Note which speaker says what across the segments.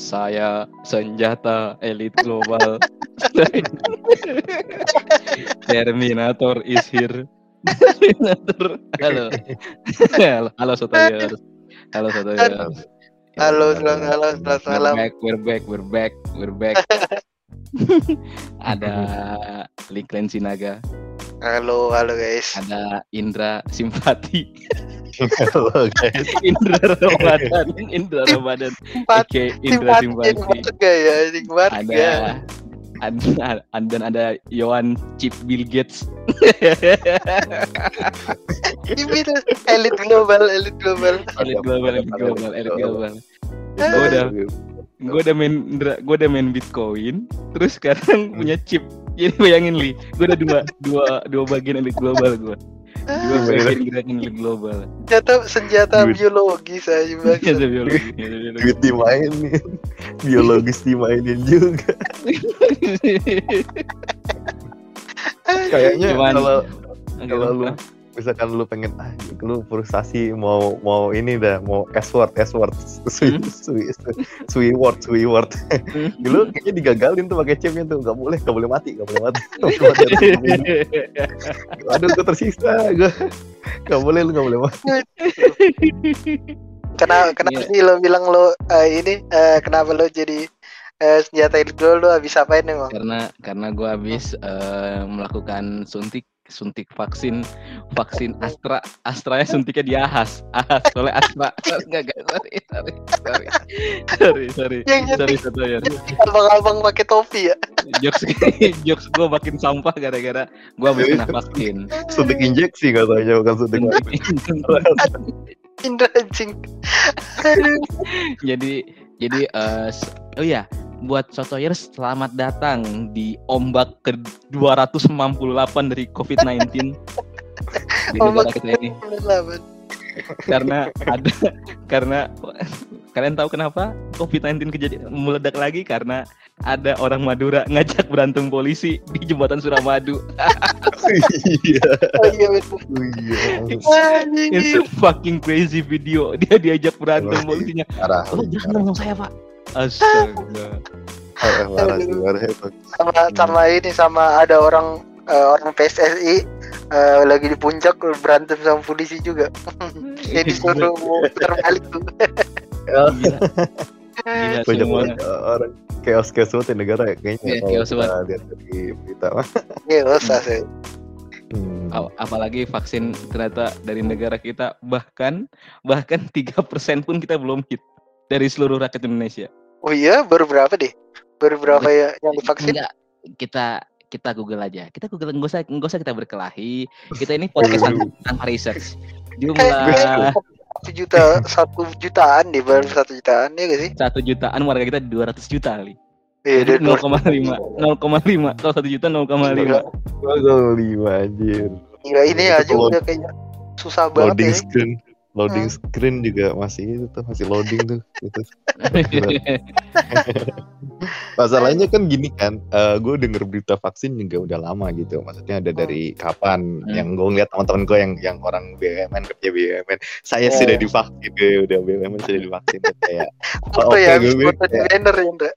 Speaker 1: Saya senjata elit global. Terminator is here. Terminator. Halo. halo, halo Sotoyer. Halo Sotoyer.
Speaker 2: Halo, selamat halo, selamat
Speaker 1: We're
Speaker 2: malam.
Speaker 1: back, we're back, we're back, we're back. ada Liklen Sinaga,
Speaker 2: Halo, halo guys.
Speaker 1: ada Indra Simpati,
Speaker 3: Halo guys.
Speaker 1: Indra Ramadan, Indra Ramadan, oke Indra Simpati.
Speaker 2: ya? Ini banget
Speaker 1: ada
Speaker 2: ya.
Speaker 1: ada dan ada Yohan Chip Bill Gates
Speaker 2: Ini elit global, elit global.
Speaker 1: elit global elit global elit global gue udah gue udah main gue udah main Bitcoin terus sekarang punya chip jadi bayangin li gue udah dua dua dua bagian elit global gue dua bagian gerakan elit global
Speaker 2: Senjata senjata
Speaker 3: Duit.
Speaker 2: biologis aja
Speaker 1: Iya,
Speaker 2: bang.
Speaker 1: ada biologi, ada biologi.
Speaker 3: Duit dimainin, biologis dimainin juga. Kayaknya kalau kalau lu? Misalkan lu pengen ah lu frustasi mau mau ini dah mau password password sweet
Speaker 1: Hmm?
Speaker 3: sweet sweet word sweet word
Speaker 1: Hmm?
Speaker 3: lu kayaknya digagalin tuh pakai chipnya tuh nggak boleh nggak boleh mati nggak boleh mati aduh gue tersiksa gue nggak boleh lu nggak boleh mati
Speaker 2: Kenapa kenapa
Speaker 1: Iya.
Speaker 2: sih lo bilang lo eh, ini eh, kenapa lo jadi eh, senjata elit global lo habis apain emang?
Speaker 1: karena karena gue habis eh, melakukan suntik suntik vaksin vaksin Astra Astranya suntiknya di Ahas. Ahas soalnya Astra. Enggak enggak sorry sorry sorry. Sorry sorry.
Speaker 2: Yang
Speaker 1: sorry
Speaker 2: nyetik.
Speaker 1: Sotoyer
Speaker 2: Abang-abang pakai topi ya.
Speaker 1: jokes jokes gue makin sampah gara-gara gue habis kena vaksin.
Speaker 3: Suntik injeksi katanya bukan suntik
Speaker 2: Indra anjing.
Speaker 1: Jadi jadi eh, s- oh ya buat Sotoyer selamat datang di ombak ke 298 dari COVID-19 di negara
Speaker 2: Ombak
Speaker 1: kita ini
Speaker 2: Lawan.
Speaker 1: karena ada karena kalian tahu kenapa COVID-19 kejadian meledak lagi karena ada orang Madura ngajak berantem polisi di jembatan Suramadu.
Speaker 3: iya
Speaker 2: Oh iya
Speaker 3: iya
Speaker 1: It's a
Speaker 2: Anjing.
Speaker 1: fucking crazy video. Dia diajak berantem polisinya. Oh, jangan ngomong saya, Pak. Astaga.
Speaker 3: parah itu
Speaker 2: sama sama ini sama ada orang eh, orang PSSI eh, lagi di puncak berantem sama polisi juga. Jadi disuruh muter balik tuh.
Speaker 1: Gila. Gila
Speaker 3: banyak
Speaker 1: semua.
Speaker 3: orang chaos chaos banget di negara ya kayaknya
Speaker 1: Iya,
Speaker 3: kalau
Speaker 1: chaos
Speaker 3: kita
Speaker 1: banget.
Speaker 3: lihat dari berita mah
Speaker 2: Iya, usah sih.
Speaker 3: Hmm.
Speaker 1: Ap- Apalagi vaksin ternyata dari negara kita bahkan bahkan tiga persen pun kita belum hit dari seluruh rakyat Indonesia.
Speaker 2: Oh iya, baru berapa deh? Baru berapa ya yang divaksin?
Speaker 1: Enggak, kita kita Google aja. Kita Google nggak usah nggak usah kita berkelahi. Kita ini podcast tanpa, tanpa research. Jumlah
Speaker 2: Satu juta, satu jutaan deh, baru satu jutaan ya gak sih?
Speaker 1: satu jutaan warga kita 200 juta kali.
Speaker 2: Iya,
Speaker 1: Jadi
Speaker 2: dari
Speaker 1: 0,5 0,5 kalau satu juta 0,5.
Speaker 3: Gol lima anjir
Speaker 2: Gila ini aja udah kayak susah banget ya.
Speaker 3: screen loading
Speaker 2: Hmm.
Speaker 3: screen juga masih itu tuh masih loading tuh itu masalahnya kan gini kan gue denger berita vaksin juga udah lama gitu maksudnya ada dari kapan
Speaker 1: Hmm.
Speaker 3: yang gue ngeliat teman-teman gue yang yang orang BUMN kerja BUMN saya
Speaker 2: Oh.
Speaker 3: sudah divaksin gue udah BUMN sudah divaksin kayak
Speaker 2: Foto
Speaker 3: oke,
Speaker 2: ya,
Speaker 3: gue
Speaker 2: habis foto di banner ya.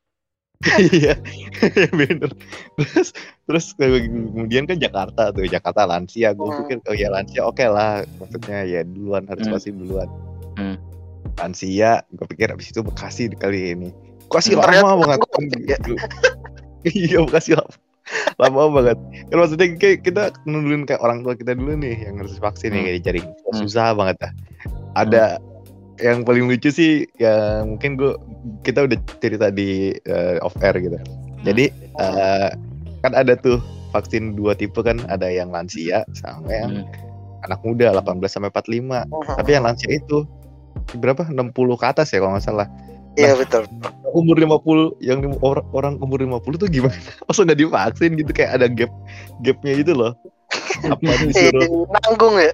Speaker 3: Iya bener terus terus kemudian kan Jakarta tuh Jakarta lansia gue
Speaker 2: Hmm.
Speaker 3: pikir oh ya lansia oke lah maksudnya ya duluan harus
Speaker 1: Hmm.
Speaker 3: vaksin duluan
Speaker 1: Hmm.
Speaker 3: lansia gue pikir abis itu Bekasi kali ini Bekasi
Speaker 2: Hmm.
Speaker 3: lama banget
Speaker 2: ya.
Speaker 3: iya Bekasi lama lama banget kan maksudnya kayak kita nungguin kayak orang tua kita dulu nih yang harus vaksin
Speaker 1: Hmm.
Speaker 3: nih kayak jaring
Speaker 1: Hmm.
Speaker 3: susah banget dah ada yang paling lucu sih ya mungkin gue kita udah cerita di eh, off air gitu. Jadi eh, kan ada tuh vaksin dua tipe kan ada yang lansia sama yang
Speaker 1: Hmm.
Speaker 3: anak muda 18 sampai 45 tapi yang lansia itu berapa? 60 ke atas ya kalau nggak salah.
Speaker 2: Iya betul.
Speaker 3: umur 50 yang or- orang umur 50 tuh gimana? Masa nggak divaksin gitu kayak ada gap gapnya gitu loh. Apa
Speaker 2: Eh,
Speaker 3: disuruh
Speaker 2: nanggung ya.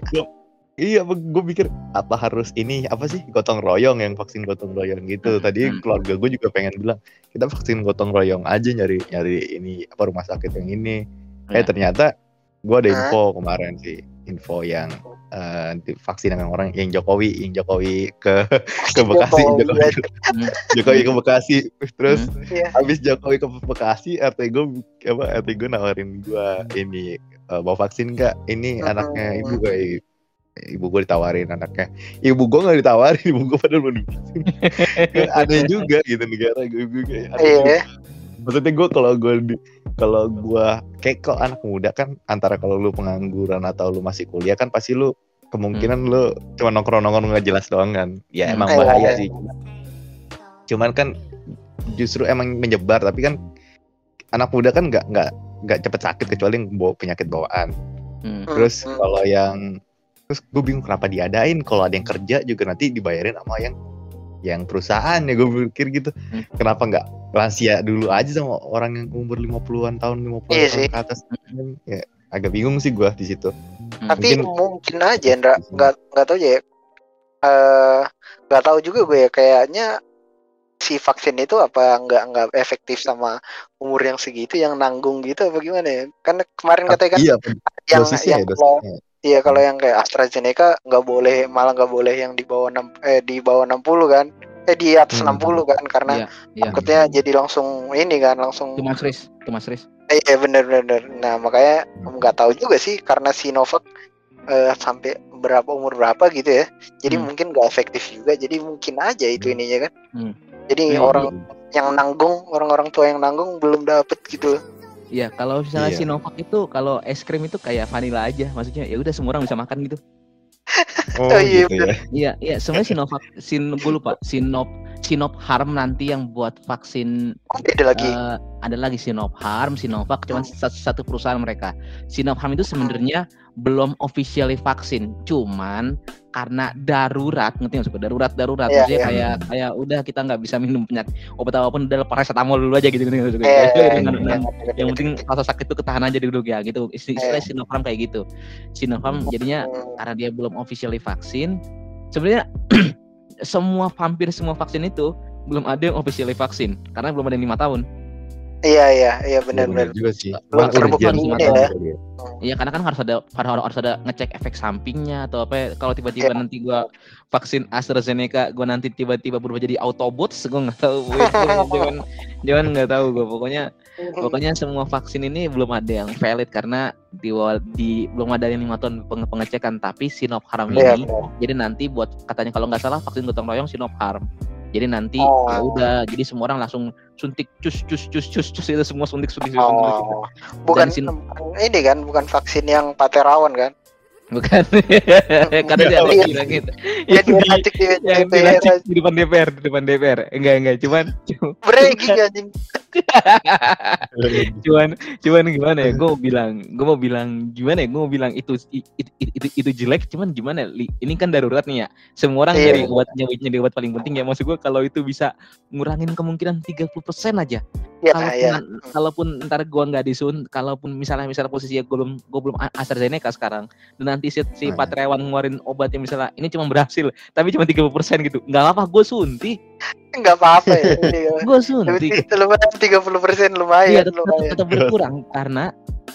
Speaker 3: Iya gue pikir apa harus ini apa sih gotong royong yang vaksin gotong royong gitu
Speaker 1: Hmm,
Speaker 3: tadi
Speaker 1: hmm.
Speaker 3: keluarga gue juga pengen bilang kita vaksin gotong royong aja nyari nyari ini apa rumah sakit yang ini eh
Speaker 1: Ya.
Speaker 3: ternyata gue ada info kemarin sih info yang uh, vaksin dengan orang yang Jokowi yang Jokowi ke ke Bekasi Jokowi, Jokowi ke Bekasi terus hmm. habis Jokowi ke Bekasi RT gue apa RT gue nawarin gue ini uh, mau vaksin gak ini hmm. anaknya ibu gue ibu gue ditawarin anaknya ibu gue nggak ditawarin ibu gue padahal mau aneh juga gitu negara gue gue kayak iya. maksudnya gue kalau gue di kalau gue kayak kok anak muda kan antara kalau lu pengangguran atau lu masih kuliah kan pasti lu kemungkinan hmm. lu cuma nongkrong nongkrong nggak jelas doang kan ya hmm. emang bahaya sih cuman kan justru emang menyebar tapi kan anak muda kan nggak nggak nggak cepet sakit kecuali yang bawa penyakit bawaan hmm. terus hmm. kalau yang terus gue bingung kenapa diadain kalau ada yang kerja juga nanti dibayarin sama yang yang perusahaan ya gue pikir gitu. Hmm. kenapa nggak lansia dulu aja sama orang yang umur 50-an tahun 50 iya tahun ke atas. Ya agak bingung sih gue di situ.
Speaker 2: Hmm. tapi mungkin, mungkin aja Ndra. Nggak nggak tahu ya. Uh, nggak tahu juga gue ya kayaknya si vaksin itu apa nggak nggak efektif sama umur yang segitu yang nanggung gitu apa gimana ya? Kan kemarin katanya kan iya, yang yang ya, Iya kalau yang kayak AstraZeneca nggak boleh malah nggak boleh yang di bawah 6 eh di bawah 60 kan eh di atas hmm. 60 kan karena iya, iya. takutnya jadi langsung ini kan langsung
Speaker 1: Tumas Riz Tumas Riz
Speaker 2: eh, iya bener bener nah makanya nggak tahu juga sih karena Sinovac eh, sampai berapa umur berapa gitu ya jadi hmm. mungkin nggak efektif juga jadi mungkin aja itu hmm. ininya kan hmm. jadi hmm. orang yang nanggung orang-orang tua yang nanggung belum dapet gitu
Speaker 1: Iya, kalau misalnya iya. Sinovac itu kalau es krim itu kayak vanilla aja, maksudnya ya udah semua orang bisa makan gitu.
Speaker 3: Oh, oh iya, gitu ya.
Speaker 1: Iya, iya, sebenarnya Sinovac, Sin, gue lupa, Sinop, Sinop Harm nanti yang buat vaksin.
Speaker 2: Ada lagi. Uh,
Speaker 1: ada lagi Sinop Harm, Sinovac, cuma satu, satu perusahaan mereka. Sinop Harm itu sebenarnya belum officially vaksin, cuman karena darurat, ngerti maksudnya darurat darurat, yeah, maksudnya yeah. kayak kayak udah kita nggak bisa minum penyakit obat apa pun udah paracetamol dulu aja gitu gitu. gitu. Yeah, yeah, yeah, yang penting rasa sakit itu ketahan aja dulu ya gitu. Istilah yeah. Sinopharm kayak gitu. Sinopharm jadinya karena dia belum officially vaksin, sebenarnya semua hampir semua vaksin itu belum ada yang officially vaksin karena belum ada yang lima tahun.
Speaker 2: Iya iya iya benar-benar.
Speaker 3: juga sih.
Speaker 2: Belum terbukti ya.
Speaker 1: Iya karena kan harus ada harus, harus ada ngecek efek sampingnya atau apa ya. kalau tiba-tiba yeah. nanti gua vaksin AstraZeneca gua nanti tiba-tiba berubah jadi Autobots gua nggak tahu jangan jangan nggak tahu gua pokoknya pokoknya semua vaksin ini belum ada yang valid karena di, di belum ada yang lima tahun pengecekan tapi Sinopharm yeah, ini yeah. jadi nanti buat katanya kalau nggak salah vaksin gotong royong Sinopharm jadi nanti oh. ya udah, jadi semua orang langsung suntik cus cus cus cus cus itu semua suntik suntik. Oh.
Speaker 2: suntik. Bukan sin- ini kan, bukan vaksin yang paterawan kan?
Speaker 1: Bukan. Karena dia ada kira gitu. Yang di, yang diracik di depan DPR, di depan DPR. Enggak, enggak, cuman
Speaker 2: breaking anjing.
Speaker 1: cuman cuman gimana ya? Gue bilang, gue mau bilang gimana ya? Gue mau bilang itu itu, itu, itu jelek, cuman gimana? Ini kan darurat nih ya. Semua orang yeah. dari obatnya nyari obat paling penting ya. Maksud gue kalau itu bisa ngurangin kemungkinan 30% aja. Ya, kalaupun, ya. kalaupun ntar gue nggak disun, kalaupun misalnya misalnya posisinya gue belum gue belum AstraZeneca sekarang, dan nanti si, si Pak Trewan ngeluarin obat yang misalnya ini cuma berhasil tapi cuma 30% gitu. Nggak apa gue suntik
Speaker 2: nggak apa-apa ya.
Speaker 1: Gue suntik
Speaker 2: lumayan 30% persen lumayan iya
Speaker 1: tetap, lumayan. tetap berkurang karena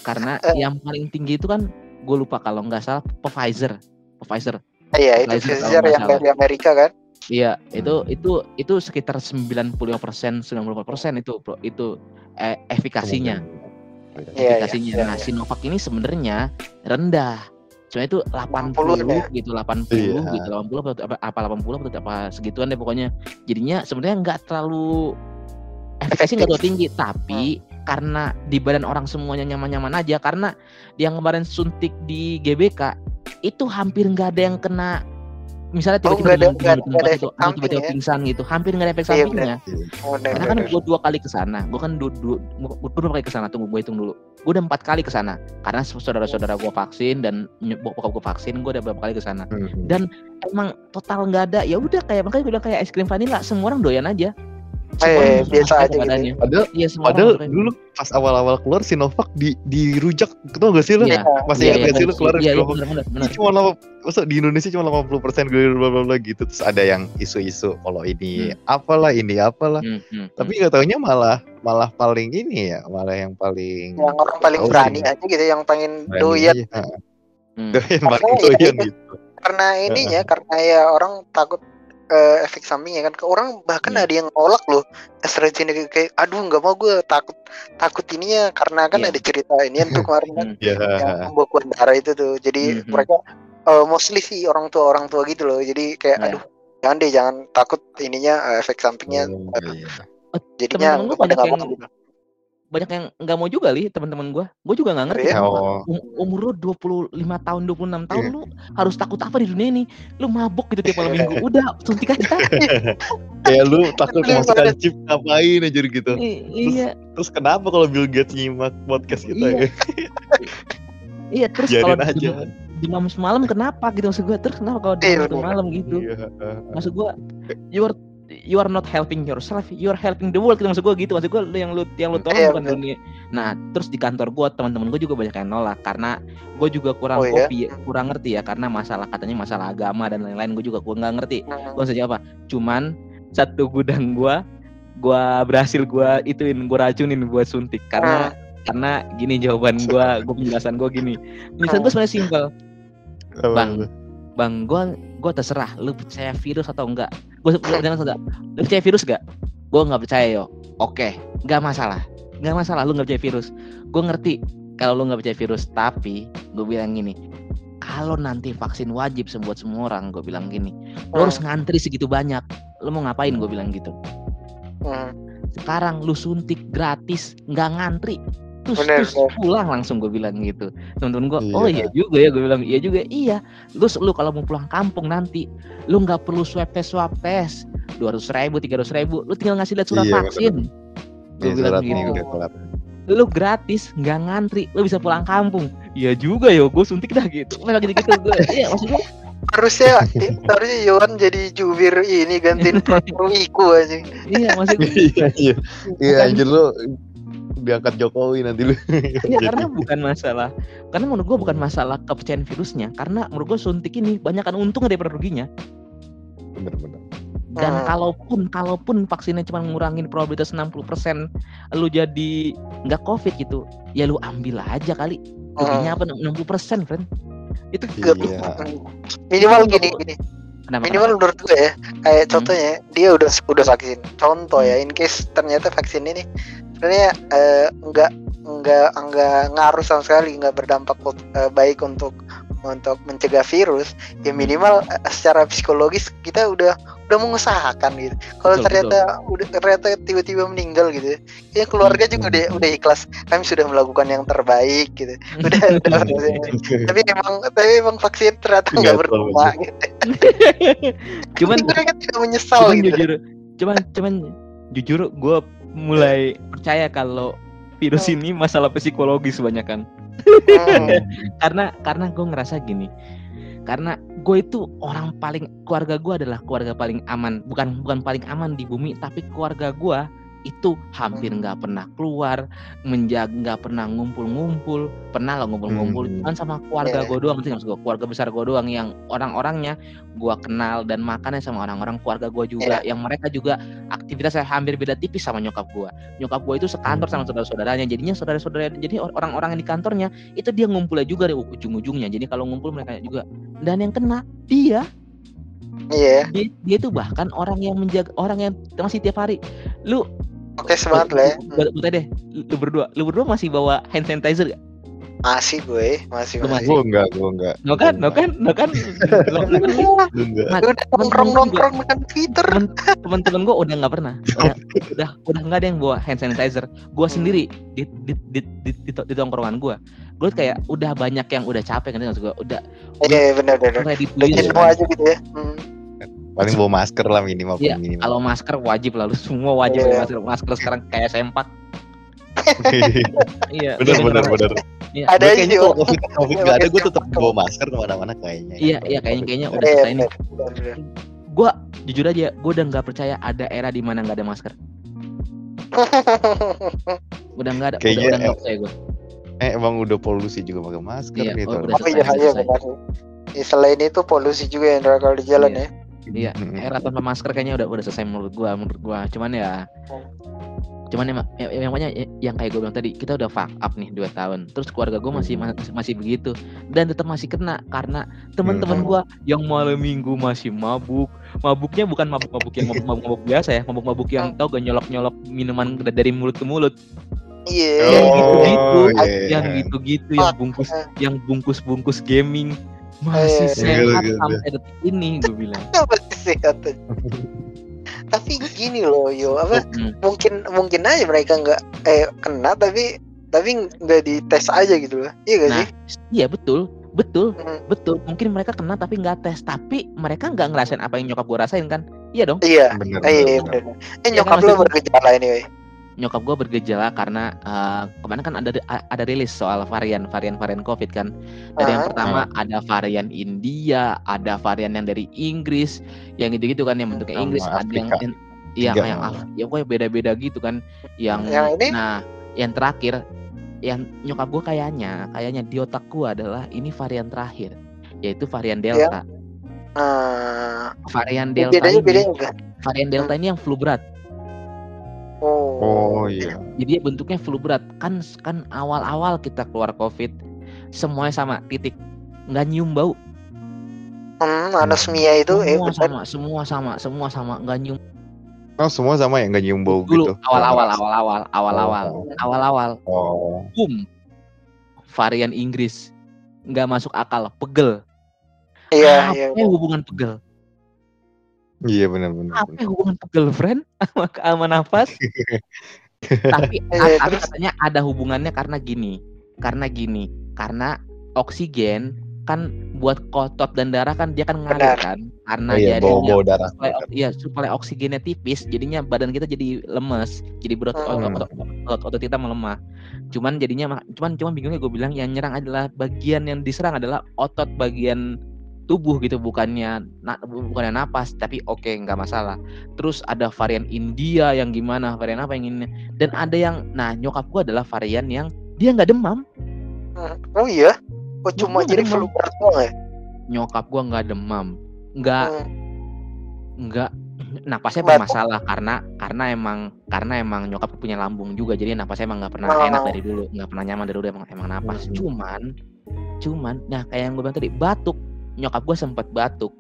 Speaker 1: karena eh. yang paling tinggi itu kan gue lupa kalau nggak salah Pfizer. Pfizer.
Speaker 2: Iya itu Pfizer yang dari Amerika kan?
Speaker 1: Iya, itu itu itu sekitar 95 persen, 90 persen itu itu eh, efikasinya. Iya, efikasinya. Iya, iya, nah, Sinovac ini sebenarnya rendah sebenarnya itu 80, 80 ya? gitu 80 iya. gitu 80 apa, apa 80 atau apa segituan deh pokoknya jadinya sebenarnya nggak terlalu efekasi nggak terlalu tinggi tapi hmm. karena di badan orang semuanya nyaman-nyaman aja karena yang kemarin suntik di GBK itu hampir nggak ada yang kena misalnya oh, tiba-tiba oh, di, di tempat itu atau tiba-tiba ya? pingsan gitu. Hampir nggak ada efek iya, sampingnya. Oh, karena kan gue dua kali ke sana. Gue kan dua, dua, dua kali ke sana. Tunggu gue hitung dulu. Gue udah empat kali ke sana. Karena saudara-saudara gue vaksin dan bokap gue vaksin gue udah beberapa kali ke sana. Hmm. dan emang total nggak ada. Ya udah kayak makanya gue bilang kayak es krim vanilla. Semua orang doyan aja
Speaker 2: Eh, biasa aja gitu.
Speaker 3: Padahal, ya, padahal dulu pas awal-awal keluar Sinovac di dirujak ketemu gak sih lu? Ya, Masih ya, ingat ya, sih lu keluar
Speaker 1: ya, Sinovac. Ya, bener, bener,
Speaker 3: Cuma lama, masa di Indonesia cuma 80 persen bla bla bla gitu. Terus ada yang isu-isu kalau ini hmm. apalah ini apalah. Hmm, hmm, Tapi hmm. nggak hmm. taunya malah malah paling ini ya, malah yang paling
Speaker 2: yang orang paling berani aja gitu, yang pengen doyan.
Speaker 1: Hmm.
Speaker 3: Doyan paling doyan
Speaker 2: itu-
Speaker 3: gitu.
Speaker 2: karena ininya karena ya orang takut eh, efek sampingnya kan orang bahkan
Speaker 1: Iya.
Speaker 2: ada yang nolak loh AstraZeneca kayak aduh nggak mau gue takut takut ininya karena kan
Speaker 1: Iya.
Speaker 2: ada cerita ini tuh kemarin kan.
Speaker 3: Ya.
Speaker 2: yang pembekuan darah itu tuh jadi
Speaker 1: Mhm.
Speaker 2: mereka eh, mostly sih orang tua orang tua gitu loh jadi kayak
Speaker 1: Iya.
Speaker 2: aduh jangan deh jangan takut ininya eh, efek sampingnya
Speaker 3: Oh,
Speaker 2: eh,
Speaker 3: iya.
Speaker 2: jadinya
Speaker 1: temen-temen gua
Speaker 2: pada nggak mau gitu.
Speaker 1: Banyak yang nggak mau juga li teman-teman gue gue juga nggak ngerti
Speaker 2: Iya?
Speaker 1: kenapa
Speaker 3: Oh.
Speaker 1: um- umur lu 25 tahun 26 tahun
Speaker 3: Iya.
Speaker 1: lu harus takut apa di dunia ini lu mabuk gitu tiap malam minggu udah suntik aja
Speaker 3: Kayak lu takut
Speaker 2: banget.
Speaker 3: chip ngapain aja gitu.
Speaker 1: I- iya
Speaker 3: Terus kenapa kalau Bill Gates nyimak podcast kita
Speaker 1: Iya.
Speaker 3: ya?
Speaker 1: iya terus kalau
Speaker 3: aja.
Speaker 1: demam, semalam kenapa gitu maksud gue terus kenapa kalau
Speaker 2: Iya,
Speaker 1: demam semalam gitu
Speaker 3: Iya.
Speaker 1: maksud gue you are you are not helping yourself you are helping the world gitu maksud gue gitu maksud gue yang lu yang lu tolong
Speaker 2: Iya,
Speaker 1: bukan dunia. Nah terus di kantor gue teman-teman gue juga banyak yang nolak karena gue juga kurang
Speaker 2: Oh, iya?
Speaker 1: kopi kurang ngerti ya karena masalah katanya masalah agama dan lain-lain gue juga gue nggak ngerti.
Speaker 2: Hmm.
Speaker 1: gue saja apa? Cuman satu gudang gue gue berhasil gue ituin gue racunin buat suntik karena karena gini jawaban gue gue penjelasan gue gini. Penjelasan gue sebenarnya simpel. Bang. bang gue gue terserah lu percaya virus atau enggak. Gue bilang enggak lu percaya virus gak gue nggak percaya yo. Oke nggak masalah. Nggak masalah lu nggak percaya virus. Gue ngerti kalau lu nggak percaya virus tapi gue bilang gini kalau nanti vaksin wajib buat semua orang gue bilang gini lu harus ngantri segitu banyak. Lu mau ngapain? Gue bilang gitu.
Speaker 2: Hmm.
Speaker 1: sekarang lu suntik gratis nggak ngantri terus,
Speaker 2: Bener,
Speaker 1: terus
Speaker 2: bener.
Speaker 1: pulang langsung gue bilang gitu. Temen-temen gue
Speaker 3: Iya.
Speaker 1: oh iya juga ya gue bilang iya juga iya. Lu lu kalau mau pulang kampung nanti lu nggak perlu swab test swab test dua ratus ribu tiga ratus ribu lu tinggal ngasih lihat surat
Speaker 3: Iya,
Speaker 1: vaksin. Gue
Speaker 3: Nih,
Speaker 1: bilang gitu. lu gratis nggak ngantri lu bisa pulang kampung. Iya juga yo gue suntik dah gitu. Nah, gitu gitu gue iya maksud gue
Speaker 2: harusnya harusnya Yohan jadi jubir ini gantiin Wiku aja.
Speaker 1: Iya maksud gue
Speaker 3: Iya, iya. Iya, anjir lu diangkat Jokowi nanti lu.
Speaker 1: Iya karena bukan masalah karena menurut gua bukan masalah kepercayaan virusnya karena menurut gua suntik ini banyak kan untungnya daripada ruginya.
Speaker 3: Bener-bener.
Speaker 1: dan
Speaker 2: Hmm.
Speaker 1: kalaupun kalaupun vaksinnya cuma ngurangin probabilitas 60% lu jadi nggak covid gitu ya lu ambil aja kali. Ruginya apa 60% friend? Itu
Speaker 2: Gak-
Speaker 3: Iya.
Speaker 2: minimal gini gini.
Speaker 1: Kenapa,
Speaker 2: minimal menurut gue ya kayak contohnya dia udah udah vaksin. Contoh ya in case ternyata vaksin ini sebenarnya eh, nggak nggak nggak ngaruh sama sekali nggak berdampak eh, baik untuk untuk mencegah virus ya minimal eh, secara psikologis kita udah udah mengusahakan gitu. Kalau
Speaker 1: Betul,
Speaker 2: ternyata udah ternyata tiba-tiba meninggal gitu ya keluarga juga udah udah ikhlas kami sudah melakukan yang terbaik gitu. Udah, udah, tapi emang tapi emang vaksin ternyata nggak berguna gitu.
Speaker 1: Cuman
Speaker 2: mereka tidak menyesal
Speaker 1: cuman
Speaker 2: gitu.
Speaker 1: jujur cuman cuman jujur gue mulai percaya kalau virus ini masalah psikologis banyak kan.
Speaker 2: Hmm.
Speaker 1: karena karena gue ngerasa gini karena gue itu orang paling keluarga gue adalah keluarga paling aman. Bukan bukan paling aman di bumi tapi keluarga gue itu hampir nggak pernah keluar menjaga nggak pernah ngumpul-ngumpul. Pernah lah ngumpul-ngumpul
Speaker 3: Hmm.
Speaker 1: cuman sama keluarga
Speaker 2: Iya.
Speaker 1: gue doang nggak maksud gue keluarga besar gue doang yang orang-orangnya gue kenal dan makannya sama orang-orang keluarga gue juga yang mereka juga aktivitasnya hampir beda tipis sama nyokap gue nyokap gue itu sekantor sama saudara-saudaranya jadinya saudara-saudara jadi or- orang-orang yang di kantornya itu dia ngumpulnya juga di ujung-ujungnya. Jadi kalau ngumpul mereka juga dan yang kena dia.
Speaker 2: Iya,
Speaker 1: dia, dia itu bahkan orang yang menjaga orang yang masih tiap hari lu
Speaker 2: oke semangat lah ya.
Speaker 1: Tanya deh, lu berdua, lu berdua masih bawa hand sanitizer gak?
Speaker 2: Masih gue, masih
Speaker 1: Lu
Speaker 2: masih.
Speaker 3: Gue enggak, gue enggak.
Speaker 1: No kan, no kan, no kan.
Speaker 2: Udah nongkrong nongkrong dengan Twitter.
Speaker 1: temen temen-temen gue udah nggak pernah, udah, udah udah nggak ada yang bawa hand sanitizer. Gue sendiri di di di di, di, di tongkrongan gue, gue kayak udah banyak yang udah capek kan gue, udah
Speaker 2: Iya benar benar.
Speaker 1: ready to
Speaker 2: Udah jenuh
Speaker 1: kan.
Speaker 2: aja gitu ya.
Speaker 3: Paling bawa masker lah minimal.
Speaker 1: Iya,
Speaker 3: minimal.
Speaker 1: kalau masker wajib lah, lu semua wajib
Speaker 2: Iya.
Speaker 1: pakai masker. Masker sekarang kayak sempak. Iya.
Speaker 3: bener,
Speaker 1: lu
Speaker 3: bener,
Speaker 1: bener.
Speaker 3: bener.
Speaker 1: Iya.
Speaker 2: Ada
Speaker 3: kayaknya kalau covid covid
Speaker 2: Iya,
Speaker 3: nggak ada, gue tetap bawa masker ke mana-mana kayaknya.
Speaker 1: Iya, iya kayaknya kayaknya udah
Speaker 2: Iya
Speaker 1: selesai nih.
Speaker 2: benar. benar, benar.
Speaker 1: Gue jujur aja, gue udah nggak percaya ada era di mana nggak ada masker. Udah nggak ada, udah
Speaker 3: Kayaknya,
Speaker 1: udah nggak percaya gue.
Speaker 3: Eh emang udah polusi juga pakai masker
Speaker 1: Iya,
Speaker 3: gitu.
Speaker 1: oh, udah
Speaker 2: Oh iya iya benar. Ya, selain itu polusi juga yang kalau di jalan ya.
Speaker 1: Iya, era tanpa masker kayaknya udah udah selesai menurut gua, menurut gua. Cuman ya cuman emang ya- ya- emangnya ya- yang kayak gue bilang tadi kita udah fuck up nih dua tahun. Terus keluarga gue masih masih, masih begitu. Dan tetap masih kena karena teman-teman gue yang malam minggu masih mabuk. Mabuknya bukan mabuk-mabuk yang mabuk-mabuk biasa ya mabuk-mabuk yang tau gak nyolok-nyolok minuman dari mulut ke mulut.
Speaker 2: Iya.
Speaker 1: Yang gitu-gitu,
Speaker 3: Oh, iya, iya.
Speaker 1: yang gitu-gitu yang bungkus yang bungkus-bungkus gaming masih
Speaker 2: Iya,
Speaker 3: iya.
Speaker 1: sehat
Speaker 3: gitu.
Speaker 1: sampai detik ini gue bilang
Speaker 2: Apa sih katanya? Tapi gini loh, yo apa
Speaker 1: Hmm.
Speaker 2: mungkin mungkin aja mereka nggak eh kena tapi tapi nggak dites aja gitu loh. Iya gak
Speaker 1: Nah,
Speaker 2: sih?
Speaker 1: iya betul, betul,
Speaker 2: Hmm.
Speaker 1: betul. Mungkin mereka kena tapi nggak tes, tapi mereka nggak ngerasain apa yang nyokap gue rasain kan? Iya dong.
Speaker 2: Iya.
Speaker 3: Bener,
Speaker 2: Eh, iya,
Speaker 3: bener,
Speaker 2: bener. Eh
Speaker 1: Iya
Speaker 2: nyokap
Speaker 1: kan,
Speaker 2: lo bergejala ini.
Speaker 1: Nyokap gue bergejala karena eh, kemarin kan ada ada rilis soal varian varian varian COVID kan. Dari yang
Speaker 2: Ah.
Speaker 1: pertama ada varian India, ada varian yang dari Inggris, yang gitu-gitu kan yang bentuknya Inggris, ada yang
Speaker 3: Afrika.
Speaker 1: yang- iya yang. Af- ya pokoknya beda-beda gitu kan. Yang,
Speaker 2: Yang ini?
Speaker 1: nah yang terakhir yang nyokap gue kayaknya kayaknya di otak gue adalah ini varian terakhir yaitu varian Delta.
Speaker 2: Ah,
Speaker 1: Varian Delta
Speaker 2: bedanya
Speaker 1: ini,
Speaker 2: bedanya
Speaker 1: varian Delta ini yang flu berat.
Speaker 2: Oh.
Speaker 3: Oh iya.
Speaker 1: Jadi bentuknya flu berat. Kan kan awal-awal kita keluar Covid semuanya sama, titik. Nggak nyium bau.
Speaker 2: Hmm, anosmia itu eh
Speaker 1: semua
Speaker 2: benar.
Speaker 1: sama, semua sama, semua sama, nggak nyium.
Speaker 3: Oh semua sama ya nggak nyium bau
Speaker 1: Dulu
Speaker 3: gitu.
Speaker 1: awal-awal, awal-awal, awal-awal,
Speaker 3: Oh.
Speaker 1: awal-awal,
Speaker 3: Oh.
Speaker 1: boom. Varian Inggris nggak masuk akal, pegel.
Speaker 2: Iya, iya.
Speaker 1: yang hubungan pegel?
Speaker 3: Iya benar-benar.
Speaker 1: Apa yang hubungan pegel, friend? Sama, sama nafas? tapi
Speaker 2: Iya,
Speaker 1: tapi katanya ada hubungannya karena gini karena gini karena oksigen kan buat kotot dan darah kan dia kan ngalir
Speaker 2: Benar.
Speaker 1: kan karena
Speaker 3: Oh, iya
Speaker 1: dia-
Speaker 3: bau darah.
Speaker 1: supaya iya supaya oksigennya tipis jadinya badan kita jadi lemes jadi berat
Speaker 2: Hmm.
Speaker 1: otot, otot, otot kita melemah cuman jadinya cuman cuman bingungnya gue bilang yang nyerang adalah bagian yang diserang adalah otot bagian tubuh gitu bukannya na, bukannya napas tapi oke nggak masalah terus ada varian India yang gimana varian apa yang ini dan ada yang nah nyokap gue adalah varian yang dia nggak demam
Speaker 2: Hmm. Oh iya. Oh cuma
Speaker 1: Gua
Speaker 2: jadi
Speaker 1: nggak
Speaker 2: flu doang ya?
Speaker 1: nyokap gue nggak demam nggak
Speaker 2: Hmm.
Speaker 1: nggak napasnya bermasalah karena karena emang karena emang nyokap punya lambung juga jadi napasnya emang nggak pernah
Speaker 2: Oh.
Speaker 1: enak dari dulu nggak pernah nyaman dari dulu emang emang napas
Speaker 3: Hmm.
Speaker 1: cuman cuman nah kayak yang gue bilang tadi batuk nyokap gue sempat batuk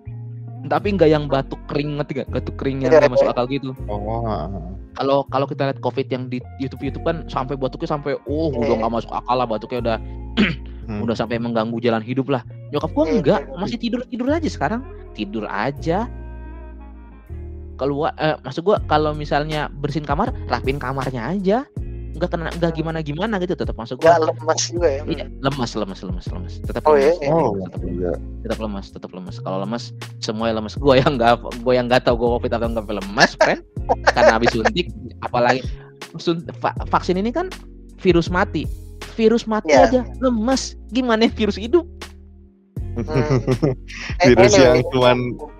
Speaker 1: tapi nggak yang batuk kering ngerti gak batuk kering yang
Speaker 2: Iya,
Speaker 1: nggak masuk
Speaker 2: iya.
Speaker 1: akal gitu
Speaker 3: Oh.
Speaker 1: kalau kalau kita lihat covid yang di YouTube YouTube kan sampai batuknya sampai oh
Speaker 2: Iya.
Speaker 1: udah nggak masuk akal lah batuknya udah
Speaker 3: Hmm.
Speaker 1: udah sampai mengganggu jalan hidup lah nyokap gua
Speaker 2: Iya,
Speaker 1: enggak
Speaker 2: iya.
Speaker 1: masih tidur tidur aja sekarang tidur aja keluar eh, maksud gua kalau misalnya bersihin kamar rapiin kamarnya aja nggak kena nggak gimana gimana gitu tetap masuk
Speaker 2: Nggak
Speaker 1: gua
Speaker 2: lemas juga ya?
Speaker 1: Iya, lemas lemas lemas lemas. Tetap
Speaker 2: Oh,
Speaker 1: lemas
Speaker 2: iya, iya.
Speaker 3: Oh,
Speaker 1: tetap,
Speaker 3: iya.
Speaker 1: tetap lemas tetap lemas. Kalau lemas semuanya lemas. Gua yang nggak gua yang nggak tahu gua covid atau nggak lemas friend. Karena habis suntik apalagi sun- va- vaksin ini kan virus mati. Virus mati
Speaker 2: Iya.
Speaker 1: aja lemes gimana virus hidup
Speaker 2: Hmm. Eh,
Speaker 3: Virus yang
Speaker 2: ini,
Speaker 3: cuman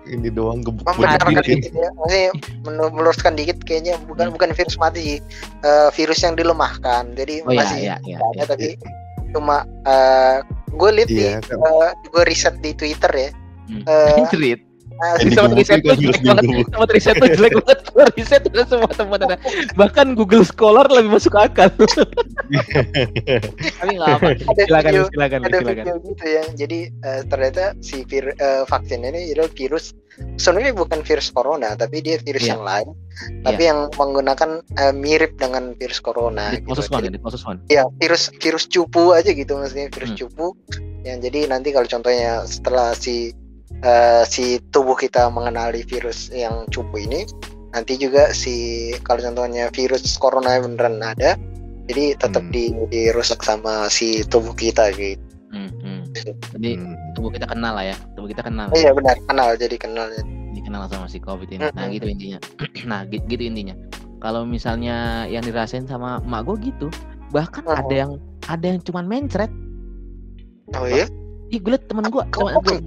Speaker 3: ini doang gebuk
Speaker 2: dikit ya. Men- meluruskan dikit kayaknya bukan bukan virus mati sih. Eh, virus yang dilemahkan. Jadi
Speaker 1: oh iya
Speaker 2: masih
Speaker 1: iya iya
Speaker 2: ada tapi cuma eh gue lihat di
Speaker 3: Iya kan.
Speaker 2: gue riset di Twitter ya.
Speaker 1: Hmm.
Speaker 2: Eh,
Speaker 3: Yang
Speaker 1: Sama riset tuh
Speaker 3: virus
Speaker 1: jelek banget. Sama riset tuh jelek banget. Riset udah semua tempat ada. Bahkan Google Scholar lebih masuk akal. Tapi nggak apa.
Speaker 2: ada
Speaker 1: Silakan,
Speaker 2: video
Speaker 1: silakan,
Speaker 2: ada
Speaker 1: silakan.
Speaker 2: video gitu ya. Jadi eh, ternyata si vir, eh, vaksin ini adalah virus sebenarnya bukan virus corona tapi dia virus
Speaker 1: Iya.
Speaker 2: yang lain tapi yang menggunakan eh, mirip dengan virus corona
Speaker 1: Di
Speaker 2: gitu.
Speaker 1: one ya, one.
Speaker 2: ya virus virus cupu aja gitu maksudnya virus
Speaker 1: Hmm.
Speaker 2: cupu yang jadi nanti kalau contohnya setelah si eh, si tubuh kita mengenali virus yang cupu ini nanti juga si kalau contohnya virus corona beneran ada jadi tetap
Speaker 3: Hmm.
Speaker 2: di dirusak sama si tubuh kita gitu
Speaker 1: Hmm, hmm. Jadi
Speaker 3: Hmm.
Speaker 1: tubuh kita kenal lah ya. Tubuh kita kenal.
Speaker 2: iya benar kenal jadi kenal
Speaker 1: Dikenal sama si COVID ini. Nah,
Speaker 2: Mm-mm.
Speaker 1: gitu intinya. nah, gi- gitu intinya. Kalau misalnya yang dirasain sama emak gue gitu, bahkan
Speaker 2: Oh.
Speaker 1: ada yang ada yang cuman mencret
Speaker 2: oh iya
Speaker 1: Ih, gue liat temen gue, temen gue,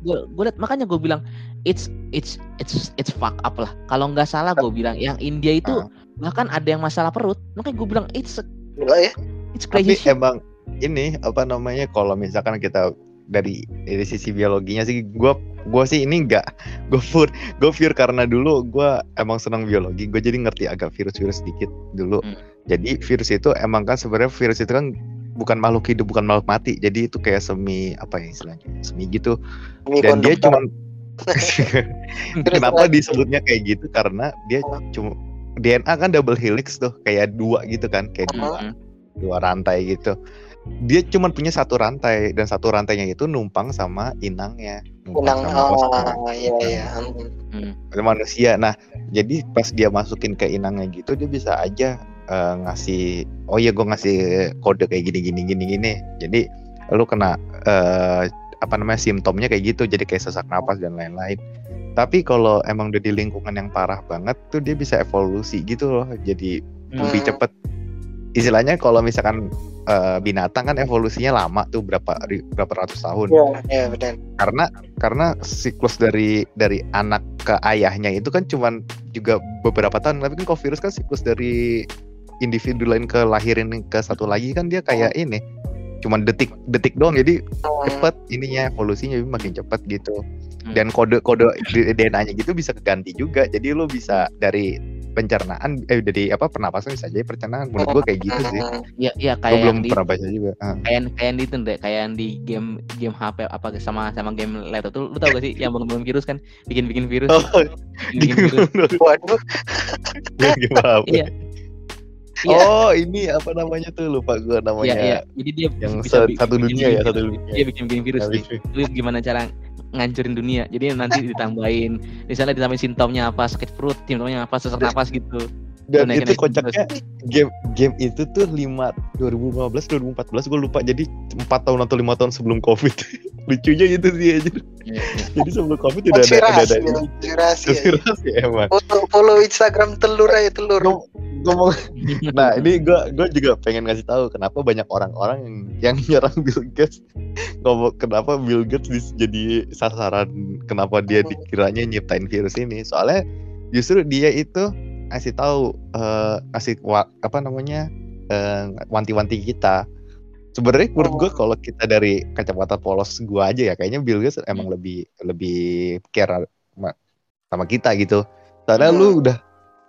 Speaker 1: gue, gue liat makanya gue bilang it's it's it's it's fuck up lah. Kalau nggak salah gue bilang yang India itu
Speaker 3: Ah.
Speaker 1: bahkan ada yang masalah perut. Makanya gue bilang it's
Speaker 2: gila ya
Speaker 1: it's
Speaker 3: Tapi
Speaker 1: crazy shit.
Speaker 3: emang ini apa namanya kalau misalkan kita dari dari sisi biologinya sih gue gue sih ini nggak gue pure gue pure karena dulu gue emang senang biologi gue jadi ngerti agak virus-virus sedikit dulu
Speaker 1: Hmm.
Speaker 3: jadi virus itu emang kan sebenarnya virus itu kan bukan makhluk hidup bukan makhluk mati jadi itu kayak semi apa ya istilahnya semi gitu
Speaker 2: Ini
Speaker 3: dan dia
Speaker 2: konduktor.
Speaker 3: cuma kenapa disebutnya kayak gitu karena dia cuma DNA kan double helix tuh kayak dua gitu kan kayak dua
Speaker 1: Hmm.
Speaker 3: dua rantai gitu dia cuma punya satu rantai dan satu rantainya itu numpang sama inangnya numpang
Speaker 2: Inang,
Speaker 3: sama
Speaker 2: oh, iya iya.
Speaker 1: Hmm.
Speaker 3: Manusia. Nah, jadi pas dia masukin ke inangnya gitu, dia bisa aja eh, ngasih, oh iya gue ngasih kode kayak gini gini gini gini. Jadi lu kena eh, apa namanya simptomnya kayak gitu, jadi kayak sesak napas dan lain-lain. Tapi kalau emang udah di lingkungan yang parah banget tuh dia bisa evolusi gitu loh, jadi lebih
Speaker 2: Hmm.
Speaker 3: cepet. Istilahnya kalau misalkan eh, binatang kan evolusinya lama tuh berapa berapa ratus tahun
Speaker 2: Iya, iya benar.
Speaker 3: karena karena siklus dari dari anak ke ayahnya itu kan cuman juga beberapa tahun tapi kan kalau virus kan siklus dari individu lain ke lahirin ke satu lagi kan dia kayak ini cuman detik detik doang. Jadi
Speaker 2: Hmm.
Speaker 3: cepet ininya evolusinya makin cepet gitu.
Speaker 1: Hmm.
Speaker 3: dan kode kode DNA-nya gitu bisa keganti juga. Jadi lo bisa dari pencernaan eh dari apa pernapasan bisa jadi pencernaan. Menurut gua kayak gitu sih.
Speaker 1: Iya, iya
Speaker 3: gue
Speaker 1: kayak yang
Speaker 3: belum
Speaker 1: di
Speaker 3: pernah baca juga. Ah.
Speaker 1: kayak kayak di itu deh, kayak di game game HP apa sama sama game laptop tuh. Lu tau gak sih yang bangun virus kan? Bikin bikin virus.
Speaker 3: Oh
Speaker 1: bikin virus.
Speaker 2: Waduh,
Speaker 3: gimana
Speaker 1: iya Iya.
Speaker 3: Oh ini apa namanya tuh? Lupa gue
Speaker 1: iya
Speaker 3: namanya.
Speaker 1: Iya jadi dia
Speaker 3: yang
Speaker 1: bisa
Speaker 3: satu dunia ya satu dunia.
Speaker 1: dia bikin bikin virus nih lu gimana cara ngancurin dunia? Jadi nanti ditambahin misalnya ditambahin simptomnya apa sakit perut simptomnya apa sesak napas gitu.
Speaker 3: Dan
Speaker 1: Lu naikin
Speaker 3: itu kocaknya game game itu tuh 5 2015 2014 gue lupa. Jadi 4 tahun atau lima tahun sebelum covid lucunya gitu sih aja
Speaker 1: Iya, iya.
Speaker 3: jadi sebelum covid udah ada udah
Speaker 2: konspirasi,
Speaker 3: ada
Speaker 2: ya, konspirasi. ya.
Speaker 3: konspirasi emang
Speaker 2: Follow, follow Instagram telur aja telur.
Speaker 3: Ngom- ngomong nah ini gue gue juga pengen ngasih tahu kenapa banyak orang-orang yang yang nyerang Bill Gates ngomong kenapa Bill Gates jadi sasaran kenapa dia dikiranya nyiptain virus ini soalnya justru dia itu ngasih tahu eh, ngasih wa- apa namanya eh, wanti-wanti kita sebenarnya menurut gue kalau kita dari kacamata polos gua aja ya kayaknya Bill Gates emang lebih lebih care sama, sama kita gitu. Soalnya lu
Speaker 2: Hmm.
Speaker 3: udah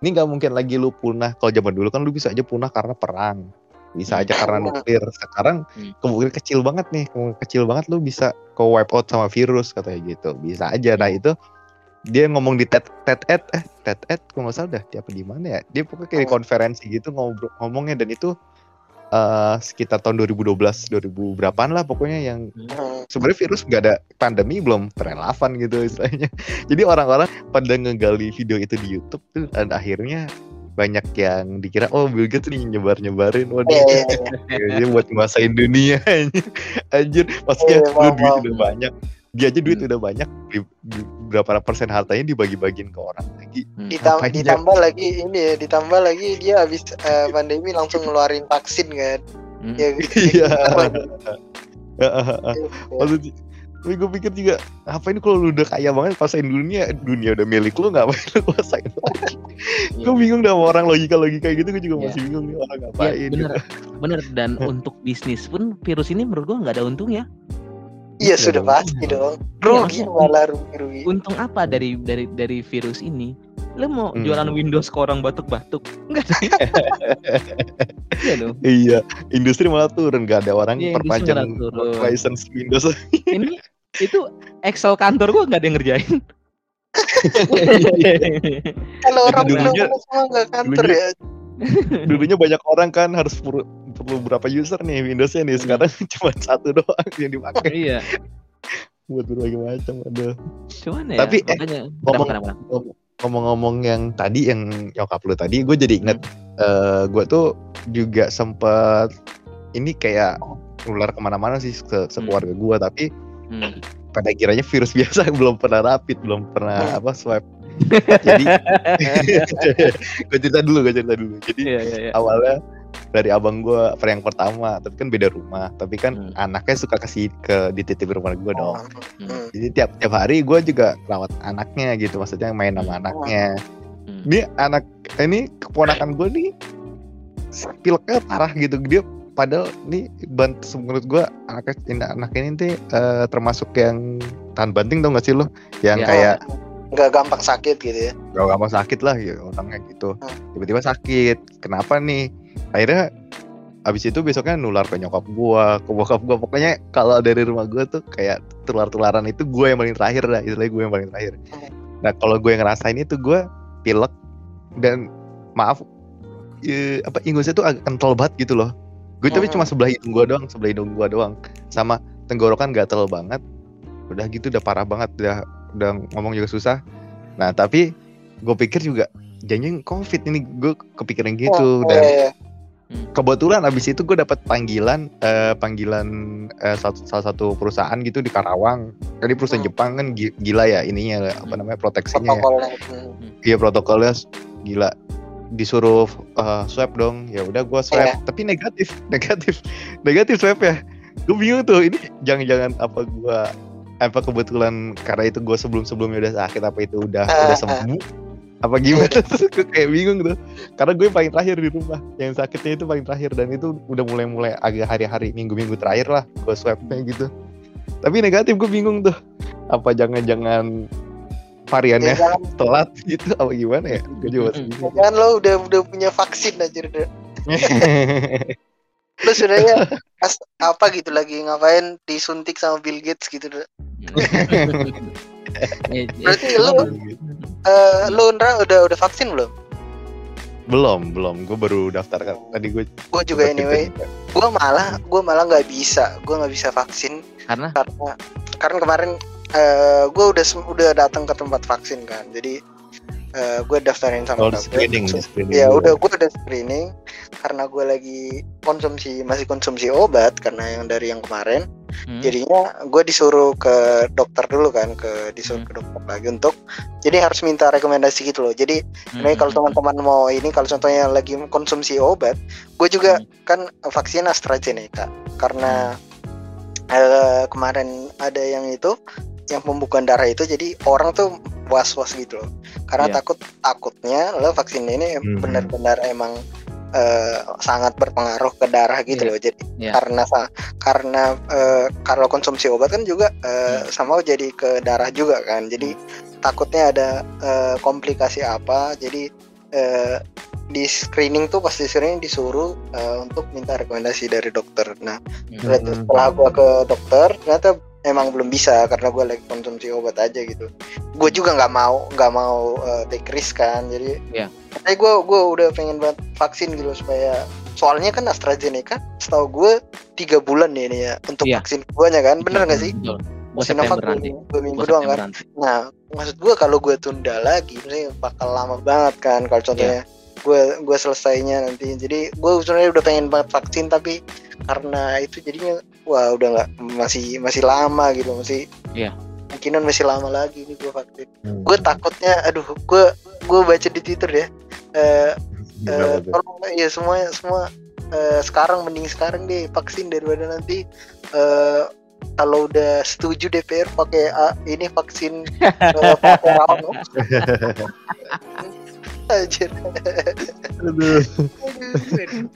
Speaker 3: ini nggak mungkin lagi lu punah kalau zaman dulu kan lu bisa aja punah karena perang. Bisa aja karena
Speaker 2: Hmm.
Speaker 3: nuklir. Sekarang
Speaker 1: Hmm.
Speaker 3: kemungkinan kecil banget nih kemungkinan kecil banget lu bisa ke wipe out sama virus katanya gitu. Bisa aja. Nah itu dia ngomong di TED TED Ed eh TED Ed kalau nggak salah dah di apa di mana ya? Dia pokoknya kayak di
Speaker 2: Hmm.
Speaker 3: konferensi gitu ngobrol ngomongnya dan itu eh sekitar tahun 2012 2000 berapaan lah pokoknya yang
Speaker 2: Hmm.
Speaker 3: sebenarnya virus nggak ada pandemi belum relevan gitu istilahnya. Jadi orang-orang pada ngegali video itu di YouTube tuh dan akhirnya banyak yang dikira oh Bill Gates nih nyebar nyebarin wah
Speaker 2: Iya,
Speaker 3: dia,
Speaker 2: iya,
Speaker 3: dia buat nguasain dunia anjir. maksudnya
Speaker 2: Iya,
Speaker 3: lu duit udah banyak dia aja duit
Speaker 1: Hmm.
Speaker 3: udah banyak di, di- berapa persen hartanya dibagi-bagiin ke orang lagi
Speaker 1: Hmm.
Speaker 2: Ditam- ditambah lagi ini ya, ditambah lagi dia habis eh, pandemi langsung ngeluarin vaksin kan.
Speaker 1: Hmm.
Speaker 2: Ya,
Speaker 3: Iya.
Speaker 2: ya,
Speaker 3: Maksudnya, tapi gue pikir juga apa ini kalau lu udah kaya banget kuasain dunia dunia udah milik lu ngapain lu kuasain lagi
Speaker 1: Iya.
Speaker 3: gue bingung dah sama orang logika logika gitu gue juga
Speaker 1: Iya.
Speaker 3: masih bingung nih orang
Speaker 1: Iya,
Speaker 3: ngapain
Speaker 1: bener bener dan untuk bisnis pun virus ini menurut gua nggak ada untungnya
Speaker 2: Iya
Speaker 3: Iya
Speaker 2: sudah
Speaker 3: dong.
Speaker 2: pasti dong.
Speaker 1: Iya,
Speaker 2: Rugi
Speaker 1: maksudnya-
Speaker 2: malah rugi rugi.
Speaker 1: untung apa dari dari dari virus ini? Lo mau
Speaker 3: Hmm.
Speaker 1: jualan Windows ke orang batuk-batuk? Enggak. Sih iya dong.
Speaker 3: Iya industri malah turun. Gak ada orang
Speaker 1: Iya, industri
Speaker 3: perpanjang license Windows.
Speaker 1: Ini itu Excel kantor gua nggak ada yang ngerjain.
Speaker 2: Kalau orang bilang semua nggak kantor ya.
Speaker 3: dulunya banyak orang kan harus perlu, perlu berapa user nih Windowsnya nih. Sekarang cuma satu doang yang dipakai.
Speaker 1: Iya.
Speaker 3: Buat berbagai macam aduh.
Speaker 1: Cuman ya
Speaker 3: Tapi, eh,
Speaker 1: makanya
Speaker 3: ngomong-
Speaker 1: kenapa, kenapa?
Speaker 3: ngomong-ngomong yang tadi yang nyokap lu tadi gue jadi inget eh gue tuh juga sempet ini kayak nular ke mana-mana sih ke sekeluarga gue tapi
Speaker 1: Hmm.
Speaker 3: pada kiranya virus biasa belum pernah rapid belum pernah apa swab jadi gue cerita dulu gue cerita dulu jadi
Speaker 1: iya iya iya
Speaker 3: awalnya dari abang gue yang pertama tapi kan beda rumah tapi kan
Speaker 1: Hmm.
Speaker 3: anaknya suka kasih ke dititip rumah gue dong
Speaker 2: Hmm.
Speaker 3: jadi tiap tiap hari gue juga rawat anaknya gitu maksudnya main sama
Speaker 1: Hmm.
Speaker 3: anaknya
Speaker 1: Hmm.
Speaker 3: ini anak ini keponakan gue nih pileknya parah gitu dia padahal nih bant menurut gua anak ini anak ini nih eh, termasuk yang tahan banting tau gak sih lo yang
Speaker 1: Ya.
Speaker 3: kayak
Speaker 2: nggak gampang sakit gitu ya?
Speaker 3: Gak gampang sakit lah ya orangnya gitu.
Speaker 2: Hmm.
Speaker 3: tiba-tiba sakit kenapa nih? Akhirnya abis itu besoknya nular ke nyokap gua ke bokap gua. Pokoknya kalau dari rumah gua tuh kayak tular-tularan itu gua yang paling terakhir dah istilahnya gua yang paling terakhir.
Speaker 2: Hmm.
Speaker 3: nah kalau gue yang ngerasain itu gua pilek dan maaf eh, apa ingusnya tuh agak kental banget gitu loh. Gue tapi
Speaker 2: Hmm.
Speaker 3: cuma sebelah hidung gua doang sebelah hidung gua doang. Sama tenggorokan gatel banget. Udah gitu udah parah banget udah udah ngomong juga susah. Nah tapi gue pikir juga jangan covid ini gue kepikiran gitu
Speaker 2: Oh,
Speaker 3: dan
Speaker 2: iya, iya.
Speaker 3: kebetulan abis itu gue dapat panggilan eh, panggilan eh, satu- salah satu perusahaan gitu di Karawang. Jadi perusahaan
Speaker 2: Hmm.
Speaker 3: Jepang kan gi- gila ya ininya apa namanya proteksinya ya.
Speaker 2: Protokolnya. Hmm.
Speaker 3: iya protokolnya gila. Disuruh eh, swab dong. Ya udah gue swab.
Speaker 2: Iya.
Speaker 3: tapi negatif negatif negatif swab ya. Gue bingung tuh ini jangan-jangan apa gue apa kebetulan karena itu gue sebelum sebelumnya udah sakit apa itu udah
Speaker 2: Ah,
Speaker 3: udah
Speaker 2: ah.
Speaker 3: sembuh? Apa gimana? Terus gue kayak bingung tuh. Karena gue paling terakhir di rumah yang sakitnya itu paling terakhir dan itu udah mulai mulai agak hari-hari minggu-minggu terakhir lah gue swabnya gitu. Tapi negatif gue bingung tuh. Apa jangan-jangan variannya
Speaker 2: Ya, jangan,
Speaker 3: telat gitu apa gimana ya? Gue juga masih bingung.
Speaker 2: Jangan lo udah udah punya vaksin aja udah. Lo sebenarnya apa gitu lagi ngapain disuntik sama Bill Gates gitu.
Speaker 1: Eh,
Speaker 2: Berarti
Speaker 1: eh,
Speaker 2: lu- Eh, lo Ndra udah udah vaksin belum?
Speaker 3: belum belum gue baru daftar kan tadi gue
Speaker 2: Gue juga anyway. Gue malah gue malah nggak bisa. Gue nggak bisa vaksin
Speaker 1: karena
Speaker 2: karena karena kemarin eh gue udah udah datang ke tempat vaksin kan. Jadi eh, gue daftarin sama
Speaker 3: oh,
Speaker 2: dokter.
Speaker 3: screening screening
Speaker 2: Ya udah gue udah screening karena gue lagi konsumsi masih konsumsi obat karena yang dari yang kemarin.
Speaker 1: hmm,
Speaker 2: Jadinya gue disuruh ke dokter dulu kan, ke disuruh
Speaker 1: Hmm.
Speaker 2: ke dokter lagi untuk jadi harus minta rekomendasi gitu loh. Jadi
Speaker 1: hmm,
Speaker 2: ini kalau teman-teman mau ini kalau contohnya lagi konsumsi obat, gue juga kan vaksin AstraZeneca karena eh, kemarin ada yang itu yang pembukaan darah itu jadi orang tuh was-was gitu loh. Karena
Speaker 1: Iya.
Speaker 2: takut takutnya lo vaksin ini
Speaker 3: Hmm.
Speaker 2: benar-benar emang eh, sangat berpengaruh ke darah gitu
Speaker 1: Iya.
Speaker 2: loh. Jadi
Speaker 1: Iya.
Speaker 2: karena karena eh, kalau konsumsi obat kan juga eh,
Speaker 1: Hmm.
Speaker 2: sama jadi ke darah juga kan. Jadi takutnya ada eh, komplikasi apa. Jadi eh, di screening tuh pasti screening disuruh eh, untuk minta rekomendasi dari dokter. Nah,
Speaker 1: hmm,
Speaker 3: Hmm.
Speaker 2: setelah gua ke dokter ternyata emang belum bisa karena gue lagi konsumsi obat aja gitu. Gue juga nggak mau nggak mau eh, take risk kan. Jadi
Speaker 1: Iya.
Speaker 2: tapi gue gue udah pengen banget vaksin gitu supaya soalnya kan AstraZeneca setahu gue tiga bulan nih ini ya untuk
Speaker 1: Iya.
Speaker 2: vaksin keduanya kan bener nggak sih?
Speaker 1: Betul.
Speaker 2: Sinovac dua minggu doang kan.
Speaker 1: nanti.
Speaker 2: Nah, maksud gue kalau gue tunda lagi, maksudnya bakal lama banget kan kalau contohnya gue gue selesainya nanti. Jadi gue sebenarnya udah pengen banget vaksin tapi karena itu jadinya wah udah nggak masih masih lama gitu masih.
Speaker 1: Iya.
Speaker 2: Mungkinan masih lama lagi nih gue vaksin.
Speaker 3: Hmm.
Speaker 2: Gue takutnya, aduh, gue gue baca di Twitter ya. Eh, eh,
Speaker 3: tuh?
Speaker 2: tolong ya semua semua eh, sekarang mending sekarang deh vaksin daripada nanti eh, kalau udah setuju DPR pakai ah, ini vaksin. Anjir.
Speaker 3: Aduh.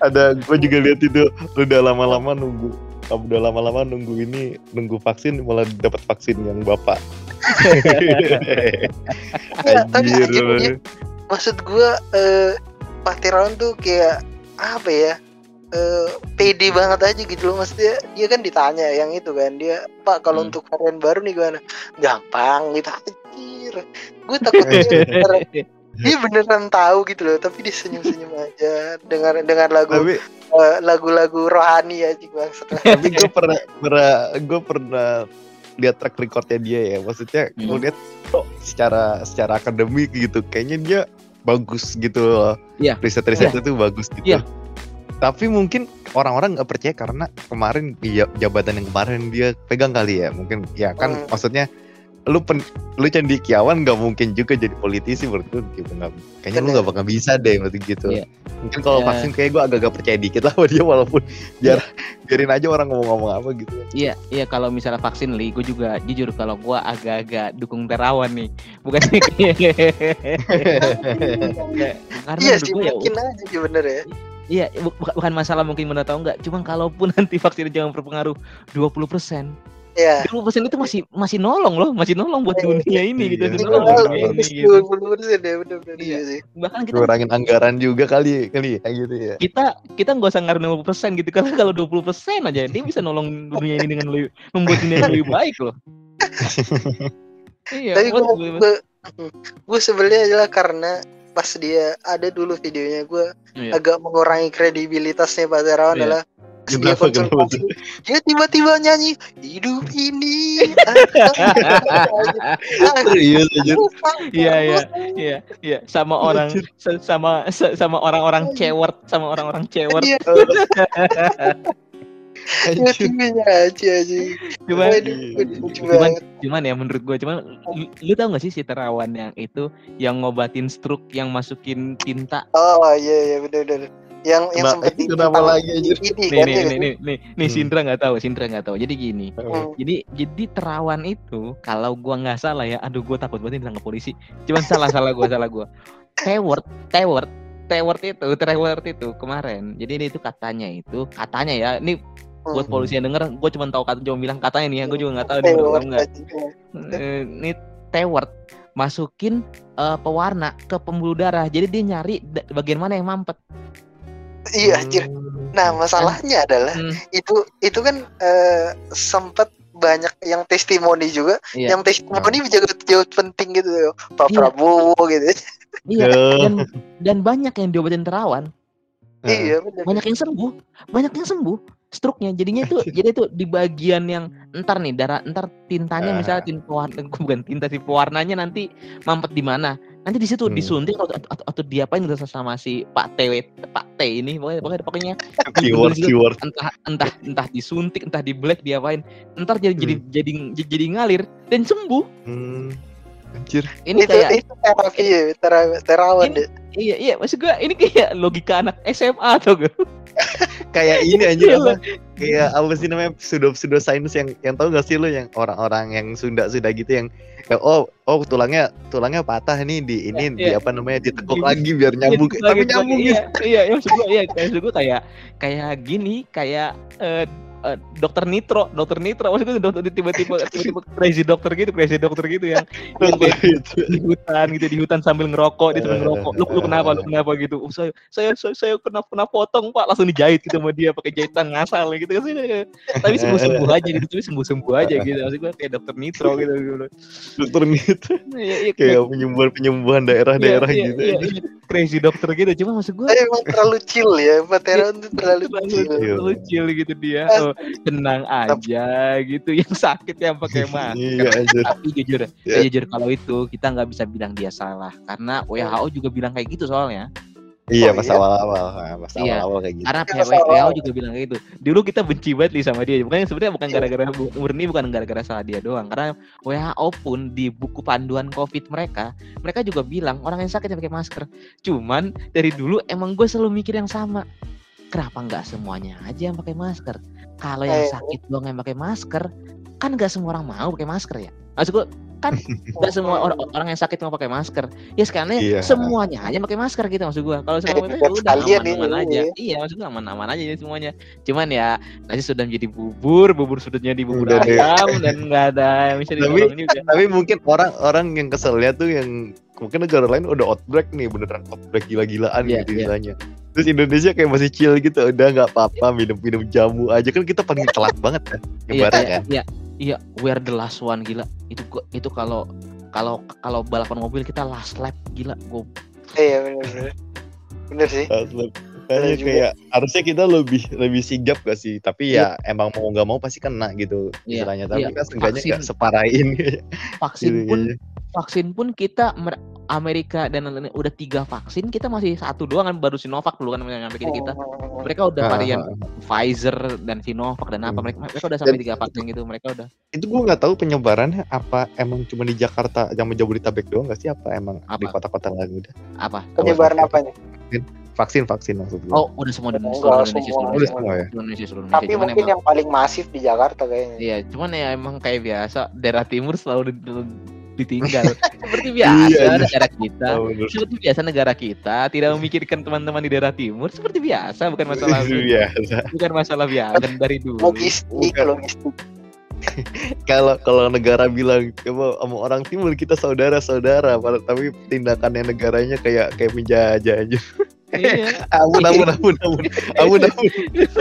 Speaker 3: ada gue juga lihat itu lu udah lama-lama nunggu kamu udah lama-lama nunggu ini nunggu vaksin malah dapat vaksin yang bapak.
Speaker 2: Ya, tapi dia- Maksud gue eh, Pak Tirawan tuh kayak apa ya? eh pede banget aja gitu loh. Maksudnya dia kan ditanya yang itu kan. Dia Pak kalau
Speaker 1: Hmm.
Speaker 2: untuk varian baru nih gimana? Gampang gitu anjir gue takut dia beneran, tahu gitu loh tapi dia senyum-senyum aja dengar dengar lagu
Speaker 3: tapi
Speaker 2: eh, lagu-lagu rohani aja bang
Speaker 3: tapi gue pernah pernah gue pernah lihat track recordnya dia ya maksudnya gue
Speaker 1: Hmm.
Speaker 3: lihat kok secara secara akademik gitu kayaknya dia bagus gitu loh
Speaker 1: Iya.
Speaker 3: riset-risetnya tuh bagus gitu
Speaker 1: Iya.
Speaker 3: tapi mungkin orang-orang nggak percaya karena kemarin iya, jabatan yang kemarin dia pegang kali ya mungkin ya kan
Speaker 2: Hmm.
Speaker 3: maksudnya lu pen, lu cendikiawan nggak mungkin juga jadi politisi menurut gue gitu nggak kayaknya lu nggak bakal bisa deh waktu gitu
Speaker 1: Iya.
Speaker 3: mungkin kalau
Speaker 1: Ya.
Speaker 3: vaksin kayak gue agak-agak percaya dikit lah sama dia walaupun biar biarin aja orang ngomong-ngomong apa gitu
Speaker 1: Iya, iya kalau misalnya vaksin li, gue juga jujur kalau gue agak-agak dukung terawan nih, bukan karena
Speaker 2: iya
Speaker 1: menurut
Speaker 2: sih
Speaker 1: ya,
Speaker 2: mungkin aja sih bener ya
Speaker 1: Iya, bu- bukan bukan masalah mungkin benar atau enggak. Cuma kalaupun nanti vaksin jangan berpengaruh 20%.
Speaker 2: Ya
Speaker 1: 20% itu masih masih nolong loh, masih nolong buat
Speaker 2: Iya,
Speaker 1: dunia ini gitu.
Speaker 3: iya.
Speaker 1: masih
Speaker 2: itu
Speaker 1: nolong buat dunia ini gitu.
Speaker 2: 20 persen ya benar-benar
Speaker 1: Iya.
Speaker 2: iya sih
Speaker 1: Bahkan kita
Speaker 3: Kurangin anggaran juga kali kali ya gitu ya.
Speaker 1: kita kita nggak usah ngaruh 50% gitu karena kalau 20% aja dia bisa nolong dunia ini dengan lebih membuat dunia lebih baik loh. iya,
Speaker 2: tapi gue
Speaker 1: gue-
Speaker 2: gue gue sebelnya adalah karena pas dia ada dulu videonya gue
Speaker 1: Iya.
Speaker 2: agak mengurangi kredibilitasnya Pak Terawan
Speaker 1: Iya.
Speaker 2: adalah dia konsultasi dia tiba-tiba nyanyi hidup ini
Speaker 3: Serius aja.
Speaker 1: Iya iya iya iya sama orang sa- sama sa- sama orang-orang cewek sama orang-orang cewek.
Speaker 2: Iya,
Speaker 3: Anjir.
Speaker 2: tiba-tiba aja aja.
Speaker 1: Cuman
Speaker 2: lucu
Speaker 1: cuman cuman ya menurut gue cuman lu, lu tau gak sih si terawan yang itu yang ngobatin stroke yang masukin tinta
Speaker 2: Oh iya iya benar-benar. Yang yang
Speaker 3: Kena-
Speaker 2: sempat
Speaker 3: kenapa lagi
Speaker 2: ini
Speaker 1: nih
Speaker 2: kan
Speaker 1: nih nih nih nih, nih
Speaker 3: Hmm.
Speaker 1: Sindra nggak tahu Sindra nggak tahu. Jadi gini
Speaker 2: Hmm.
Speaker 1: jadi jadi terawan itu kalau gua nggak salah ya aduh gua takut banget ditangkap polisi. Cuman salah salah gua salah gua. Tewert Tewert Tewert itu Tewert itu kemarin jadi ini itu katanya itu katanya ya ini buat
Speaker 2: Hmm.
Speaker 1: polisi yang denger gue cuma tahu kata cuma bilang katanya nih ya gue juga nggak tahu nih
Speaker 2: aja.
Speaker 1: Eh, ini Tewert masukin eh, pewarna ke pembuluh darah. Jadi dia nyari bagian mana yang mampet
Speaker 2: Iya anjir. Nah, masalahnya adalah
Speaker 1: Hmm,
Speaker 2: itu itu kan eh, sempat banyak yang testimoni juga,
Speaker 1: iya
Speaker 2: yang testimoni juga jauh penting gitu. Pak
Speaker 1: Iya.
Speaker 2: Prabowo gitu.
Speaker 1: iya
Speaker 3: Ya.
Speaker 1: dan dan banyak yang diobatin terawan
Speaker 2: Iya benar.
Speaker 1: banyak yang sembuh banyak yang sembuh struknya jadinya itu jadi itu di bagian yang entar nih darah entar tintanya
Speaker 3: Ah.
Speaker 1: misalnya tinta pewarna bukan tinta sih pewarnanya nanti mampet di mana nanti di situ
Speaker 3: Hmm.
Speaker 1: disuntik atau, atau, atau diapain gitu sama si Pak T Pak T ini pokoknya pokoknya, pokoknya
Speaker 3: Keyword keyword.
Speaker 1: entah entah entah disuntik entah di black diapain entar jadi jadi
Speaker 3: Hmm.
Speaker 1: jadi jadi ngalir dan sembuh
Speaker 3: Hmm. Anjir.
Speaker 1: ini
Speaker 2: itu
Speaker 1: kayak
Speaker 2: itu terapi ya, tera- terawan
Speaker 1: Ini-
Speaker 2: deh.
Speaker 1: iya iya maksud gua ini kayak logika anak SMA atau gak
Speaker 3: Kayak ini anjir
Speaker 1: Iya,
Speaker 3: apa? Kayak apa sih namanya pseudo pseudo science yang yang tahu gak sih lo yang orang-orang yang Sunda Sunda gitu yang ya, oh oh tulangnya tulangnya patah nih di ini
Speaker 1: Iya,
Speaker 3: di
Speaker 1: iya.
Speaker 3: apa namanya ditekuk
Speaker 1: Di-
Speaker 3: lagi biar nyambung
Speaker 1: Iya,
Speaker 3: tapi nyambung
Speaker 1: iya,
Speaker 3: gitu.
Speaker 1: iya, iya, maksud gua iya, kayak maksud gua kayak kayak gini, kayak eh, eh, dokter Nitro, dokter Nitro, maksud gua dokter tiba-tiba tiba-tiba crazy dokter gitu, crazy dokter gitu yang yang dia
Speaker 3: Itu.
Speaker 1: di hutan gitu, di hutan sambil ngerokok, dia sambil ngerokok. Lu lu kenapa? Lu kenapa gitu? "Oh, saya saya saya, saya kena kena potong, Pak. Langsung dijahit gitu sama dia pakai jahitan ngasal gitu kan. Tapi sembuh-sembuh aja gitu, tapi sembuh-sembuh aja gitu. Maksud gua kayak dokter Nitro gitu gitu.
Speaker 3: Dokter itu
Speaker 1: Iya, iya,
Speaker 3: kayak penyembuhan penyembuhan daerah-daerah
Speaker 1: iya,
Speaker 3: gitu.
Speaker 1: Iya, iya, crazy dokter gitu. Cuma maksud gua
Speaker 2: Tapi emang terlalu chill ya, Pak Terawan tuh terlalu
Speaker 1: terlalu,
Speaker 2: chill.
Speaker 3: Iya.
Speaker 1: terlalu chill gitu dia tenang aja gitu yang sakit yang pakai masker.
Speaker 3: Iya anjir.
Speaker 1: tapi jujur
Speaker 3: Ya.
Speaker 1: ya jujur kalau itu kita nggak bisa bilang dia salah karena WHO juga bilang kayak gitu soalnya.
Speaker 3: Iya
Speaker 2: Oh,
Speaker 3: pas
Speaker 2: iya?
Speaker 3: awal-awal, pas
Speaker 1: Iya.
Speaker 3: awal-awal kayak gitu.
Speaker 1: karena
Speaker 2: Iya,
Speaker 1: WHO juga bilang kayak gitu. Dulu kita benci banget nih sama dia bukan sebenarnya bukan gara-gara murni bukan gara-gara salah dia doang. Karena WHO pun di buku panduan COVID mereka mereka juga bilang orang yang sakit yang pakai masker. Cuman dari dulu emang gue selalu mikir yang sama. Kenapa nggak semuanya aja yang pakai masker kalau yang sakit doang yang pakai masker kan nggak semua orang mau pakai masker ya maksud gue kan nggak semua or- orang yang sakit mau pakai masker ya sekarang
Speaker 3: Iya.
Speaker 1: semuanya aja pakai masker gitu maksud gua kalau semua
Speaker 2: Eh,
Speaker 1: pakai udah aman-aman
Speaker 2: ini,
Speaker 1: aja
Speaker 2: iya.
Speaker 1: iya maksud gua aman-aman aja jadi semuanya cuman ya nasi sudah menjadi bubur bubur sudah jadi bubur
Speaker 3: Udah deh.
Speaker 1: ayam dan nggak ada yang bisa
Speaker 3: Tapi-
Speaker 1: juga
Speaker 3: Tapi mungkin orang-orang yang keselnya tuh yang mungkin negara lain udah outbreak nih beneran outbreak gila-gilaan
Speaker 1: Iya,
Speaker 3: gitu
Speaker 1: iya.
Speaker 3: istilahnya. Terus Indonesia kayak masih chill gitu, udah nggak apa-apa minum-minum jamu aja kan kita paling telat banget kan.
Speaker 1: iya iya
Speaker 3: kan.
Speaker 1: iya iya we're the last one gila itu gua- itu kalau kalau kalau balapan mobil kita last lap gila gua
Speaker 2: Iya benar benar. Bener sih. Bener
Speaker 3: Kayaknya
Speaker 2: juga.
Speaker 3: kayak harusnya kita lebih lebih sigap gak sih? Tapi ya emang mau nggak mau pasti kena gitu
Speaker 1: Iya,
Speaker 3: istilahnya. Tapi
Speaker 1: iya.
Speaker 3: kan seenggaknya nggak separahin gitu.
Speaker 1: vaksin
Speaker 3: Gitu,
Speaker 1: pun
Speaker 3: gitu.
Speaker 1: vaksin pun kita Amerika dan lain-lain udah tiga vaksin kita masih satu doang kan baru Sinovac dulu kan yang nyampe kita kita mereka udah
Speaker 3: Ah,
Speaker 1: varian
Speaker 3: ah, ah.
Speaker 1: Pfizer dan Sinovac dan apa
Speaker 3: Hmm.
Speaker 1: mereka mereka udah sampai tiga vaksin gitu mereka udah
Speaker 3: Itu gue nggak tahu penyebarannya apa emang cuma di Jakarta yang Jabodetabek doang nggak sih? Apa emang di
Speaker 1: Apa?
Speaker 3: kota-kota lain udah?
Speaker 1: apa
Speaker 2: Penyebaran apa nih?
Speaker 3: Vaksin vaksin maksud gue.
Speaker 1: oh udah semua di seluruh Indonesia
Speaker 2: semua.
Speaker 1: seluruh
Speaker 3: semua ya.
Speaker 1: seluruh Indonesia seluruh Indonesia
Speaker 2: Tapi
Speaker 1: cuman
Speaker 2: mungkin
Speaker 1: emang
Speaker 2: yang paling masif di Jakarta kayaknya.
Speaker 1: iya cuman ya emang kayak biasa daerah timur selalu di- ditinggal. Seperti biasa
Speaker 3: Iya, iya.
Speaker 1: negara kita.
Speaker 3: Oh, bener.
Speaker 1: Seperti biasa negara kita tidak memikirkan teman-teman di daerah timur seperti biasa bukan masalah
Speaker 3: biasa.
Speaker 1: bukan masalah biasa dari dulu.
Speaker 2: logistik logistik
Speaker 3: Kalau kalau negara bilang sama, sama orang timur kita saudara-saudara, padahal- tapi tindakannya negaranya kayak kayak menjajah aja.
Speaker 1: Iya.
Speaker 3: Ampun, ampun, ampun, ampun,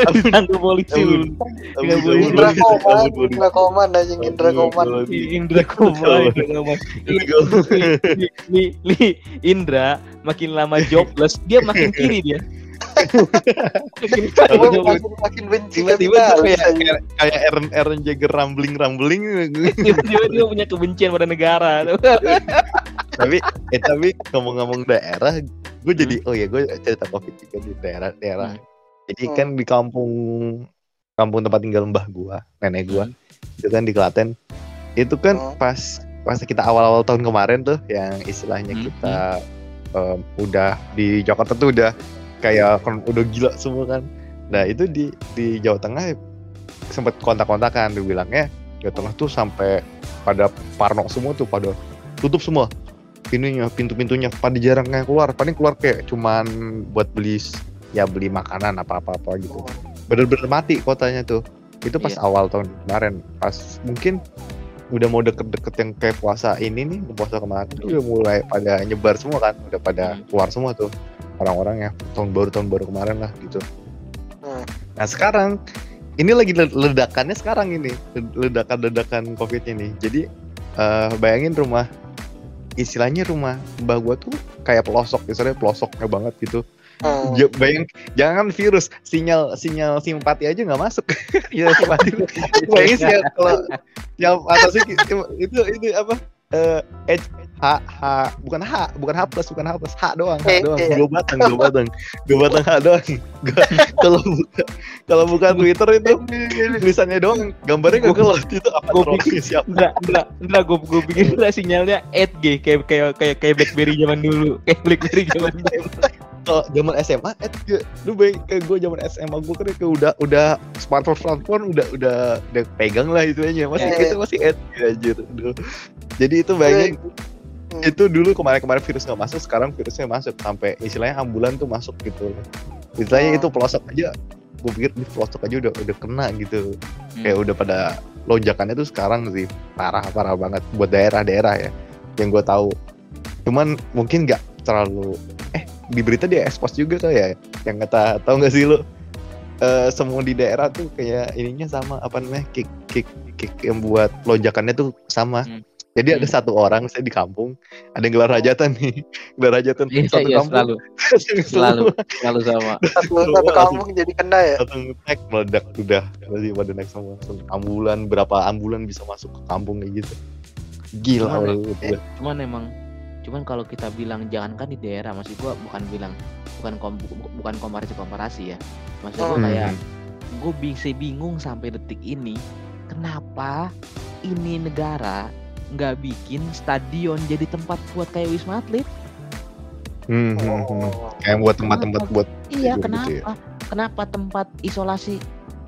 Speaker 3: ampun, ampun,
Speaker 1: polisi
Speaker 3: Ampun. ampun, ampun,
Speaker 2: Indra Koman. Indra Koman anjing Indra Koman
Speaker 1: Indra Koma, Indra li, Indra makin lama jobless, dia makin kiri dia. Makin
Speaker 2: benci
Speaker 3: Tiba-tiba kayak kayak, kayak Aaron Aaron Jagger rambling rambling.
Speaker 1: Tiba-tiba dia punya kebencian pada negara.
Speaker 3: tapi eh tapi ngomong-ngomong daerah, gue jadi oh ya gue cerita covid juga di daerah-daerah.
Speaker 1: Hmm.
Speaker 3: Jadi
Speaker 2: Hmm.
Speaker 3: kan di kampung kampung tempat tinggal mbah gua, nenek gua, itu kan di Klaten. Itu kan
Speaker 2: Hmm.
Speaker 3: pas pas kita awal-awal tahun kemarin tuh yang istilahnya
Speaker 1: Hmm,
Speaker 3: kita em, udah di Jakarta tuh udah kayak udah gila semua kan. Nah itu di di Jawa Tengah sempat kontak-kontakan dibilangnya Jawa Tengah tuh sampai pada parno semua tuh pada tutup semua ininya pintu-pintunya pada jarang kayak keluar paling keluar kayak cuman buat beli ya beli makanan apa-apa apa gitu bener-bener mati kotanya tuh itu pas
Speaker 1: Iya.
Speaker 3: awal tahun kemarin pas mungkin udah mau deket-deket yang kayak puasa ini nih puasa kemarin tuh udah mulai pada nyebar semua kan udah pada
Speaker 1: Hmm.
Speaker 3: keluar semua tuh orang-orang ya tahun baru tahun baru kemarin lah gitu
Speaker 2: Hmm.
Speaker 3: nah sekarang ini lagi le- ledakannya sekarang ini ledakan-ledakan covid ini jadi eh, bayangin rumah istilahnya rumah mbah gua tuh kayak pelosok istilahnya pelosoknya banget gitu
Speaker 2: Hmm.
Speaker 3: Bayang jangan virus sinyal sinyal simpati aja nggak masuk. Ya simpati. Bayangin sinyal kalau yang atasnya itu itu, itu apa? Eh H H H bukan H bukan H plus bukan H plus H doang H
Speaker 2: Eh,
Speaker 3: doang. Dua batang dua batang dua batang H doang. Kalau buka kalau buka Twitter itu tulisannya doang gambarnya gak keluar. Itu apa
Speaker 1: Gua
Speaker 3: trollnya siapa?
Speaker 1: Enggak, enggak, enggak gue gue pikir sinyalnya 8G kayak kayak kayak kayak BlackBerry zaman dulu, kayak BlackBerry zaman dulu.
Speaker 3: Kalau zaman SMA eh lu baik kayak gue zaman SMA gue kan kayak udah udah smartphone smartphone udah udah udah pegang lah itu aja masih
Speaker 2: Iya.
Speaker 3: kita masih ad anjir Aduh. jadi itu bayangin
Speaker 2: Hmm.
Speaker 3: itu dulu kemarin-kemarin virus nggak masuk sekarang virusnya masuk sampai istilahnya ambulan tuh masuk gitu istilahnya
Speaker 2: Hmm.
Speaker 3: itu pelosok aja gue pikir di pelosok aja udah udah kena gitu
Speaker 1: Hmm.
Speaker 3: kayak udah pada lonjakannya tuh sekarang sih parah parah banget buat daerah-daerah ya yang gue tahu cuman mungkin nggak terlalu eh di berita dia expose juga kali ya yang kata tahu nggak sih lo Eh, semua di daerah tuh kayak ininya sama apa namanya kick kick kick yang buat lonjakannya tuh sama.
Speaker 1: Hmm.
Speaker 3: jadi ada
Speaker 1: Hmm.
Speaker 3: satu orang saya di kampung ada yang gelar hajatan nih. Gelar hajatan
Speaker 1: Iya,
Speaker 3: satu
Speaker 1: iya,
Speaker 3: kampung.
Speaker 1: selalu, selalu, selalu sama.
Speaker 2: satu satu
Speaker 3: langsung-
Speaker 2: kampung jadi kena ya.
Speaker 3: Langsung naik meledak udah. Masih pada naik semua. Langsung ambulan berapa ambulan bisa masuk ke kampung kayak gitu. Gila
Speaker 1: Cuman,
Speaker 3: lu, gila.
Speaker 1: Cuman emang cuman kalau kita bilang jangankan di daerah maksud gua bukan bilang bukan kom, bu- bukan komparasi komparasi ya. Maksud gua
Speaker 2: Hmm.
Speaker 1: kayak gue bisa bingung sampai detik ini kenapa ini negara nggak bikin stadion jadi tempat buat kayak wisma atlet
Speaker 3: Hmm, hmm, hmm.
Speaker 2: Oh.
Speaker 3: kayak buat tempat-tempat buat
Speaker 1: iya
Speaker 3: Tidur
Speaker 1: kenapa
Speaker 3: gitu ya.
Speaker 1: kenapa tempat isolasi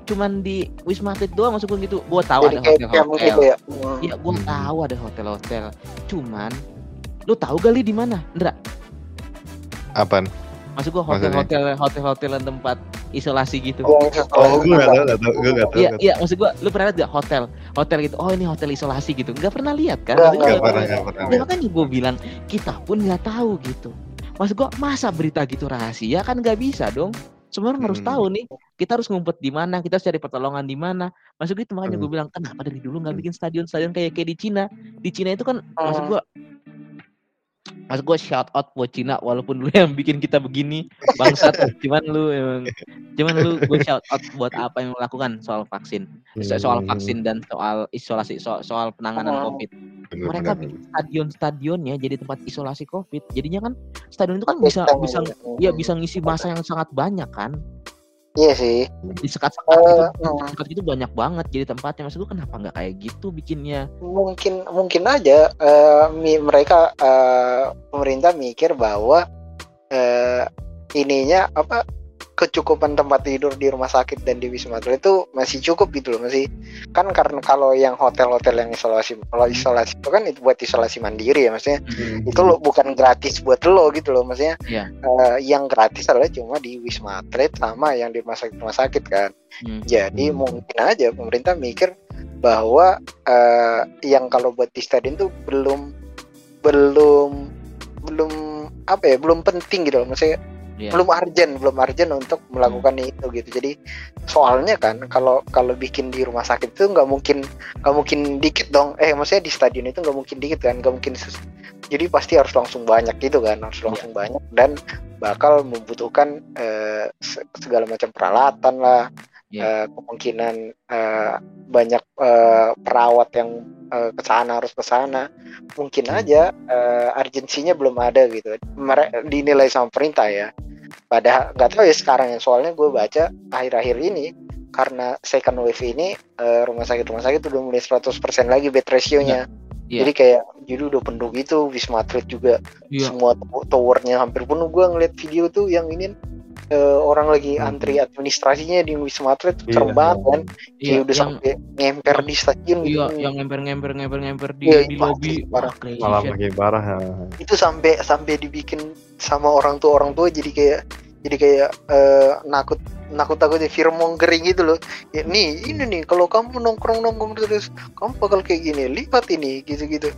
Speaker 1: cuman di wisma atlet doang maksud gue gitu gue tahu
Speaker 2: jadi
Speaker 1: ada
Speaker 2: kayak camp
Speaker 1: hotel-hotel
Speaker 2: gitu ya Hmm.
Speaker 1: Iya, gue
Speaker 3: Hmm.
Speaker 1: tahu ada hotel-hotel. Cuman, lu tahu gali di mana? Ndra,
Speaker 3: apaan
Speaker 1: maksud gue
Speaker 3: Maksudnya?
Speaker 1: hotel-hotel, hotel-hotel dan tempat isolasi gitu.
Speaker 2: Setelah
Speaker 3: oh gue nggak tahu nggak tahu gue nggak tahu
Speaker 1: Iya, iya, maksud gue, lu pernah lihat gak hotel, hotel gitu? Oh ini hotel isolasi gitu. Nggak pernah lihat kan? Maksud gua
Speaker 3: nggak
Speaker 1: nggak
Speaker 3: pernah
Speaker 1: pernah.
Speaker 3: nggak pernah
Speaker 1: Ya makanya gue bilang kita pun nggak tahu gitu. Maksud gue masa berita gitu rahasia kan nggak bisa dong. Semua orang harus
Speaker 3: Hmm.
Speaker 1: tahu nih. Kita harus ngumpet di mana, kita harus cari pertolongan di mana. Maksud gue itu makanya
Speaker 3: Hmm.
Speaker 1: gue bilang kenapa dari dulu nggak bikin stadion-stadion kayak kayak di Cina. Di Cina itu kan maksud
Speaker 2: Hmm.
Speaker 1: gue Maksud gue shout out buat Cina walaupun lu yang bikin kita begini bangsat. Cuman lu emang cuman lu gue shout out buat apa yang lu lakukan soal vaksin. So- soal
Speaker 3: Hmm,
Speaker 1: vaksin dan soal isolasi so- soal penanganan
Speaker 2: Hmm.
Speaker 1: covid.
Speaker 3: Bener,
Speaker 1: mereka
Speaker 3: bener.
Speaker 1: bikin stadion-stadionnya jadi tempat isolasi covid. Jadinya kan stadion itu kan bisa bisa ya bisa ngisi masa yang sangat banyak kan
Speaker 2: iya sih.
Speaker 1: Di sekat-sekat
Speaker 2: Eh,
Speaker 1: gitu.
Speaker 2: Hmm.
Speaker 1: sekat gitu banyak banget jadi tempatnya. Maksud gue kenapa nggak kayak gitu bikinnya?
Speaker 2: Mungkin mungkin aja mi- mereka eh, pemerintah mikir bahwa eh, ininya apa kecukupan tempat tidur di rumah sakit dan di wisma atlet itu masih cukup gitu loh masih kan karena kalau yang hotel-hotel yang isolasi kalau isolasi itu kan itu buat isolasi mandiri ya maksudnya
Speaker 1: Hmm.
Speaker 2: itu lo bukan gratis buat lo gitu loh maksudnya
Speaker 1: Iya.
Speaker 2: eh, yang gratis adalah cuma di wisma atlet sama yang di rumah sakit rumah sakit kan
Speaker 1: Hmm.
Speaker 2: jadi
Speaker 3: Hmm.
Speaker 2: mungkin aja pemerintah mikir bahwa eh, yang kalau buat di stadion tuh belum belum belum apa ya belum penting gitu loh maksudnya
Speaker 1: Iya.
Speaker 2: belum urgent belum urgent untuk melakukan itu gitu. Jadi soalnya kan kalau kalau bikin di rumah sakit itu nggak mungkin nggak mungkin dikit dong. Eh maksudnya di stadion itu nggak mungkin dikit kan nggak mungkin jadi pasti harus langsung banyak gitu kan harus langsung banyak dan bakal membutuhkan eh, se- segala macam peralatan lah
Speaker 1: Iya.
Speaker 2: eh, kemungkinan eh, banyak eh, perawat yang eh, ke sana harus ke sana. Mungkin aja eh, urgensinya belum ada gitu. Dinilai sama perintah ya padahal nggak tahu ya sekarang ya. Soalnya gue baca akhir-akhir ini karena second wave ini eh, rumah sakit rumah sakit udah mulai 100% lagi bed ratio-nya.
Speaker 1: Iya.
Speaker 2: jadi kayak jadi udah penuh gitu wisma atlet juga.
Speaker 1: Iya.
Speaker 2: semua to- towernya hampir penuh. Gue ngeliat video tuh yang ini eh, orang lagi
Speaker 3: Hmm.
Speaker 2: antri administrasinya di wisma atlet
Speaker 3: Iya.
Speaker 2: serem banget kan
Speaker 1: Iya,
Speaker 2: kayak udah
Speaker 1: yang
Speaker 2: sampai ngemper di stasiun
Speaker 1: iya,
Speaker 2: gitu
Speaker 1: yang ngemper-ngemper ngemper-ngemper di
Speaker 2: Iya,
Speaker 1: di
Speaker 2: iya,
Speaker 1: lobi.
Speaker 2: parah.
Speaker 1: Wah, crazy
Speaker 3: malah makin parah
Speaker 2: itu sampai sampai dibikin sama orang tua orang tua jadi kayak jadi kayak eh, nakut nakut takutnya fear mongering gitu loh ya, nih ini nih kalau kamu nongkrong nongkrong terus kamu bakal kayak gini lihat ini gitu gitu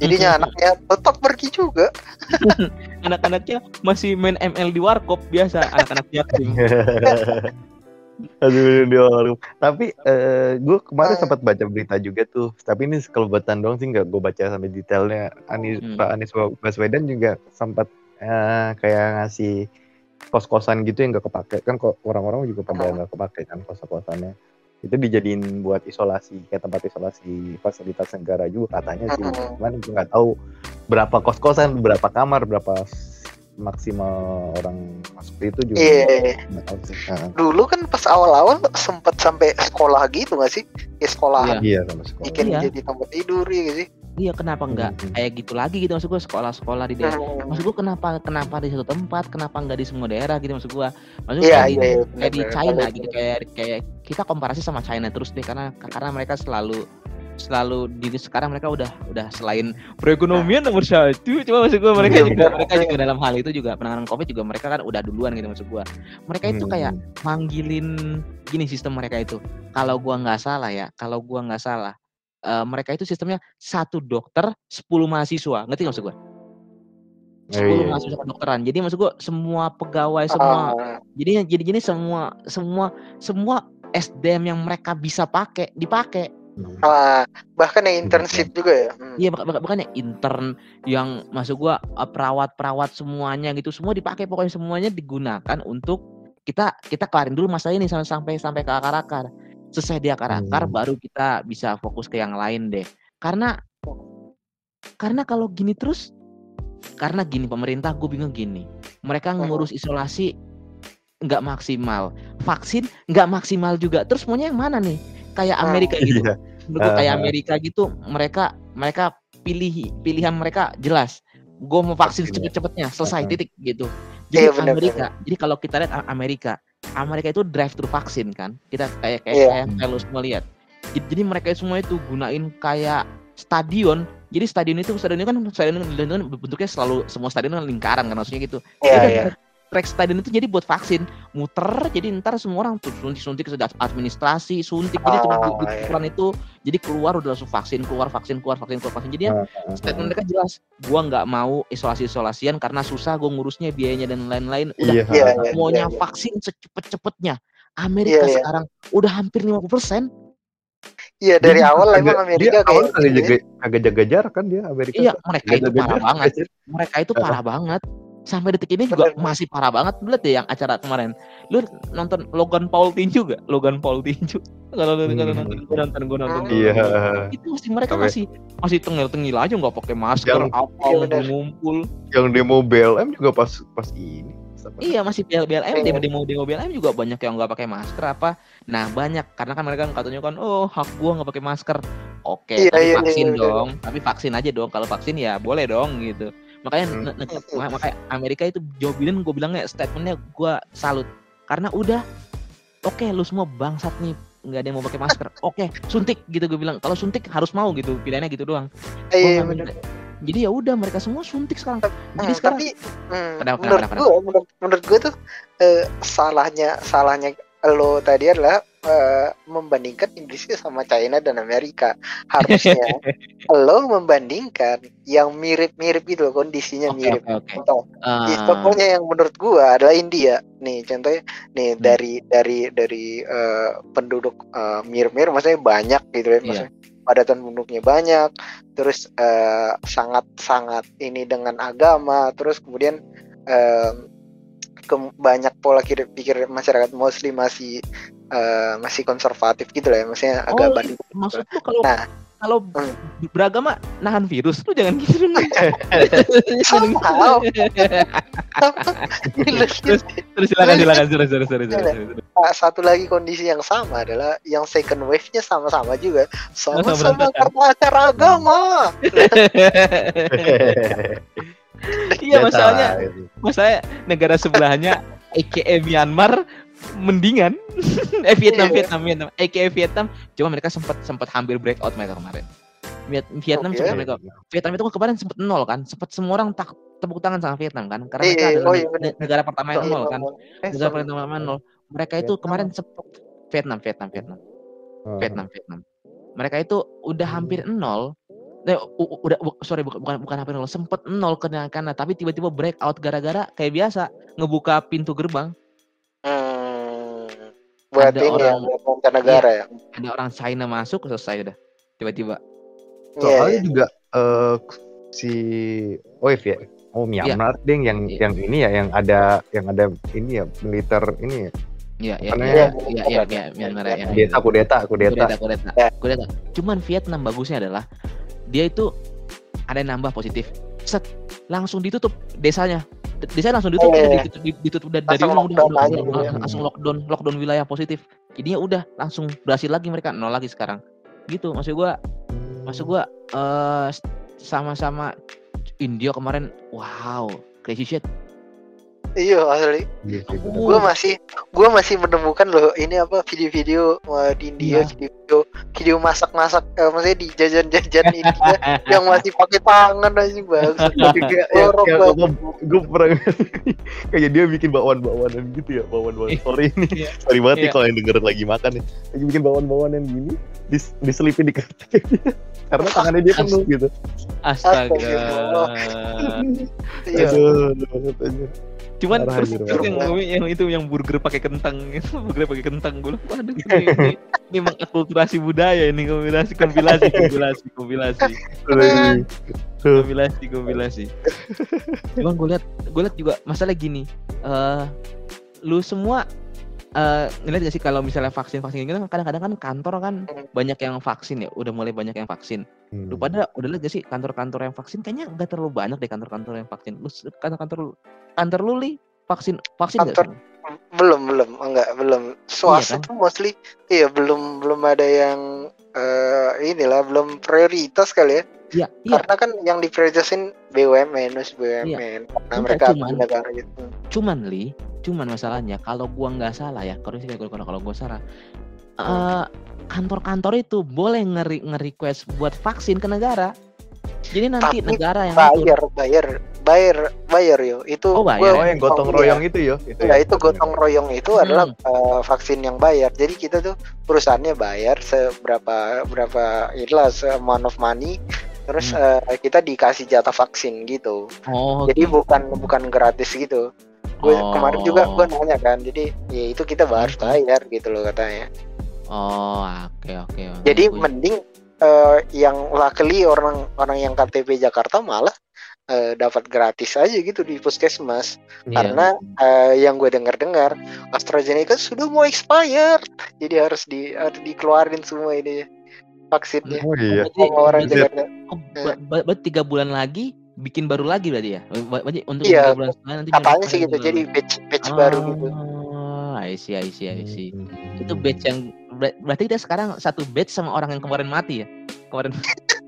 Speaker 2: jadinya anaknya tetap pergi juga
Speaker 1: Anak-anaknya masih main ML di warkop biasa, anak-anak yatim.
Speaker 3: Aduh, di warung. Tapi gue kemarin
Speaker 2: Ah.
Speaker 3: sempat baca berita juga tuh. Tapi ini sekelebatan doang sih nggak gue baca sampai detailnya. Anies
Speaker 1: Hmm.
Speaker 3: Pak Anies Baswedan juga sempat eh, kayak ngasih kos-kosan gitu yang nggak kepake. Kan kok orang-orang juga pada nggak kepake kan kos-kosannya. Itu dijadiin buat isolasi kayak tempat isolasi fasilitas negara juga katanya sih. Cuman gue nggak tahu berapa kos-kosan berapa kamar berapa maksimal orang masuk itu juga
Speaker 2: Iya.
Speaker 3: tahu sih. Nah,
Speaker 2: dulu kan pas awal-awal sempat sampai sekolah gitu nggak sih? Ya sekolahan.
Speaker 3: Iya sama sekolah.
Speaker 2: Bikin
Speaker 1: Iya.
Speaker 2: jadi tempat tidur ya nggak sih
Speaker 1: Iya, kenapa enggak
Speaker 3: Hmm.
Speaker 1: kayak gitu lagi gitu maksud gua sekolah-sekolah di daerah.
Speaker 2: Hmm.
Speaker 1: Maksud gua kenapa kenapa di satu tempat, kenapa enggak di semua daerah gitu maksud gua. Maksud
Speaker 2: Iya,
Speaker 1: kayak di,
Speaker 2: iya, iya,
Speaker 1: kayak di
Speaker 2: benar-benar.
Speaker 1: China
Speaker 2: Kalau
Speaker 1: gitu
Speaker 2: itu-
Speaker 1: kayak kayak kita komparasi sama China terus deh karena karena mereka selalu selalu di sekarang mereka udah udah selain perekonomian nomor satu cuma maksud gua mereka
Speaker 2: Iya,
Speaker 1: juga mereka juga dalam hal itu juga penanganan covid juga mereka kan udah duluan gitu maksud gua mereka itu
Speaker 3: Hmm.
Speaker 1: kayak manggilin gini sistem mereka itu kalau gua nggak salah ya kalau gua nggak salah eh, mereka itu sistemnya satu dokter 10 mahasiswa. Ngerti nggak maksud gua?
Speaker 3: Oh,
Speaker 1: 10
Speaker 3: iya.
Speaker 1: mahasiswa kedokteran. Jadi maksud gua semua pegawai semua
Speaker 2: Ah,
Speaker 1: jadi jadi gini semua semua semua SDM yang mereka bisa pakai dipakai.
Speaker 2: Ah, bahkan yang internship juga ya? Hmm.
Speaker 1: Iya bak- bak- bukannya intern yang masuk gua uh, perawat-perawat semuanya gitu semua dipakai. Pokoknya semuanya digunakan untuk kita kita kelarin dulu masalah ini sampai sampai sampai ke akar-akar. Selesai di akar-akar
Speaker 3: Hmm.
Speaker 1: baru kita bisa fokus ke yang lain deh. Karena karena kalau gini terus karena gini pemerintah gue bingung gini. Mereka ngurus isolasi nggak maksimal, vaksin nggak maksimal juga. Terus maunya yang mana nih? Kayak Amerika gitu
Speaker 3: Iya.
Speaker 1: menurut gua kayak
Speaker 3: Ah.
Speaker 1: Amerika gitu mereka mereka pilih pilihan mereka jelas gue mau vaksin
Speaker 3: ya.
Speaker 1: cepet-cepetnya selesai
Speaker 3: Ah.
Speaker 1: titik gitu jadi
Speaker 2: Iya, benar,
Speaker 1: Amerika jadi kalau kita lihat Amerika Amerika itu drive thru vaksin kan? Kita kayak kayak
Speaker 2: Iya.
Speaker 1: kayak, semua lihat. Jadi, jadi mereka semua itu gunain kayak stadion. Jadi stadion itu stadion itu kan stadion itu kan bentuknya selalu semua stadion kan lingkaran kan? Maksudnya gitu.
Speaker 2: Iya,
Speaker 1: Udah,
Speaker 2: iya.
Speaker 1: Track stadion itu jadi buat vaksin. Muter jadi ntar semua orang tuh suntik suntik sudah administrasi suntik. Jadi tuh
Speaker 2: Ah,
Speaker 1: di- di
Speaker 2: iya.
Speaker 1: ukuran itu jadi keluar udah langsung vaksin keluar vaksin keluar vaksin keluar vaksin. Jadi
Speaker 3: ah,
Speaker 1: statement mereka jelas gua nggak mau isolasi isolasian karena susah gua ngurusnya biayanya dan lain-lain. Udah
Speaker 3: Iya.
Speaker 2: Iya, iya,
Speaker 1: maunya
Speaker 2: iya, iya.
Speaker 1: vaksin secepet-cepetnya Amerika
Speaker 2: Iya, iya.
Speaker 1: sekarang udah hampir 50%
Speaker 2: Iya dari
Speaker 3: Dia
Speaker 2: awal
Speaker 3: kagak-
Speaker 2: emang Amerika
Speaker 3: dia awal
Speaker 2: kayak
Speaker 3: kagak
Speaker 2: gitu ya.
Speaker 3: jaga kagak jaga jarak kan dia Amerika
Speaker 1: iya mereka itu
Speaker 3: jaga
Speaker 1: parah banget. mereka itu parah banget sampai detik ini juga
Speaker 2: Bener.
Speaker 1: masih parah banget. Lu lihat deh yang acara kemarin. Lu nonton Logan Paul tinju gak Logan Paul tinju. Kalau lu kalau
Speaker 3: Hmm.
Speaker 1: nonton gue nonton gue nonton.
Speaker 3: Iya.
Speaker 1: Itu masih mereka
Speaker 3: Sampai-
Speaker 1: masih masih tengil-tengil aja nggak pakai masker
Speaker 3: Yang-
Speaker 1: apa
Speaker 2: Iya, bener.
Speaker 1: ngumpul.
Speaker 3: Yang demo BLM juga pas pas ini.
Speaker 1: Iya masih BL BLM
Speaker 2: Iya.
Speaker 1: demo demo demo BLM juga banyak yang nggak pakai masker apa. Nah banyak. Karena kan mereka kan katanya kan oh hak gua nggak pakai masker. Oke
Speaker 2: Iya,
Speaker 1: tapi
Speaker 2: iya,
Speaker 1: vaksin
Speaker 2: iya, iya.
Speaker 1: dong. Tapi vaksin aja dong. Kalau vaksin ya boleh dong gitu makanya
Speaker 3: Hmm.
Speaker 1: makanya Amerika itu Joe Biden gue bilangnya statementnya gua salut. Karena udah oke lu semua bangsat nih nggak ada yang mau pakai masker. Oke suntik gitu gue bilang. Kalau suntik harus mau gitu pilihannya gitu doang.
Speaker 2: Iya,
Speaker 1: nggak
Speaker 2: bener.
Speaker 1: jadi ya udah mereka semua suntik sekarang. Jadi
Speaker 2: Hmm,
Speaker 1: sekarang
Speaker 2: tapi hmm,
Speaker 1: Kenapa,
Speaker 2: menurut
Speaker 1: kenapa,
Speaker 2: gue menurut, menurut gue tuh eh, salahnya salahnya lo tadi adalah eh, membandingkan Inggrisnya sama China dan Amerika. Harusnya lo membandingkan yang mirip-mirip loh kondisinya
Speaker 1: oke
Speaker 2: mirip.
Speaker 1: oke oke.
Speaker 2: Contoh,
Speaker 1: Ah,
Speaker 2: contohnya yang menurut gua adalah India. Nih contohnya nih
Speaker 1: Hmm.
Speaker 2: dari dari dari eh, penduduk eh, mirip-mirip maksudnya banyak gitu ya maksudnya padatan penduduknya banyak terus eh, sangat sangat ini dengan agama terus kemudian em, ke- banyak pola kira pikir masyarakat muslim masih eh, masih konservatif gitu lah ya maksudnya agak
Speaker 1: Oh,
Speaker 2: banding
Speaker 1: maksud lu kalau
Speaker 2: Nah.
Speaker 1: kalau
Speaker 2: Hmm.
Speaker 1: beragama nahan virus lu jangan gitu dong terus terus silakan silakan sorry sorry, sorry.
Speaker 2: Nah, satu lagi kondisi yang sama adalah yang second wave-nya sama-sama juga
Speaker 1: Sama-sama
Speaker 2: karena acara agama.
Speaker 1: iya masalahnya masalahnya negara sebelahnya aka Myanmar mendingan. Eh Vietnam
Speaker 2: Iya.
Speaker 1: Vietnam Vietnam. Aka Vietnam cuma mereka sempat sempat hampir breakout mereka kemarin. Viet- Vietnam
Speaker 2: Oke.
Speaker 1: sempat breakout Vietnam itu kan kemarin sempat nol kan? Sempat semua orang tak tepuk tangan sama Vietnam kan? Karena
Speaker 2: Iya,
Speaker 1: mereka adalah
Speaker 2: oh iya,
Speaker 1: ne-
Speaker 2: bener.
Speaker 1: negara pertama yang nol kan?
Speaker 2: Eh,
Speaker 1: negara
Speaker 2: sorry.
Speaker 1: pertama nol. Mereka itu
Speaker 3: Vietnam.
Speaker 1: kemarin sempat Vietnam Vietnam Vietnam.
Speaker 3: Hmm.
Speaker 1: Vietnam Vietnam. Mereka itu udah hampir nol. Eh, u- udah sorry bukan bukan bukan hampir nol sempet nol kenaikannya tapi tiba-tiba breakout gara-gara kayak biasa ngebuka pintu gerbang.
Speaker 2: Hmm, buat
Speaker 1: Ada
Speaker 2: ini
Speaker 1: orang-
Speaker 2: ya, buat mancanegara ya.
Speaker 1: ada orang China masuk selesai udah tiba-tiba
Speaker 2: Iya,
Speaker 3: Soalnya
Speaker 2: iya.
Speaker 3: juga eh, si Wave ya. Oh Myanmar ding yang
Speaker 1: Iya.
Speaker 3: yang ini ya yang ada yang ada ini ya militer ini ya.
Speaker 1: Iya, iya, iya, iya, iya, iya, Myanmar ya.
Speaker 3: Kudeta kudeta kudeta.
Speaker 1: Kudeta, kudeta,
Speaker 2: Ya.
Speaker 1: kudeta. Cuman Vietnam bagusnya adalah dia itu ada yang nambah positif. Set, langsung ditutup desanya. D- Desanya langsung ditutup,
Speaker 2: Oh,
Speaker 1: udah
Speaker 2: iya.
Speaker 1: ditutup, di- ditutup dari, dari
Speaker 2: Langsung
Speaker 1: udah,
Speaker 2: lockdown
Speaker 1: udah,
Speaker 2: aja
Speaker 1: udah,
Speaker 2: gitu ya.
Speaker 1: langsung lockdown, lockdown wilayah positif. Jadinya udah langsung berhasil lagi mereka nol lagi sekarang. Gitu, maksud gua, maksud gua eh sama-sama India kemarin, wow, crazy shit.
Speaker 2: Iya asli.
Speaker 3: Iya sih, bener.
Speaker 2: Gue masih gue masih menemukan loh ini apa video-video eh, di India,
Speaker 1: Iya.
Speaker 2: video video masak-masak, eh, maksudnya di jajan-jajan India yang masih pakai tangan aja bang.
Speaker 3: Apa gue pernah kayak dia bikin bakwan-bakwanan gitu ya bakwan-bakwan sorry ini
Speaker 1: Iya.
Speaker 3: sorry banget nih
Speaker 1: Iya.
Speaker 3: kalau yang dengerin lagi makan nih lagi bikin bakwan-bakwanan gini dis diselipin di kertas karena tangannya dia penuh gitu
Speaker 1: Astaga.
Speaker 2: Iya.
Speaker 3: aduh banget aja
Speaker 1: Cuman terus, yang, yang itu yang burger pakai kentang, burger pakai kentang gue. Waduh, ini, ini, ini mengakulturasi budaya ini kompilasi, kompilasi, kompilasi, kompilasi, kompilasi, kompilasi. Cuman gue lihat, gue lihat juga masalah gini. eh lu semua eh ngeliat gak sih kalau misalnya vaksin vaksin gitu kan kadang-kadang kan kantor kan banyak yang vaksin ya, udah mulai banyak yang vaksin. Lu
Speaker 3: Hmm.
Speaker 1: pada udah lihat gak sih kantor-kantor yang vaksin kayaknya nggak terlalu banyak deh kantor-kantor yang vaksin. Lu kantor-kantor lu- kantor lu li vaksin vaksin
Speaker 2: Kantor-
Speaker 1: sih?
Speaker 2: belum belum enggak belum swasta
Speaker 1: kan?
Speaker 2: tuh mostly iya belum belum ada yang eh inilah belum prioritas kali ya
Speaker 1: Iya, iya.
Speaker 2: karena kan yang diprioritasin BUMN BUMN karena
Speaker 1: Enggak,
Speaker 2: mereka
Speaker 1: cuman-
Speaker 2: gitu
Speaker 1: Cuman li, cuman masalahnya kalau gua nggak salah ya, kalau sih kalau kalau gua salah,
Speaker 2: Hmm.
Speaker 1: eh kantor-kantor itu boleh ngeri nge-request buat vaksin ke negara. Jadi nanti
Speaker 2: Tapi
Speaker 1: negara yang ngatur.
Speaker 2: bayar bayar bayar bayar yo itu
Speaker 1: Oh, bayar.
Speaker 3: oh yang gotong royong itu ya itu
Speaker 2: Ya itu gotong royong itu
Speaker 1: Hmm.
Speaker 2: adalah eh, vaksin yang bayar. Jadi kita tuh perusahaannya bayar seberapa berapa inilah se- amount of money. Terus eh, kita dikasih jatah vaksin gitu.
Speaker 1: Oh,
Speaker 2: Jadi
Speaker 1: gitu.
Speaker 2: bukan bukan gratis gitu. Gue kemarin juga gue nanya kan. Jadi ya itu kita harus bayar gitu loh katanya.
Speaker 1: Oh, oke oke.
Speaker 2: Jadi
Speaker 1: Gua-
Speaker 2: mending eh, yang luckily orang orang yang KTP Jakarta malah eh, dapat gratis aja gitu di puskesmas.
Speaker 1: iya.
Speaker 2: karena eh, yang gue dengar-dengar AstraZeneca sudah mau expired jadi harus di harus dikeluarin semua ini vaksinnya
Speaker 3: oh iya
Speaker 2: sama orang. Jakarta
Speaker 1: Oh, berarti tiga bulan lagi bikin baru lagi berarti ya? Berarti untuk
Speaker 2: Iya,
Speaker 1: bulan sekali nanti
Speaker 2: katanya sih gitu jadi batch batch baru gitu
Speaker 1: Oh, I see, I see, I see.
Speaker 3: Hmm.
Speaker 1: Itu batch yang ber- berarti kita sekarang satu batch sama orang yang kemarin mati ya? Kemarin.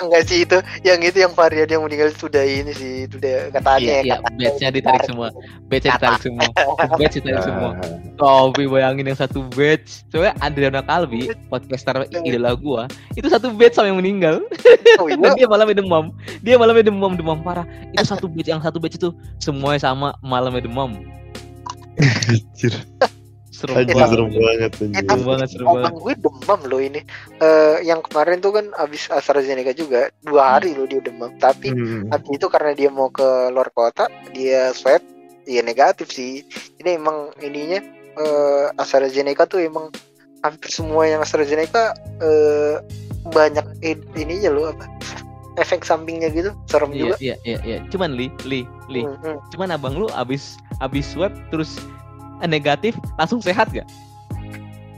Speaker 2: Enggak sih itu, yang itu yang varian yang meninggal sudah ini sih, sudah katanya.
Speaker 1: Iya, iya,
Speaker 2: katanya.
Speaker 1: batch-nya ditarik semua. Batch-nya ditarik semua. Batch ditarik semua.
Speaker 3: Ah,
Speaker 1: Kopi bayangin yang satu batch. Coba Adriana Kalbi, podcaster idola gua, itu satu batch sama yang meninggal.
Speaker 2: Oh
Speaker 1: Dan
Speaker 2: iya,
Speaker 1: dia malamnya demam. Dia malamnya demam, demam parah. Itu satu batch, yang satu batch itu semuanya sama malamnya demam.
Speaker 3: Anjir.
Speaker 1: Serem
Speaker 3: Anjir
Speaker 1: banget.
Speaker 3: serem banget.
Speaker 2: Eh,
Speaker 1: Serem banget, serem banget.
Speaker 2: Gue demam loh ini. Eh yang kemarin tuh kan abis AstraZeneca juga dua hari loh dia demam. Tapi
Speaker 3: Hmm.
Speaker 2: habis itu karena dia mau ke luar kota, dia swab, dia negatif sih. Ini emang ininya eh AstraZeneca tuh emang hampir semua yang AstraZeneca eh banyak in- ininya loh apa? Efek sampingnya gitu, serem
Speaker 1: Iya,
Speaker 2: juga.
Speaker 1: iya, iya, iya. Cuman li, li, li.
Speaker 2: Hmm, hmm.
Speaker 1: Cuman abang lu abis abis swab terus negatif langsung sehat gak?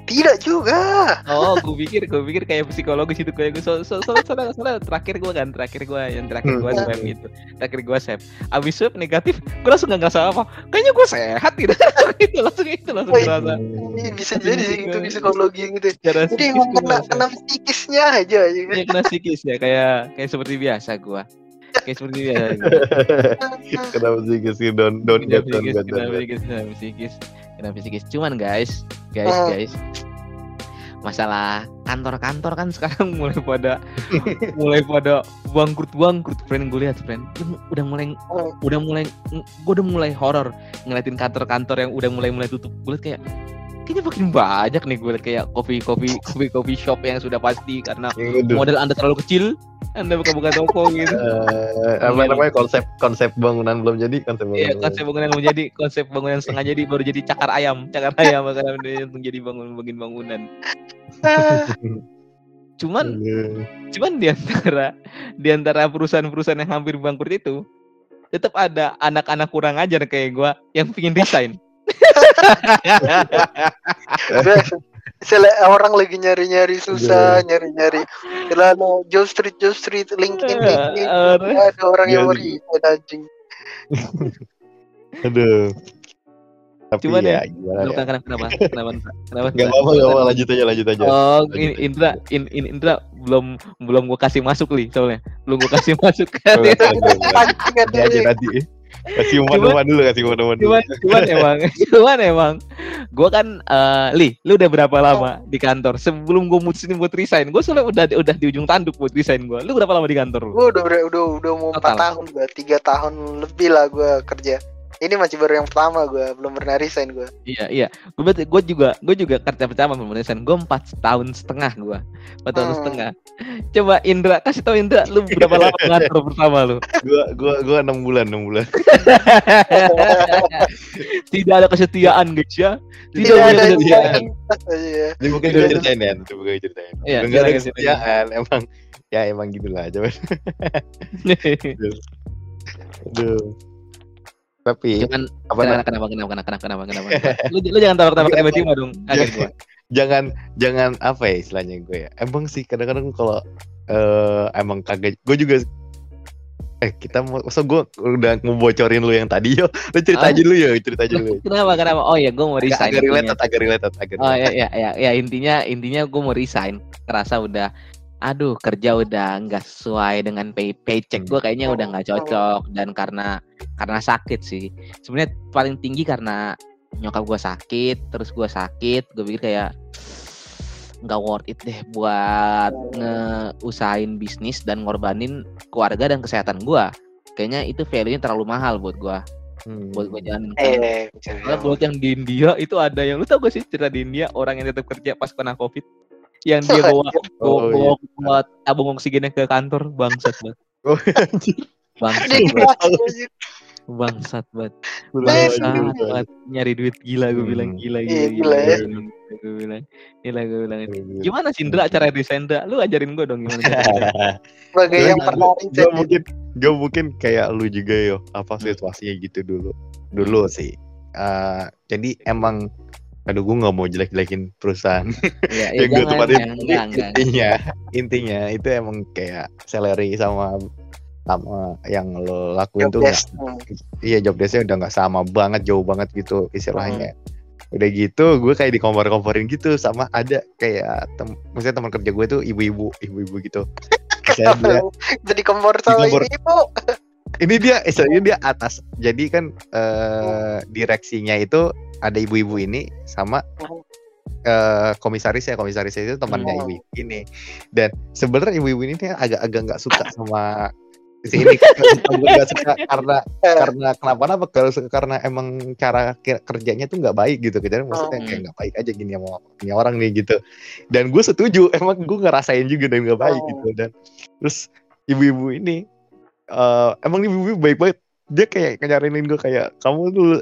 Speaker 2: Tidak juga.
Speaker 1: Oh, gue pikir, gue pikir kayak psikologis itu kayak gue. So, so, so, soalnya, soalnya terakhir gue kan, terakhir gue yang terakhir gue
Speaker 3: Hmm.
Speaker 1: swab gitu, terakhir gue swab. Abis swab negatif, gue langsung gak ngerasa apa. Kayaknya gue sehat gitu. itu langsung itu langsung ngerasa.
Speaker 2: Ini bisa jadi sih itu psikologi gitu. Jadi
Speaker 1: gue
Speaker 2: kena, kena psikisnya aja. gitu.
Speaker 1: Iya kena psikis ya, kayak kayak seperti biasa gue. Kayak seperti biasa. gua.
Speaker 3: Kenapa sih guys don't don't
Speaker 1: Kena
Speaker 3: get don't
Speaker 1: psikis,
Speaker 3: get
Speaker 1: kena
Speaker 3: don't get.
Speaker 1: psikis, kena psikis, kena psikis. Cuman guys, guys,
Speaker 2: Ah.
Speaker 1: guys, masalah kantor-kantor kan sekarang mulai pada mulai pada bangkrut bangkrut friend gue lihat friend udah mulai udah mulai gue udah mulai horor ngeliatin kantor-kantor yang udah mulai mulai tutup gue kayak kayaknya makin banyak nih gue kayak kopi kopi kopi kopi shop yang sudah pasti karena
Speaker 3: Aduh.
Speaker 1: modal anda terlalu kecil anda buka-buka toko gitu
Speaker 3: Eh, apa namanya konsep konsep bangunan belum jadi konsep bangunan.
Speaker 1: Iya konsep bangunan mau jadi konsep bangunan setengah jadi baru jadi cakar ayam cakar ayam karena menjadi bangun bangun bangunan cuman cuman di antara di antara perusahaan-perusahaan yang hampir bangkrut itu tetap ada anak-anak kurang ajar kayak gua yang pingin resign
Speaker 2: Misalnya orang lagi nyari-nyari susah, nyari-nyari. Lalu Joe Street, Joe Street, LinkedIn, LinkedIn.
Speaker 1: Orang-
Speaker 2: Ada orang yang
Speaker 3: Iya,
Speaker 2: mau resign anjing.
Speaker 3: Aduh. Tapi
Speaker 1: Cuman
Speaker 3: ya,
Speaker 1: ya,
Speaker 3: gimana
Speaker 1: Lu
Speaker 3: ya?
Speaker 1: kan kenapa kenapa kenapa kenapa
Speaker 3: Gak apa-apa, gak apa-apa, lanjut aja, lanjut aja.
Speaker 1: Oh,
Speaker 3: Lanjut.
Speaker 1: Indra, in, in, Indra belum belum gua kasih masuk li soalnya. Belum gua kasih masuk kan.
Speaker 3: Nanti nanti. Kasih
Speaker 1: Cuman-
Speaker 3: umpan-umpan dulu, kasih umpan-umpan dulu.
Speaker 1: cuman cuman emang cuman emang gua kan eh li lu udah berapa lama di kantor sebelum gua mutusin buat resign gua soalnya udah udah di ujung tanduk buat resign gua lu berapa lama di kantor lu?
Speaker 2: Gue udah, udah udah udah mau empat tahun gue, tiga tahun lebih lah gue kerja. Ini masih baru yang pertama gue, belum pernah resign gue.
Speaker 1: iya iya gua berarti gua juga gua juga kerja pertama belum resign gua empat tahun setengah gua empat tahun
Speaker 2: Hmm.
Speaker 1: setengah coba Indra kasih tau Indra lu berapa lama kantor pertama lu
Speaker 3: Gua gua gua 6 bulan, 6 bulan.
Speaker 1: tidak ada kesetiaan guys ya tidak,
Speaker 2: Tidak
Speaker 1: ada kesetiaan
Speaker 2: Iya.
Speaker 3: Ini mungkin
Speaker 2: Iya.
Speaker 3: gue ceritain ya, itu gue ceritain.
Speaker 1: Iya,
Speaker 3: Enggak ada kesetiaan, emang ya emang gitu lah, coba. Aduh. Tapi
Speaker 1: cuman
Speaker 3: apa
Speaker 1: kenapa kenapa kenapa kenapa kenapa kenapa kenapa? Lu, lu jangan tawa-tawa
Speaker 3: Enggak,
Speaker 1: tiba-tiba dong kaget gua.
Speaker 3: Jangan jangan apa ya istilahnya gue ya? Emang sih kadang-kadang kalau eh emang kagak gue juga eh kita mau so gue udah ngebocorin lu yang tadi yo. Lu cerita
Speaker 1: Ah.
Speaker 3: aja dulu ya cerita aja dulu.
Speaker 1: Kenapa kenapa? Oh ya gua mau
Speaker 3: agak,
Speaker 1: resign
Speaker 3: agak
Speaker 1: intinya.
Speaker 3: related agak related agak
Speaker 1: Oh ya ya ya ya intinya intinya gue mau resign. Kerasa udah aduh kerja udah nggak sesuai dengan pay paycheck gue kayaknya udah nggak cocok dan karena karena sakit sih. Sebenarnya paling tinggi karena nyokap gue sakit, terus gue sakit, gue pikir kayak nggak worth it deh buat ngeusahain bisnis dan ngorbanin keluarga dan kesehatan gue. Kayaknya itu value-nya terlalu mahal buat gue,
Speaker 3: Hmm.
Speaker 1: buat gue jalanin.
Speaker 2: Eh,
Speaker 1: Soalnya buat yang di India itu ada yang lu tau gak sih cerita di India orang yang tetap kerja pas kena covid yang dia bawa bawa,
Speaker 3: Oh,
Speaker 1: bawa, bawa tabung oksigennya ke kantor bangsat banget.
Speaker 3: Oh, anjir.
Speaker 1: bangsat
Speaker 2: Dia
Speaker 1: banget. bangsat banget. Bangsat banget. Nyari duit gila gue
Speaker 3: Hmm.
Speaker 1: bilang gila
Speaker 2: Iya,
Speaker 1: gila
Speaker 2: gila ya.
Speaker 1: gue bilang gila gue bilang gimana sih Indra cara resign Indra lu ajarin gue dong gimana cara.
Speaker 2: Sebagai
Speaker 3: Gue
Speaker 2: yang pernah
Speaker 3: gue mungkin gue mungkin kayak lu juga yo apa
Speaker 1: Hmm.
Speaker 3: situasinya gitu dulu. Dulu sih. Eh, jadi emang aduh gue nggak mau jelek-jelekin perusahaan
Speaker 1: ya,
Speaker 3: yang gue tempatin
Speaker 1: enggak, enggak.
Speaker 3: intinya intinya itu emang kayak salary sama sama yang lo lakuin
Speaker 2: Job
Speaker 3: tuh
Speaker 2: desk. Hmm.
Speaker 3: iya job desknya udah nggak sama banget jauh banget gitu istilahnya
Speaker 1: Hmm.
Speaker 3: udah gitu gue kayak dikompar-komparin gitu sama ada kayak tem maksudnya teman kerja gue tuh ibu-ibu ibu-ibu gitu Misalnya dia,
Speaker 2: Jadi kompor sama
Speaker 3: kompor.
Speaker 2: Ini
Speaker 3: dia istilahnya dia atas. Jadi kan eh, direksinya itu ada ibu-ibu ini sama eh komisaris ya. Komisaris itu temannya
Speaker 2: Hmm.
Speaker 3: ibu-ibu ini. Dan sebenarnya ibu-ibu ini tuh agak-agak nggak suka sama si ini nggak suka karena
Speaker 2: Eh.
Speaker 3: karena kenapa-napa kalau suka karena emang cara kerjanya tuh nggak baik gitu. Jadi maksudnya kayak nggak baik aja gini sama ini orang nih gitu. Dan gue setuju emang gue ngerasain juga dan nggak baik
Speaker 2: Oh.
Speaker 3: gitu. Dan terus ibu-ibu ini eh emang ibu-ibu baik banget. Dia kayak nyaranin gue kayak kamu dulu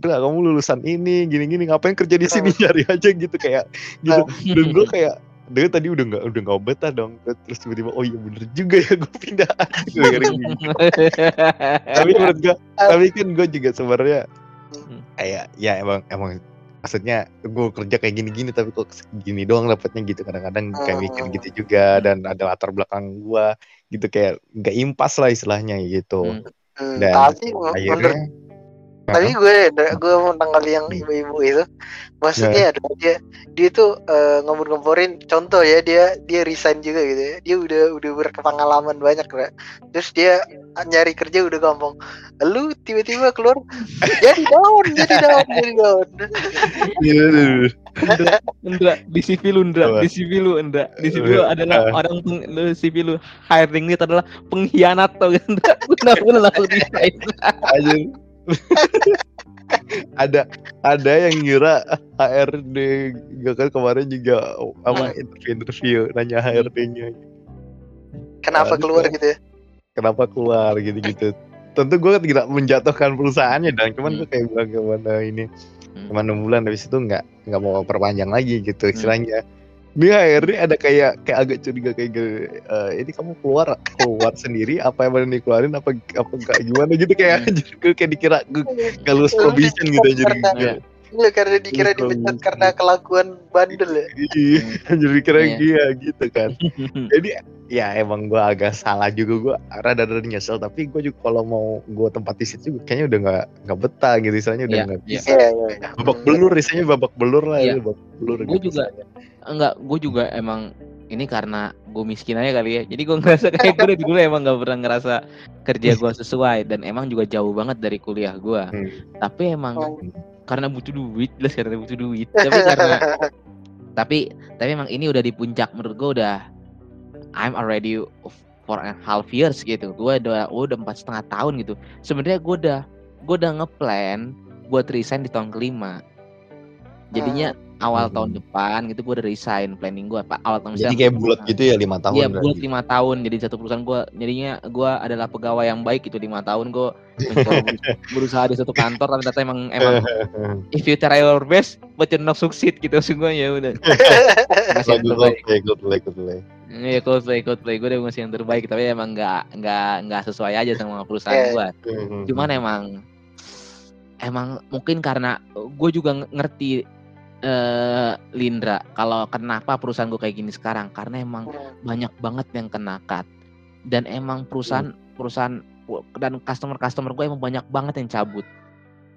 Speaker 3: udah kamu lulusan ini gini-gini ngapain kerja di sini? Nyari aja gitu kayak. Gitu. Dan gue kayak dia tadi udah nggak udah nggak betah dong. Terus tiba-tiba oh iya bener juga ya gue pindah. Gini. tapi menurut gue tapi kan gue juga sebenarnya
Speaker 1: Hmm.
Speaker 3: kayak ya emang emang maksudnya gue kerja kayak gini-gini tapi kok gini doang dapatnya gitu kadang-kadang kayak mikir
Speaker 2: Hmm.
Speaker 3: gitu juga dan ada latar belakang gue gitu kayak nggak impas lah istilahnya gitu
Speaker 1: Hmm.
Speaker 2: Hmm,
Speaker 3: dan
Speaker 2: tapi
Speaker 3: akhirnya
Speaker 2: tapi gue gue mau tanggal yang ibu-ibu itu. Maksudnya adalah dia dia tuh eh, ngempor-ngemporin contoh ya dia dia resign juga gitu ya. Dia udah udah berpengalaman banyak kan terus dia nyari kerja udah gampang. Lu tiba-tiba keluar jadi daun jadi daun jadi daun.
Speaker 1: Indra, Indra, di CV lu Indra, di CV lu Indra, di CV lu adalah orang peng, lu CV lu hiring itu adalah pengkhianat tau kan Indra, benar-benar langsung resign.
Speaker 3: Anjir. ada ada yang ngira HRD gak kan kemarin juga apa interview interview nanya HRD-nya
Speaker 2: kenapa
Speaker 3: Aduh.
Speaker 2: keluar gitu. ya?
Speaker 3: Kenapa keluar gitu-gitu. Tentu gue tidak menjatuhkan perusahaannya dan cuman
Speaker 1: Hmm.
Speaker 3: gue kayak bilang ke mana ini
Speaker 1: Hmm.
Speaker 3: cuma enam bulan habis itu nggak nggak mau perpanjang lagi gitu istilahnya ini HRD ada kayak kayak agak curiga kayak gini, "Eh, ini kamu keluar keluar sendiri? Apa yang mau dikeluarin? Apa apa enggak gimana? Gitu kayak anjir gue kayak dikira gue lulus
Speaker 2: Lu
Speaker 3: probation gitu anjir Iya.
Speaker 2: Iya karena dikira
Speaker 3: Betul,
Speaker 2: dipecat karena kelakuan bandel ya
Speaker 3: Iya, anjir dikira
Speaker 1: Iya.
Speaker 3: dia gitu kan jadi ya emang gue agak salah juga gue rada-rada nyesel tapi gue juga kalau mau gue tempat di situ juga kayaknya udah nggak nggak betah gitu istilahnya udah
Speaker 1: Iya,
Speaker 3: nggak
Speaker 1: iya.
Speaker 3: bisa
Speaker 2: iya iya iya.
Speaker 3: babak belur istilahnya babak belur lah
Speaker 1: Iya.
Speaker 3: ya babak belur
Speaker 1: Gua juga enggak, gue juga emang ini karena gue miskin aja kali ya. Jadi gue ngerasa kayak gue dari dulu emang gak pernah ngerasa kerja gue sesuai dan emang juga jauh banget dari kuliah gue.
Speaker 3: Hmm.
Speaker 1: Tapi emang
Speaker 2: Hmm.
Speaker 1: Karena butuh duit, jelas karena butuh duit. Tapi karena tapi tapi emang ini udah di puncak menurut gue udah I'm already for a half years gitu. Gue udah gua udah empat setengah tahun gitu. Sebenarnya gue udah gue udah ngeplan buat resign di tahun kelima. Jadinya awal
Speaker 3: Hmm.
Speaker 1: tahun depan gitu gue udah resign planning gue pak. Awal tahun
Speaker 3: jadi kayak bulat gitu ya lima tahun
Speaker 1: Iya buat lima tahun. Jadi satu perusahaan gue jadinya gue adalah pegawai yang baik itu lima tahun gue berusaha di satu kantor. Tapi ternyata emang emang if you try your best but you not succeed gitu gue ya udah. Masih yang terbaik.
Speaker 3: Coldplay Coldplay
Speaker 1: Iya Coldplay Coldplay gue udah masih yang terbaik tapi emang nggak nggak nggak sesuai aja sama perusahaan
Speaker 2: Iya.
Speaker 1: gue
Speaker 3: Hmm.
Speaker 1: cuman emang emang mungkin karena gue juga nge- ngerti eh Lindra kalau kenapa perusahaan gue kayak gini sekarang karena emang banyak banget yang kena cut dan emang perusahaan perusahaan dan customer customer gue emang banyak banget yang cabut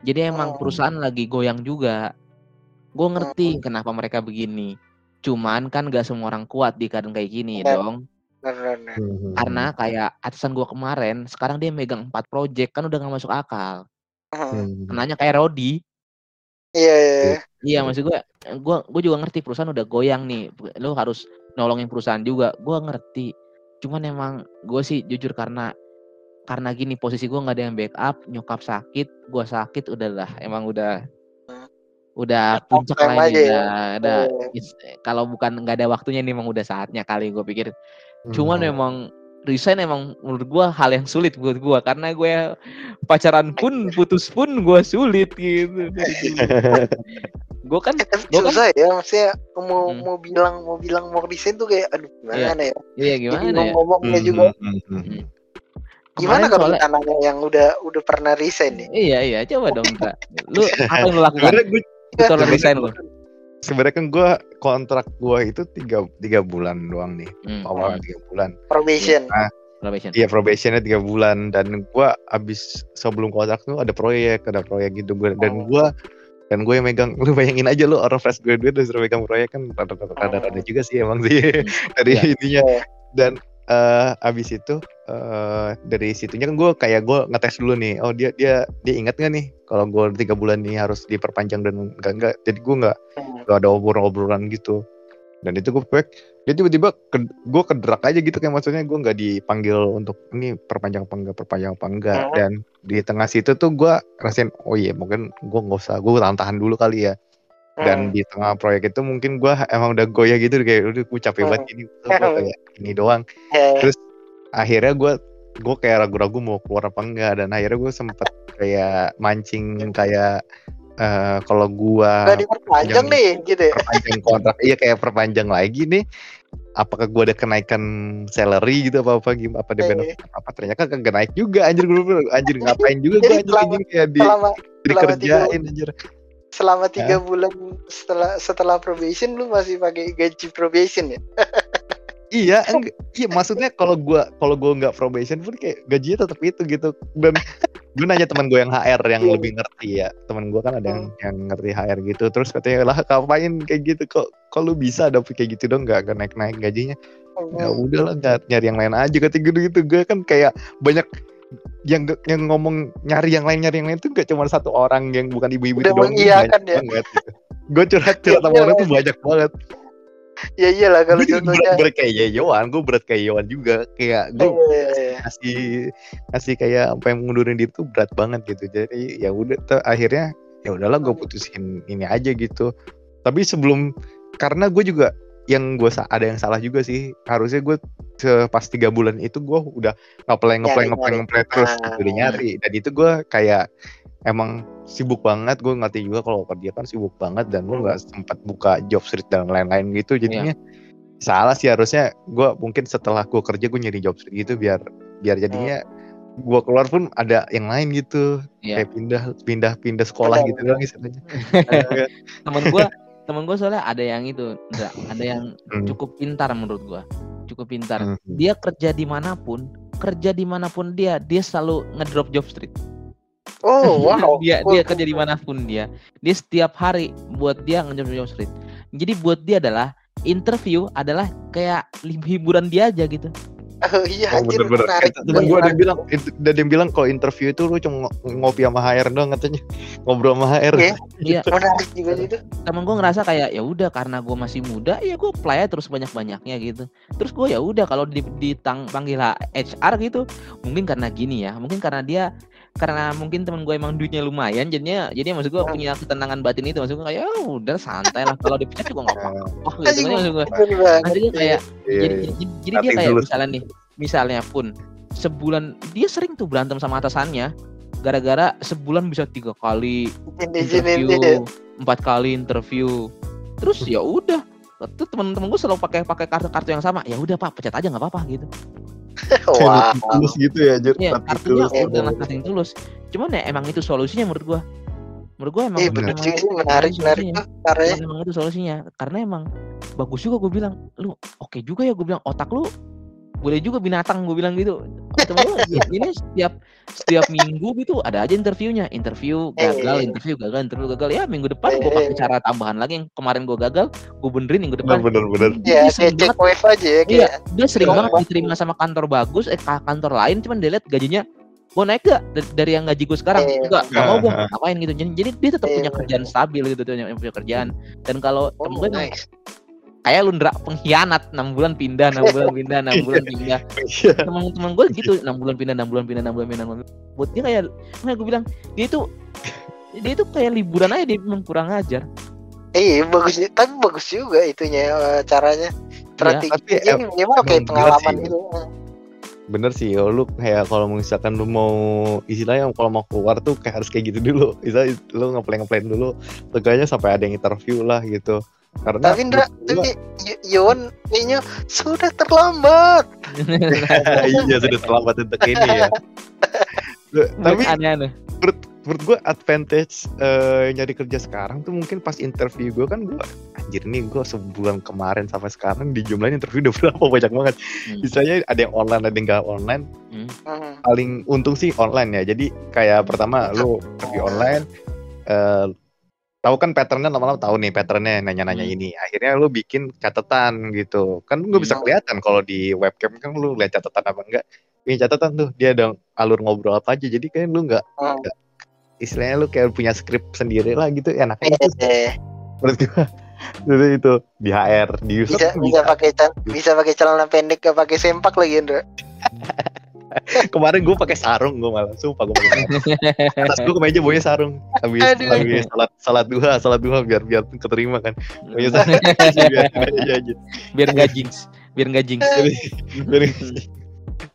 Speaker 1: jadi emang
Speaker 2: Oh.
Speaker 1: perusahaan lagi goyang juga gue ngerti kenapa mereka begini cuman kan gak semua orang kuat di keadaan kayak gini
Speaker 2: Benar.
Speaker 1: dong
Speaker 2: Bener, bener.
Speaker 3: Hmm.
Speaker 1: karena kayak atasan gue kemarin sekarang dia megang empat project kan udah gak masuk akal
Speaker 2: Hmm.
Speaker 3: Hmm.
Speaker 1: kenanya kayak Rodi
Speaker 2: Iya iya. iya.
Speaker 1: Iya maksud gue, gue gue juga ngerti perusahaan udah goyang nih, lu harus nolongin perusahaan juga, gue ngerti. Cuman emang gue sih jujur karena karena gini posisi gue nggak ada yang backup, nyokap sakit, gue sakit udahlah, emang udah
Speaker 2: Hmm.
Speaker 1: udah puncak lah ini,
Speaker 2: ya.
Speaker 1: udah, udah
Speaker 2: Iya.
Speaker 1: it's- kalau bukan nggak ada waktunya nih emang udah saatnya kali gue pikir.
Speaker 3: Hmm.
Speaker 1: Cuman emang resign emang menurut gue hal yang sulit buat gue karena gue pacaran pun putus pun gue sulit gitu. gue kan
Speaker 2: Eh,
Speaker 1: Gua kan-
Speaker 2: susah ya maksudnya mau
Speaker 1: Hmm.
Speaker 2: mau bilang mau bilang mau resign tuh kayak aduh gimana ya
Speaker 1: iya
Speaker 2: jadi
Speaker 1: gimana ya?
Speaker 2: ngomongnya
Speaker 3: Hmm,
Speaker 2: juga
Speaker 3: hmm, hmm, hmm.
Speaker 2: gimana kalau
Speaker 1: soalnya-
Speaker 2: kita nanya yang udah udah pernah resign nih
Speaker 1: Iya iya coba dong Kak. Lu apa yang lu lakukan?
Speaker 3: Gue sebenarnya
Speaker 1: resign lu.
Speaker 3: Sebenarnya kan gue kontrak gue itu tiga tiga bulan doang nih.
Speaker 1: Hmm.
Speaker 3: awal tiga bulan.
Speaker 2: Probation.
Speaker 1: Probation.
Speaker 3: Iya probationnya tiga bulan. Dan gua abis sebelum kontrak tuh ada proyek ada proyek gitu. Gua dan
Speaker 2: Oh.
Speaker 3: gua dan gue yang megang lu bayangin aja lu orang fresh graduate dan suruh megang proyek kan rada-rada rada-rada juga sih emang sih. Dari
Speaker 1: Iya.
Speaker 3: ininya. Dan eh abis itu eh dari situnya kan gue kayak gue ngetes dulu nih oh dia dia dia ingat nggak nih kalau gue tiga bulan ini harus diperpanjang dan enggak enggak jadi gue nggak
Speaker 2: Hmm.
Speaker 3: gak ada obrolan-obrolan gitu. Dan itu gue cuek dia tiba-tiba ke, gue kedrak aja gitu kayak maksudnya gue nggak dipanggil untuk ini perpanjang apa enggak perpanjang apa enggak
Speaker 2: Hmm.
Speaker 3: dan di tengah situ tuh gue rasain oh iya mungkin gue nggak usah gue tahan-tahan dulu kali ya dan
Speaker 2: Hmm.
Speaker 3: di tengah proyek itu mungkin gue emang udah goyah gitu kayak udah gue capek
Speaker 2: Hmm.
Speaker 3: banget ini gue kayak ini doang terus akhirnya gue gue kayak ragu-ragu mau keluar apa enggak dan akhirnya gue sempet kayak mancing kayak eh kalau
Speaker 2: diperpanjang
Speaker 3: yang-
Speaker 2: nih gitu ya.
Speaker 3: perpanjang kontrak iya kayak perpanjang lagi nih apakah gua ada kenaikan salary gitu apa apa gimana apa ada
Speaker 2: Eh.
Speaker 3: benefit apa ternyata kagak naik juga anjir gue anjir ngapain juga gua
Speaker 2: Jadi
Speaker 3: anjir
Speaker 2: selama-
Speaker 3: anjir kayak di
Speaker 2: Selama
Speaker 3: dikerjain anjir
Speaker 2: selama tiga bulan setelah setelah probation lu masih pakai gaji probation ya?
Speaker 3: iya enggak iya maksudnya kalau gua kalau gua nggak probation pun kayak gajinya tetap itu gitu. Dan gue nanya teman gue yang HR yang
Speaker 2: Iya.
Speaker 3: lebih ngerti ya. Teman gue kan ada yang yang ngerti HR gitu. Terus katanya lah ngapain kayak gitu? Kok kok lu bisa dapet kayak gitu dong? Nggak naik naik gajinya. Ya
Speaker 2: Hmm.
Speaker 3: udahlah nggak nyari yang lain aja. Kata gitu gitu gue kan kayak banyak yang yang ngomong nyari yang lain nyari yang lain tuh gak cuma satu orang yang bukan ibu-ibu itu doang
Speaker 2: mengiyakan
Speaker 3: banyak
Speaker 2: ya.
Speaker 3: banget gitu. gue curhat curhat sama
Speaker 2: Iya,
Speaker 3: orang
Speaker 2: iya.
Speaker 3: tuh banyak banget
Speaker 2: Ya iyalah kalau
Speaker 3: gue juga berat,
Speaker 2: contohnya.
Speaker 3: berat kayak Yowan gue berat kayak Yowan juga kayak gue
Speaker 2: Iya, iya, iya.
Speaker 3: ngasih ngasih kayak apa yang mengundurin diri tuh berat banget gitu jadi ya udah akhirnya ya udahlah gue putusin ini aja gitu tapi sebelum karena gue juga yang gue ada yang salah juga sih. Harusnya gue pas tiga bulan itu gue udah ngapain ngapain
Speaker 2: Nyari,
Speaker 3: ngapain
Speaker 2: nyari.
Speaker 3: ngapain terus
Speaker 2: Ah.
Speaker 3: gitu, udah nyari. Dan itu gue kayak emang sibuk banget. Gue ngerti juga kalau kerja kan sibuk banget dan gue nggak sempat buka job street dan lain-lain gitu. Jadinya salah sih harusnya. Gue mungkin setelah gue kerja gue nyari job street gitu biar biar jadinya gue keluar pun ada yang lain gitu.
Speaker 1: Iya.
Speaker 3: kayak pindah pindah pindah sekolah gitu doang istilahnya.
Speaker 1: Temen gue temen gue soalnya ada yang itu enggak ada yang
Speaker 3: Hmm.
Speaker 1: cukup pintar menurut gue cukup pintar
Speaker 3: Hmm.
Speaker 1: dia kerja di mana pun kerja di mana pun dia dia selalu ngedrop job street
Speaker 2: Oh wow.
Speaker 1: dia
Speaker 2: Cool,
Speaker 1: dia kerja
Speaker 2: di
Speaker 1: mana pun dia dia setiap hari buat dia ngedrop job street jadi buat dia adalah interview adalah kayak hiburan dia aja gitu
Speaker 2: Oh iya
Speaker 3: Oh,
Speaker 2: anjir
Speaker 3: bener-bener.
Speaker 2: menarik.
Speaker 3: Temen gue ada yang bilang, itu- ada yang bilang kalau interview itu lu cuma ng- ngopi sama HR doang katanya, ngobrol sama HR.
Speaker 2: Iya.
Speaker 1: Iya.
Speaker 2: Menarik juga itu.
Speaker 1: temen gue ngerasa kayak ya udah karena gue masih muda ya gue play aja terus banyak banyaknya gitu terus gue ya udah kalau di ditang panggil HR gitu mungkin karena gini ya mungkin karena dia karena mungkin temen gue emang duitnya lumayan jadinya jadi maksud gue
Speaker 2: Hmm.
Speaker 1: punya ketenangan batin itu maksud gue kayak ya udah santai lah. Kalau dipecat juga nggak apa-apa. Gitu
Speaker 2: Anjing,
Speaker 1: kan maksud gue kayak
Speaker 3: Iya,
Speaker 1: jadi,
Speaker 3: iya.
Speaker 1: jadi, jadi dia kayak misalnya nih misalnya pun sebulan dia sering tuh berantem sama atasannya gara-gara sebulan bisa tiga kali interview empat kali interview. Terus ya udah tuh temen-temen gue selalu pakai pakai kartu-kartu yang sama. Ya udah pak pecat aja nggak apa-apa gitu
Speaker 2: Wah.
Speaker 3: Tulus gitu ya, Jir.
Speaker 1: ya
Speaker 3: Nothing
Speaker 1: kartunya
Speaker 3: tulus.
Speaker 1: udah nothing tulus cuman ya emang itu solusinya menurut gua menurut gua emang
Speaker 2: Iya bener sih menarik
Speaker 1: emang
Speaker 2: menarik caranya.
Speaker 1: emang, emang itu solusinya karena emang bagus juga gue bilang lu oke juga ya gue bilang otak lu boleh juga binatang gue bilang gitu temen gua, "Ya, ini setiap setiap minggu gitu ada aja interviewnya interview gagal
Speaker 2: Eh.
Speaker 1: interview gagal interview gagal ya minggu depan gue pakai
Speaker 2: Eh.
Speaker 1: cara tambahan lagi yang kemarin gue gagal gue benerin minggu depan
Speaker 3: bener bener.
Speaker 2: Ya kayak
Speaker 1: banget-
Speaker 2: wave aja ya
Speaker 1: Iya, dia sering
Speaker 2: Iya.
Speaker 1: banget diterima sama kantor bagus, eh ka- kantor lain, cuman dia lihat gajinya mau naik gak dari, yang gaji gue sekarang?
Speaker 2: Iya.
Speaker 1: Enggak, nggak mau gue ngapain gitu. Jadi, dia tetap punya
Speaker 2: Iya.
Speaker 1: kerjaan stabil gitu, tuh, yang punya kerjaan. Dan kalau
Speaker 2: Oh,
Speaker 1: temen gue
Speaker 2: nice.
Speaker 1: Kayak lu Ndra, pengkhianat, 6 bulan pindah, 6 bulan pindah, 6 bulan pindah.
Speaker 3: Iya.
Speaker 1: Temen-temen gue gitu, 6 bulan pindah, 6 bulan pindah, 6 bulan pindah. 6 bulan pindah. Buat dia kayak, makanya gue bilang, dia itu dia itu kayak liburan aja dia memang kurang ajar.
Speaker 2: Iya bagus tapi bagus juga itunya eh, caranya. Strategi
Speaker 3: tapi
Speaker 2: ini minimal kayak pengalaman
Speaker 3: sih.
Speaker 2: gitu.
Speaker 3: Bener sih, kalau lu kayak kalau misalkan lu mau istilahnya kalau mau keluar tuh kayak harus kayak gitu dulu. Misalnya lu ngeplay-ngeplay dulu, tegaknya sampai ada yang interview lah gitu. Karena
Speaker 2: Tapi Ndra,
Speaker 3: menurut gua-
Speaker 2: tapi Y- Yowan kayaknya sudah terlambat.
Speaker 3: iya sudah terlambat untuk ini ya. Tapi
Speaker 1: aneh-aneh.
Speaker 3: menurut gue advantage eh, nyari kerja sekarang tuh mungkin pas interview gue kan gue anjir nih gue sebulan kemarin sampai sekarang di jumlahnya interview udah berapa banyak banget.
Speaker 1: Hmm.
Speaker 3: Misalnya ada yang online ada yang nggak online.
Speaker 2: Hmm.
Speaker 3: Paling untung sih online ya. Jadi kayak pertama lu interview online, eh, tahu kan patternnya lama-lama tahu nih patternnya nanya-nanya
Speaker 1: Hmm.
Speaker 3: ini. Akhirnya lu bikin catatan gitu. Kan lu bisa
Speaker 2: Hmm.
Speaker 3: kelihatan kalau di webcam kan lu lihat catatan apa enggak. Ini catatan tuh dia ada alur ngobrol apa aja. Jadi kan lu nggak
Speaker 2: Hmm.
Speaker 3: istilahnya lu kayak punya skrip sendiri lah gitu. Enaknya gitu.
Speaker 2: Eh,
Speaker 3: menurut gua itu itu di HR di user
Speaker 2: bisa
Speaker 3: tuh
Speaker 2: bisa pakai bisa pakai celana pendek gak pakai sempak lagi Indra
Speaker 3: kemarin gue pakai sarung gue malah. Sumpah gue pakai sarung. Atas gue kemeja baunya sarung. Habis habis salat salat duha salat duha biar biar keterima kan. Baunya sarung. Biar aja aja
Speaker 1: biar nggak jinx biar nggak jinx.
Speaker 3: Biar-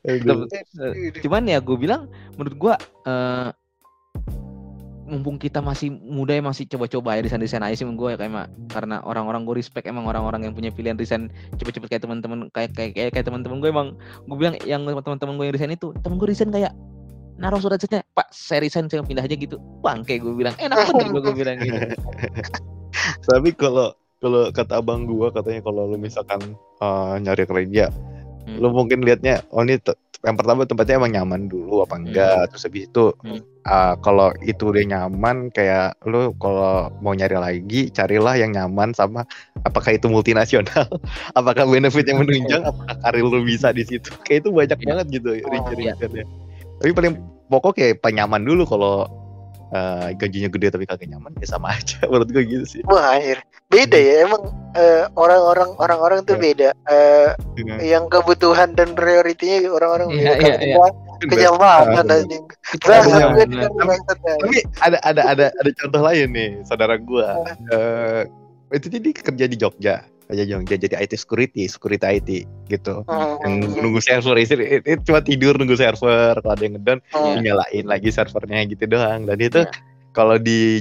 Speaker 3: Aduh.
Speaker 1: cuman ya gue bilang menurut gue eh, mumpung kita masih muda ya masih coba-coba ya desain-desain aja sih gue ya kayak emang- karena orang-orang gue respect emang orang-orang yang punya pilihan desain cepet-cepet kayak teman-teman kayak kayak kayak, kayak teman-teman gue emang. Gue bilang yang teman-teman gue yang desain itu temen gue desain kayak naruh surat chatnya pak saya resign saya pindah aja gitu. Bangke gue bilang. Enak banget gue bilang gitu.
Speaker 3: Tapi kalau kalau kata abang gua katanya kalau lu misalkan eh, nyari kerja
Speaker 1: Hmm.
Speaker 3: lu mungkin liatnya oh ini yang pertama tempatnya emang nyaman dulu apa enggak terus habis itu
Speaker 1: Hmm.
Speaker 3: eh, kalau itu udah nyaman kayak lu kalau mau nyari lagi carilah yang nyaman sama apakah itu multinasional apakah benefit yang menunjang apakah karir lu bisa di situ kayak itu banyak
Speaker 1: Iya.
Speaker 3: banget gitu
Speaker 2: iya.
Speaker 3: rincian-rinciannya tapi paling pokok kayak penyaman dulu kalau eh, gajinya gede tapi kagak nyaman ya sama aja menurut gue gitu sih.
Speaker 2: Wah anjir. Beda ya emang eh, orang-orang orang-orang tuh beda. Eh,
Speaker 3: Dengan-
Speaker 2: yang kebutuhan dan prioritinya orang-orang
Speaker 1: Iya,
Speaker 2: beda.
Speaker 1: iya,
Speaker 2: Kalau
Speaker 1: iya.
Speaker 2: gua kenyamanan
Speaker 3: Ah,
Speaker 2: anjing. Gue maksudnya.
Speaker 3: tapi ada ada ada ada contoh lain nih saudara gua. Eh, itu jadi kerja di Jogja di Jogja jadi IT security security IT gitu
Speaker 2: Hmm,
Speaker 3: yang nunggu server itu, itu cuma tidur nunggu server kalau ada yang ngedon
Speaker 2: hmm.
Speaker 3: nyalain lagi servernya gitu doang dan itu
Speaker 1: Iya.
Speaker 3: kalau di,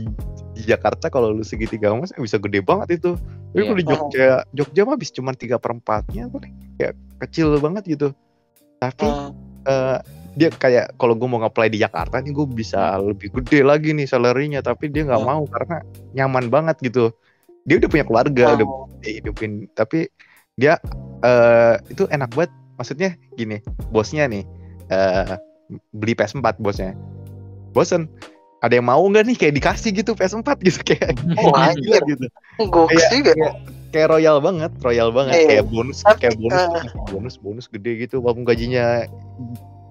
Speaker 3: di Jakarta kalau lu segitiga mas bisa gede banget itu tapi
Speaker 1: Iya.
Speaker 3: kalau di Jogja Jogja mah habis cuma tiga perempatnya kayak kecil banget gitu tapi
Speaker 2: Hmm.
Speaker 3: eh, dia kayak kalau gue mau nge-apply di Jakarta nih gue bisa lebih gede lagi nih salary-nya tapi dia nggak
Speaker 2: Hmm.
Speaker 3: mau karena nyaman banget gitu dia udah punya keluarga udah
Speaker 2: Hmm.
Speaker 3: hidupin tapi dia eh itu enak banget maksudnya gini bosnya nih eh beli PS4 bosnya bosen ada yang mau nggak nih kayak dikasih gitu PS4 gitu kayak
Speaker 2: Wah,
Speaker 3: gila
Speaker 2: anjir.
Speaker 3: gitu
Speaker 2: Gokil
Speaker 3: Kayak-
Speaker 2: juga
Speaker 3: kayak, kayak royal banget royal banget
Speaker 2: Eh,
Speaker 3: kayak bonus
Speaker 2: tapi,
Speaker 3: kayak bonus
Speaker 2: eh.
Speaker 3: bonus bonus gede gitu walaupun gajinya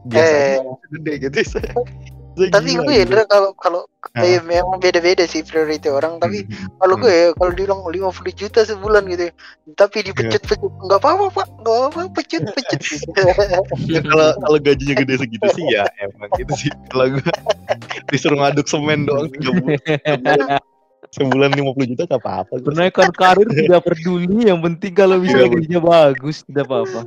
Speaker 3: biasa
Speaker 2: Eh.
Speaker 3: gede gitu
Speaker 2: tapi
Speaker 3: Gila,
Speaker 2: gue
Speaker 3: gitu.
Speaker 2: Indra kalau kalau
Speaker 3: Ah.
Speaker 2: eh, memang beda-beda sih priority orang tapi
Speaker 3: Hmm.
Speaker 2: kalau
Speaker 3: Hmm.
Speaker 2: gue ya kalau bilang 50 juta sebulan gitu ya, tapi dipecut-pecut nggak apa-apa pak nggak apa-apa pecut-pecut
Speaker 3: Ya, kalau kalau gajinya gede segitu sih ya emang gitu sih kalau gue disuruh ngaduk semen doang tiga bulan sebulan- sebulan 50 juta gak apa-apa gua.
Speaker 1: Kenaikan karir tidak peduli, yang penting kalau bisa
Speaker 3: Iya,
Speaker 1: gajinya bagus, tidak apa-apa.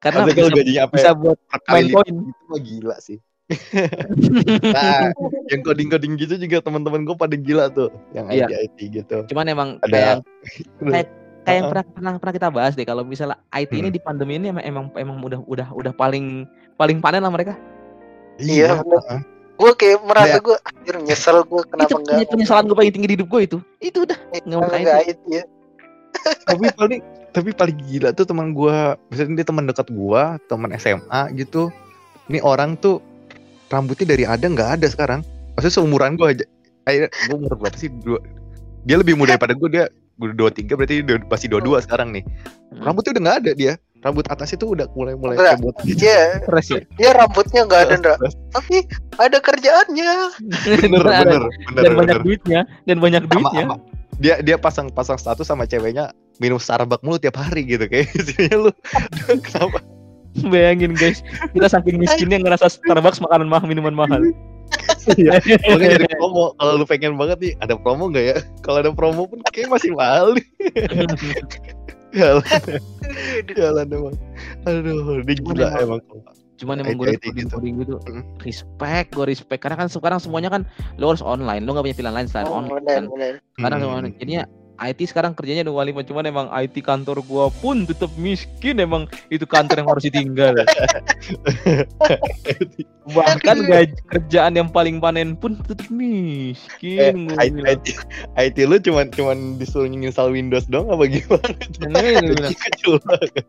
Speaker 1: Karena bisa,
Speaker 3: gajinya apa
Speaker 1: bisa
Speaker 3: ya,
Speaker 1: buat main koin.
Speaker 3: itu mah gila sih nah yang coding-coding gitu juga teman-teman gue pada gila tuh yang
Speaker 1: Iya.
Speaker 3: IT IT gitu
Speaker 1: Cuman emang
Speaker 3: Ada-
Speaker 1: kayak kayak kayak yang pernah, pernah pernah kita bahas deh kalau misalnya IT ini
Speaker 3: Hmm.
Speaker 1: di pandemi ini emang emang, emang udah udah udah paling paling panen lah mereka.
Speaker 2: Iya, bener.
Speaker 3: heeh.
Speaker 2: gue kayak merasa
Speaker 3: Kayak-
Speaker 2: gue anjir nyesel gue kenapa
Speaker 1: itu
Speaker 2: enggak
Speaker 1: penye- penyesalan gue paling tinggi di hidup gue itu. Itu udah nggak mau
Speaker 2: enggak
Speaker 1: IT.
Speaker 2: itu ya
Speaker 3: tapi paling tapi paling gila tuh teman gua misalnya dia teman dekat gua teman SMA gitu ini orang tuh rambutnya dari ada nggak ada sekarang. Maksudnya seumuran gua aja. Akhirnya gua umur berapa sih? Dua. Dia lebih muda daripada gua. Dia gua dua tiga berarti dia masih dua dua sekarang nih.
Speaker 1: Hmm.
Speaker 3: rambutnya udah nggak ada dia. Rambut atas itu udah mulai mulai buat
Speaker 2: Iya,
Speaker 1: Stres ya.
Speaker 2: dia rambutnya nggak ada Ndra. tapi ada kerjaannya.
Speaker 3: Bener bener bener
Speaker 1: dan banyak
Speaker 3: bener.
Speaker 1: duitnya dan banyak
Speaker 3: Sama-
Speaker 1: duitnya.
Speaker 3: sama- dia dia pasang pasang status sama ceweknya minum Starbucks mulu tiap hari gitu kayak. Isinya lu kenapa
Speaker 1: Bayangin guys, kita saking miskinnya ngerasa Starbucks makanan mahal, minuman mahal.
Speaker 3: Iya. Makanya jadi promo. Kalau lu pengen banget nih, ada promo nggak ya? Kalau ada promo pun kayak masih mahal nih. Jalan, jalan emang. Aduh, dia gila emang.
Speaker 1: Cuman emang gue
Speaker 3: gitu.
Speaker 1: gitu, respect, gue respect. Karena kan sekarang semuanya kan lo harus online, lo gak punya pilihan lain selain
Speaker 2: Oh,
Speaker 1: online. Kan.
Speaker 2: benar
Speaker 1: Sekarang
Speaker 3: Hmm.
Speaker 1: semuanya- jadinya IT sekarang kerjanya dua lima cuman emang IT kantor gua pun tetap miskin emang itu kantor yang harus ditinggal. Bahkan gaji kerjaan yang paling panen pun tetap
Speaker 3: Eh,
Speaker 1: miskin. gua
Speaker 3: IT. IT, IT lu cuman cuman disuruh install Windows doang apa gimana?
Speaker 1: Nah, gua bilang,
Speaker 3: Kecil banget.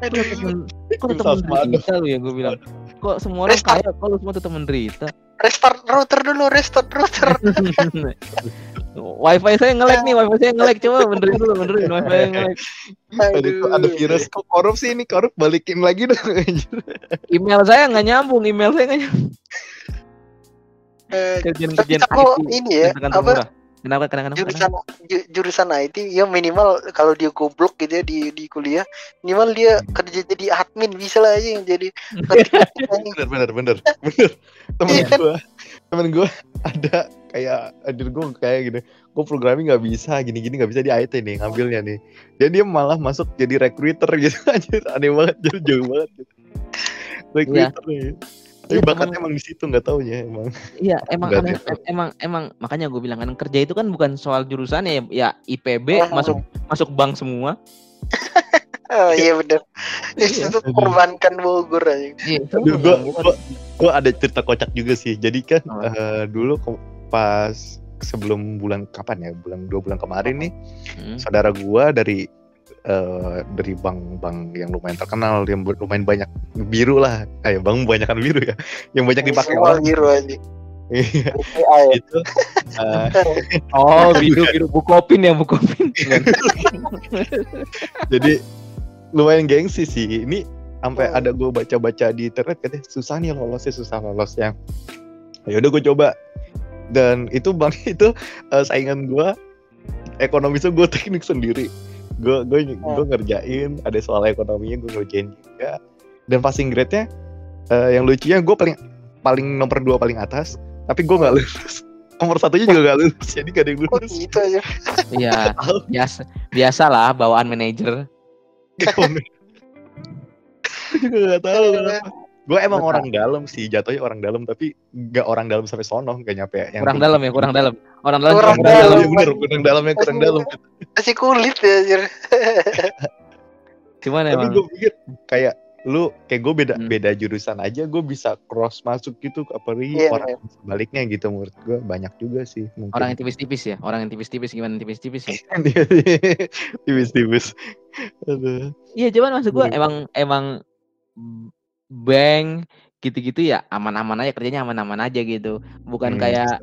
Speaker 2: aduh
Speaker 1: kok tetap ya gue bilang kok semua orang
Speaker 2: Restart.
Speaker 1: kaya kok lu semua tetap menderita
Speaker 2: Restart router dulu, restart router.
Speaker 1: wifi saya nge-lag nih wifi saya nge-lag coba benerin dulu benerin wifi saya nge-lag
Speaker 3: Ada, ada virus kok korupsi ini korup balikin lagi dong anjir.
Speaker 1: email saya nggak nyambung email saya nggak nyambung
Speaker 2: Eh,
Speaker 1: kerjaan
Speaker 2: Tapi
Speaker 1: kerjaan
Speaker 2: aku
Speaker 1: IT
Speaker 2: ini ya, apa
Speaker 1: murah. Kenapa kenapa kenapa?
Speaker 2: Jurusan ju- jurusan IT ya minimal kalau dia goblok gitu ya di di kuliah minimal dia kerja jadi admin bisa lah aja yang jadi
Speaker 3: bener bener bener bener. Temen
Speaker 2: Iya. kan?
Speaker 3: gue temen gue ada kayak adir gue kayak gini gue programming nggak bisa gini gini nggak bisa di IT nih ngambilnya nih. Dan dia malah masuk jadi recruiter gitu anjir aneh banget jadi jauh banget gitu. recruiter nih tapi
Speaker 1: Iya,
Speaker 3: bakatnya emang di situ nggak taunya emang
Speaker 1: Iya, emang
Speaker 3: Nggak
Speaker 1: aneh,
Speaker 3: ada.
Speaker 1: em- emang emang makanya gue bilang kan kerja itu kan bukan soal jurusannya ya, ya IPB
Speaker 2: Ah.
Speaker 1: masuk masuk bank semua.
Speaker 2: Oh iya bener.
Speaker 1: Iya.
Speaker 2: Itu korbankan Bogor aja.
Speaker 1: Iya,
Speaker 3: gua, gua ada cerita kocak juga sih. Jadi kan
Speaker 1: Apa?
Speaker 3: eh, dulu pas sebelum bulan kapan ya? Bulan dua bulan kemarin nih,
Speaker 1: Hmm.
Speaker 3: saudara gua dari eh, dari bank-bank yang lumayan terkenal, yang lumayan banyak biru lah. Ayo bank banyak kan biru ya, yang banyak dipakai
Speaker 2: Semua
Speaker 3: orang.
Speaker 2: biru aja.
Speaker 3: Iya,
Speaker 2: ya.
Speaker 3: itu. eh,
Speaker 1: Oh, biru biru bukopin ya bukopin.
Speaker 3: jadi lumayan gengsi sih. Ini sampai
Speaker 2: Oh.
Speaker 3: ada gue baca-baca di internet katanya susah nih lolosnya susah lolosnya. Ya udah gue coba dan itu bang itu eh, saingan gue ekonomi itu gue teknik sendiri. Gue gue gue ngerjain ada soal ekonominya gue ngerjain juga dan passing grade-nya eh, yang lucunya gue paling paling nomor dua paling atas tapi gue nggak lulus nomor satunya juga nggak lulus jadi gak ada yang
Speaker 2: Oh
Speaker 3: lulus
Speaker 2: gitu aja.
Speaker 1: Iya, biasa biasalah bawaan manajer.
Speaker 3: gue juga gak tahu kenapa. Gue emang
Speaker 1: Nggak
Speaker 3: orang dalam sih, jatuhnya orang dalam tapi nggak orang dalam sampai sono, gak nyampe yang
Speaker 1: Kurang dalam ya, kurang dalam. Orang dalam
Speaker 2: Kurang
Speaker 3: dalam,
Speaker 1: dalam.
Speaker 3: ya bener, kurang dalamnya kurang dalam.
Speaker 2: Masih kulit ya anjir.
Speaker 1: Cuman
Speaker 3: Tapi
Speaker 1: emang
Speaker 3: gue pikir kayak lu kayak gue beda
Speaker 1: Hmm.
Speaker 3: beda jurusan aja gue bisa cross masuk gitu apalagi
Speaker 2: Iya,
Speaker 3: orang sebaliknya gitu menurut gue banyak juga sih mungkin
Speaker 1: orang yang tipis-tipis ya, orang yang tipis-tipis gimana tipis-tipis ya.
Speaker 3: tipis-tipis aduh
Speaker 1: Iya, cuman maksud gue emang emang bank gitu-gitu ya aman-aman aja kerjanya aman-aman aja gitu. Bukan
Speaker 3: Hmm,
Speaker 1: kayak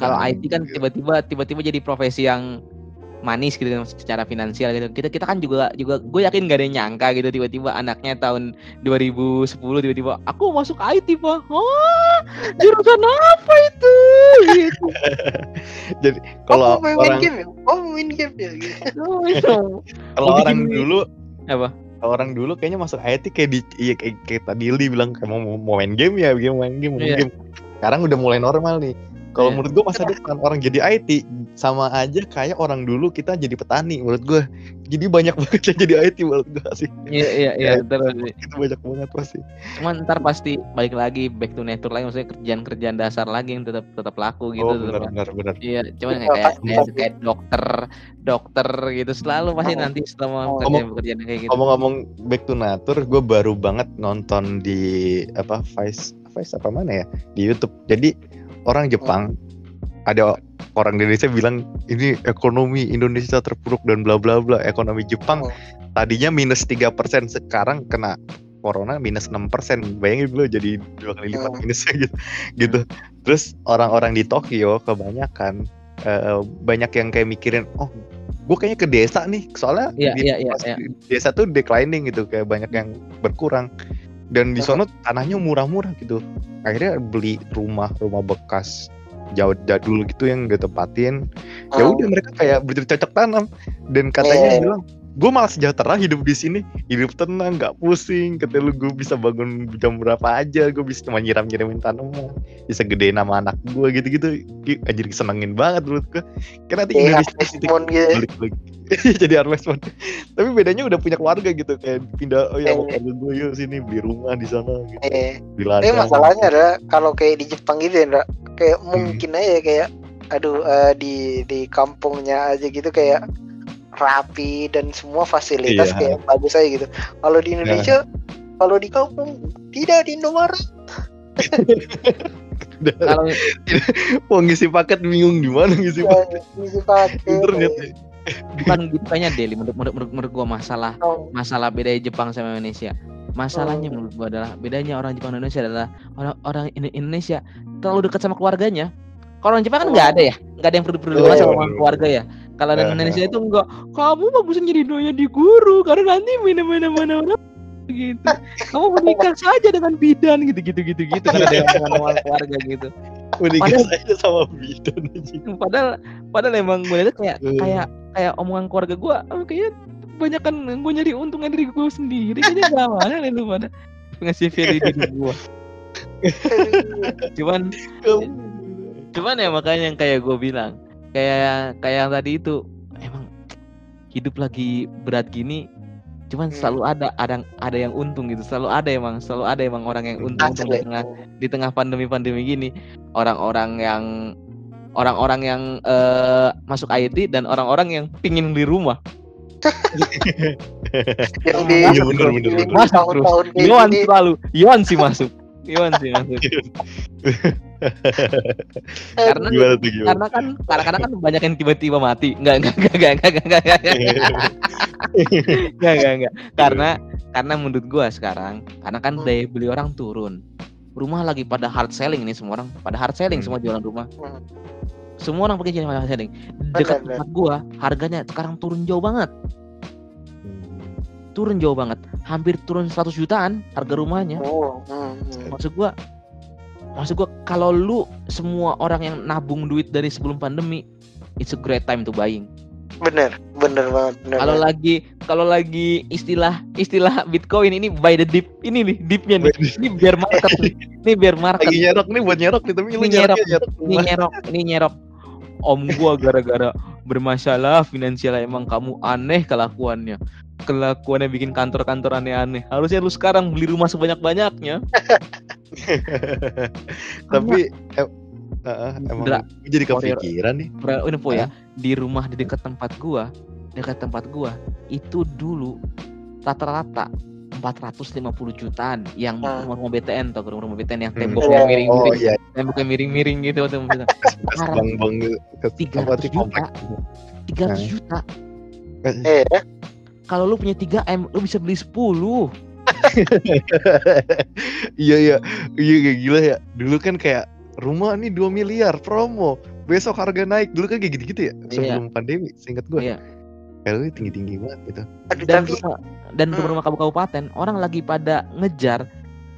Speaker 1: kalau IT kan
Speaker 3: gitu.
Speaker 1: tiba-tiba tiba-tiba jadi profesi yang manis gitu kan, secara finansial gitu. Kita kita kan juga juga gue yakin gak ada yang nyangka gitu tiba-tiba anaknya tahun 2010 tiba-tiba aku masuk IT pak. Oh, jurusan apa itu? Gitu.
Speaker 3: kalau
Speaker 2: oh, main,
Speaker 3: orang
Speaker 2: game ya? Oh main game ya? Gitu.
Speaker 1: Oh, iya.
Speaker 3: kalau
Speaker 1: Mau
Speaker 3: orang
Speaker 1: bikin-
Speaker 3: dulu
Speaker 1: Apa?
Speaker 3: Orang dulu kayaknya masuk IT kayak di iya kayak, kayak tadi Li bilang kayak mau, mau main game ya game main game main
Speaker 1: Iya.
Speaker 3: game sekarang udah mulai normal nih kalau
Speaker 1: Iya.
Speaker 3: menurut gua masa depan orang jadi IT sama aja kayak orang dulu kita jadi petani menurut gua jadi banyak banget yang jadi IT menurut gua sih
Speaker 1: Iya iya iya terus
Speaker 3: itu banyak banget pasti
Speaker 1: cuman ntar pasti balik lagi back to nature lagi maksudnya kerjaan-kerjaan dasar lagi yang tetap tetap laku gitu
Speaker 3: oh benar benar benar
Speaker 1: Iya, cuman
Speaker 2: Iya,
Speaker 1: kayak kayak, kayak, dokter, dokter gitu selalu pasti
Speaker 2: Oh.
Speaker 1: nanti setelah
Speaker 2: Oh.
Speaker 1: pekerjaan pekerjaan kayak gitu.
Speaker 3: ngomong-ngomong back to nature gue baru banget nonton di apa Vice Vice apa mana ya di YouTube jadi orang Jepang ada orang Indonesia bilang ini ekonomi Indonesia terpuruk dan bla bla bla ekonomi Jepang
Speaker 2: Oh.
Speaker 3: tadinya minus tiga persen sekarang kena corona minus 6 persen bayangin dulu jadi dua kali lipat
Speaker 2: Hmm.
Speaker 3: minusnya gitu gitu terus orang-orang di Tokyo kebanyakan eh, banyak yang kayak mikirin oh gue kayaknya ke desa nih soalnya
Speaker 1: Iya,
Speaker 3: di- pas
Speaker 1: iya.
Speaker 3: di desa tuh declining gitu kayak banyak yang berkurang dan di sono tanahnya murah-murah gitu akhirnya beli rumah rumah bekas jauh jadul gitu yang ditempatin ya
Speaker 2: Oh.
Speaker 3: udah mereka kayak bercocok tanam dan katanya
Speaker 2: Iya.
Speaker 3: bilang gue malah sejahtera hidup di sini. Hidup tenang nggak pusing. Lu gue bisa bangun jam berapa aja. Gue bisa cuma nyiram nyiramin tanaman. Bisa gedein nama anak gue gitu gitu anjir kesenengin banget menurut gue kan nanti
Speaker 2: Kayak
Speaker 3: Indonesia
Speaker 2: gitu.
Speaker 3: balik lagi. Jadi tapi bedanya udah punya keluarga gitu. Kayak pindah oh ya mau
Speaker 2: Eh.
Speaker 3: gue yuk sini beli rumah di sana gitu.
Speaker 2: Eh,
Speaker 3: di
Speaker 2: tapi masalahnya adalah kalau kayak di Jepang gitu ya, kayak
Speaker 3: Hmm.
Speaker 2: mungkin aja kayak aduh eh, di di kampungnya aja gitu kayak rapi dan semua fasilitas
Speaker 3: Iya.
Speaker 2: kayak bagus aja gitu. Kalau di Indonesia kalau di kampung tidak di Indomaret.
Speaker 1: Kalau
Speaker 3: mau ngisi paket bingung gimana ngisi paket
Speaker 2: Ya, ngisi pakai.
Speaker 3: internet
Speaker 1: bukan kayaknya Deli menurut menurut menurut, menurut gua masalah
Speaker 2: Oh,
Speaker 1: masalah beda Jepang sama Indonesia. Masalahnya
Speaker 2: Oh.
Speaker 1: menurut gua adalah bedanya orang Jepang dan Indonesia adalah orang orang Indo- Indonesia terlalu dekat sama keluarganya. Kalau orang Jepang kan nggak ada ya, nggak ada yang perlu perlu
Speaker 3: Oh,
Speaker 1: sama
Speaker 3: iya,
Speaker 1: orang
Speaker 3: bener.
Speaker 1: keluarga ya. Kalau orang
Speaker 3: Aha.
Speaker 1: Indonesia itu enggak, kamu bagusnya jadi doya di guru karena nanti mana mana mana mana gitu. Kamu menikah saja dengan bidan gitu gitu gitu gitu karena ada yang orang keluarga gitu.
Speaker 3: Menikah
Speaker 1: Padahal-
Speaker 3: aja sama bidan aja.
Speaker 1: Padahal padahal emang gue lihat kayak kayak kayak omongan keluarga gue, oh, kayaknya banyak kan gue nyari untungan dari gue sendiri kayaknya gak mana nih lu pada ngasih value diri gue. Cuman cuman ya makanya yang kayak gue bilang kayak kayak yang tadi itu emang hidup lagi berat gini cuman
Speaker 2: Hmm.
Speaker 1: selalu ada ada ada yang untung gitu selalu ada emang selalu ada emang orang yang untung, untung di
Speaker 2: Asli.
Speaker 1: tengah di tengah pandemi pandemi gini orang-orang yang orang-orang yang eh, masuk IT dan orang-orang yang pingin di rumah
Speaker 2: yang di
Speaker 3: Iya, bener, bener, bener.
Speaker 1: Masuk,
Speaker 2: gini
Speaker 1: selalu Iwan sih masuk Iwan sih masuk karena
Speaker 3: Gimana tuh gimana?
Speaker 1: karena kan karena, karena kan banyak yang tiba-tiba mati. Nggak nggak nggak nggak nggak nggak nggak nggak. Nggak nggak karena karena menurut gua sekarang karena kan
Speaker 2: Hmm.
Speaker 1: daya beli orang turun. Rumah lagi pada hard selling ini semua orang. Pada hard selling
Speaker 3: Hmm.
Speaker 1: semua jualan rumah.
Speaker 2: Hmm.
Speaker 1: semua orang pakai jadi hard selling. Dekat tempat gua harganya sekarang turun jauh banget. Turun jauh banget. Hampir turun 100 jutaan harga rumahnya.
Speaker 2: Oh, hmm.
Speaker 1: maksud gua maksud gua kalau lu semua orang yang nabung duit dari sebelum pandemi it's a great time to buying.
Speaker 2: Bener bener banget bener
Speaker 1: kalau
Speaker 2: banget.
Speaker 1: lagi kalau lagi istilah istilah bitcoin ini buy the dip ini nih dipnya nih. Ini biar market nih ini biar market
Speaker 3: Lagi nyerok nih buat nyerok nih tapi lu
Speaker 1: Ini nyerok.
Speaker 3: nyerok
Speaker 1: ini nyerok ini nyerok. Om gua gara-gara bermasalah finansial emang kamu aneh kelakuannya kelakuannya bikin kantor-kantor aneh-aneh harusnya lu sekarang beli rumah sebanyak-banyaknya
Speaker 3: tapi em- Heeh, emang
Speaker 1: Dra-
Speaker 3: jadi kepikiran nih.
Speaker 1: Bro, info ya di rumah di dekat tempat gua dekat tempat gua itu dulu rata-rata 450 jutaan yang
Speaker 2: Hmm.
Speaker 1: rumah-rumah BTN tau rumah-rumah BTN yang
Speaker 3: Hmm.
Speaker 1: temboknya
Speaker 2: Oh,
Speaker 1: miring-miring
Speaker 3: Oh iya,
Speaker 1: temboknya miring-miring gitu BTN.
Speaker 3: kas
Speaker 1: Sekarang
Speaker 3: bang bang ke
Speaker 1: 300
Speaker 3: apa sih
Speaker 1: juta.
Speaker 3: komplek.
Speaker 1: 300
Speaker 3: Nah.
Speaker 1: juta
Speaker 2: eh.
Speaker 1: Kalau lu punya 3 M lu bisa beli 10
Speaker 3: Iya iya, iya kayak gila ya. Dulu kan kayak rumah nih 2 miliar promo. Besok harga naik. Dulu kan kayak gitu-gitu ya sebelum pandemi, seingat gua.
Speaker 1: Iya.
Speaker 3: Kalau tinggi-tinggi banget gitu.
Speaker 2: Aduh,
Speaker 1: dan
Speaker 2: tapi
Speaker 1: rumah dan
Speaker 2: Hmm.
Speaker 1: kabu kabupaten orang lagi pada ngejar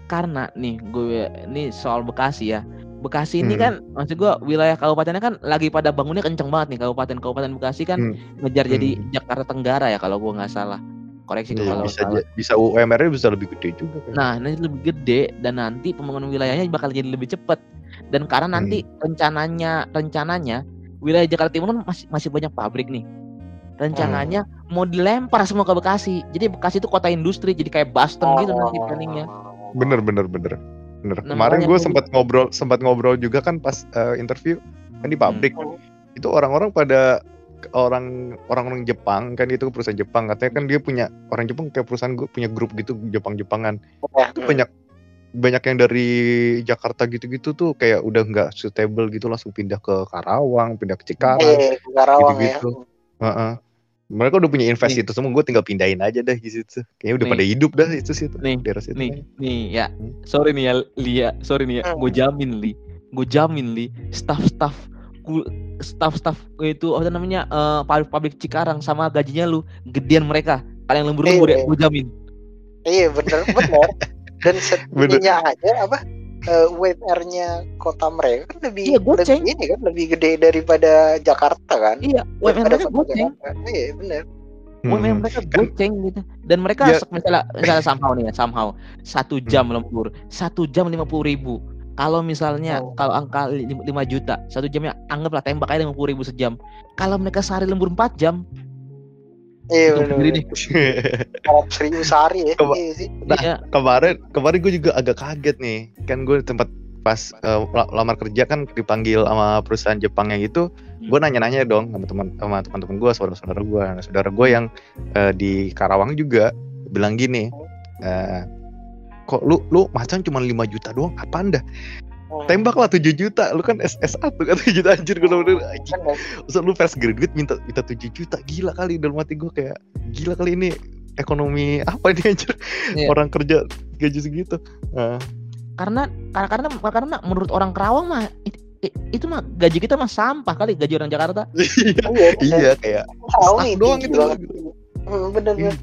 Speaker 1: karena nih gue ini soal Bekasi ya Bekasi ini
Speaker 3: Hmm.
Speaker 1: kan maksud gue wilayah kabupatennya kan lagi pada bangunnya kenceng banget nih kabupaten kabupaten Bekasi kan
Speaker 3: Hmm.
Speaker 1: ngejar jadi
Speaker 3: Hmm.
Speaker 1: Jakarta Tenggara ya kalau gue nggak salah koreksi
Speaker 3: Iya,
Speaker 1: kalau
Speaker 3: bisa
Speaker 1: salah
Speaker 3: bisa UMR-nya bisa lebih gede juga kan.
Speaker 1: nah ini lebih gede dan nanti pembangunan wilayahnya bakal jadi lebih cepet dan karena nanti
Speaker 3: Hmm.
Speaker 1: rencananya rencananya wilayah Jakarta Timur kan masih masih banyak pabrik nih rencananya mau dilempar semua ke Bekasi jadi Bekasi itu kota industri jadi kayak Boston gitu nanti planningnya
Speaker 3: Bener bener bener. Bener.
Speaker 1: Nah,
Speaker 3: Kemarin gue sempat ngobrol sempat ngobrol juga kan pas eh, interview kan di pabrik.
Speaker 2: Hmm.
Speaker 3: Itu orang-orang pada orang orang-orang Jepang kan itu perusahaan Jepang katanya kan dia punya orang Jepang kayak perusahaan gue punya grup gitu Jepang-Jepangan
Speaker 2: Ya,
Speaker 3: itu banyak banyak yang dari Jakarta gitu-gitu tuh kayak udah nggak suitable gitu langsung pindah ke Karawang pindah ke Cikarang
Speaker 2: eh Karawang ya
Speaker 3: Gitu-gitu. Heeh. Mereka udah punya invest
Speaker 1: Nih.
Speaker 3: itu semua gue tinggal pindahin aja dah di situ. Kayaknya udah
Speaker 1: Nih.
Speaker 3: pada hidup dah itu situ
Speaker 1: Nih,
Speaker 3: daerah situ.
Speaker 1: nih nih ya.
Speaker 3: Hmm.
Speaker 1: sorry nih ya Lia sorry nih ya.
Speaker 2: Hmm.
Speaker 1: gue jamin li. Gue jamin li. Staff-staff ku staff-staff itu apa namanya eh, pabrik Cikarang sama gajinya lu gedean mereka. Kalian lembur-lembur ya gue jamin.
Speaker 2: iya bener bener. Dan setidaknya aja apa eh, WMR-nya kota mereka kan lebih
Speaker 1: Iya,
Speaker 2: lebih ini kan lebih gede daripada Jakarta kan?
Speaker 1: Iya mereka
Speaker 2: kota
Speaker 1: goceng
Speaker 2: iya bener.
Speaker 1: UMR
Speaker 3: Hmm.
Speaker 1: mereka
Speaker 3: Kan-
Speaker 1: goceng gitu. Dan mereka
Speaker 3: Ya.
Speaker 1: se- misalnya misalnya somehow nih ya somehow. Satu
Speaker 3: Hmm.
Speaker 1: jam lembur satu jam lima puluh ribu. Kalau misalnya
Speaker 2: Oh.
Speaker 1: kalau angka 5 juta satu jamnya anggaplah tembak aja lima puluh ribu sejam. Kalau mereka sehari lembur 4 jam
Speaker 2: iya bener
Speaker 1: sendiri nih.
Speaker 2: serius sehari ya.
Speaker 3: Coba.
Speaker 2: iya sih.
Speaker 3: Nah,
Speaker 1: Iya.
Speaker 3: kemarin kemarin gue juga agak kaget nih. Kan gue tempat pas la- lamar kerja kan dipanggil sama perusahaan Jepang yang itu gue nanya-nanya dong sama teman sama teman-teman gue saudara-saudara gue nah, saudara gue yang eh, di Karawang juga bilang gini eh, kok lu lu macan cuma 5 juta doang? Apa anda
Speaker 2: Hmm.
Speaker 3: Tembak lah 7 juta lu kan SS1 kan 7 juta anjir gue bener anjing
Speaker 2: Bener.
Speaker 3: Masa lu fresh graduate minta minta 7 juta gila kali dalam hati gue kayak gila kali ini ekonomi apa ini anjir
Speaker 1: Iya.
Speaker 3: orang kerja gaji segitu Nah,
Speaker 1: karena karena karena karena menurut orang Kerawang mah it- it- itu mah gaji kita mah sampah kali gaji orang Jakarta.
Speaker 3: iya
Speaker 2: Iya,
Speaker 3: iya kayak
Speaker 2: Tahu
Speaker 3: staff doang itu.
Speaker 2: Hmm, bener bener.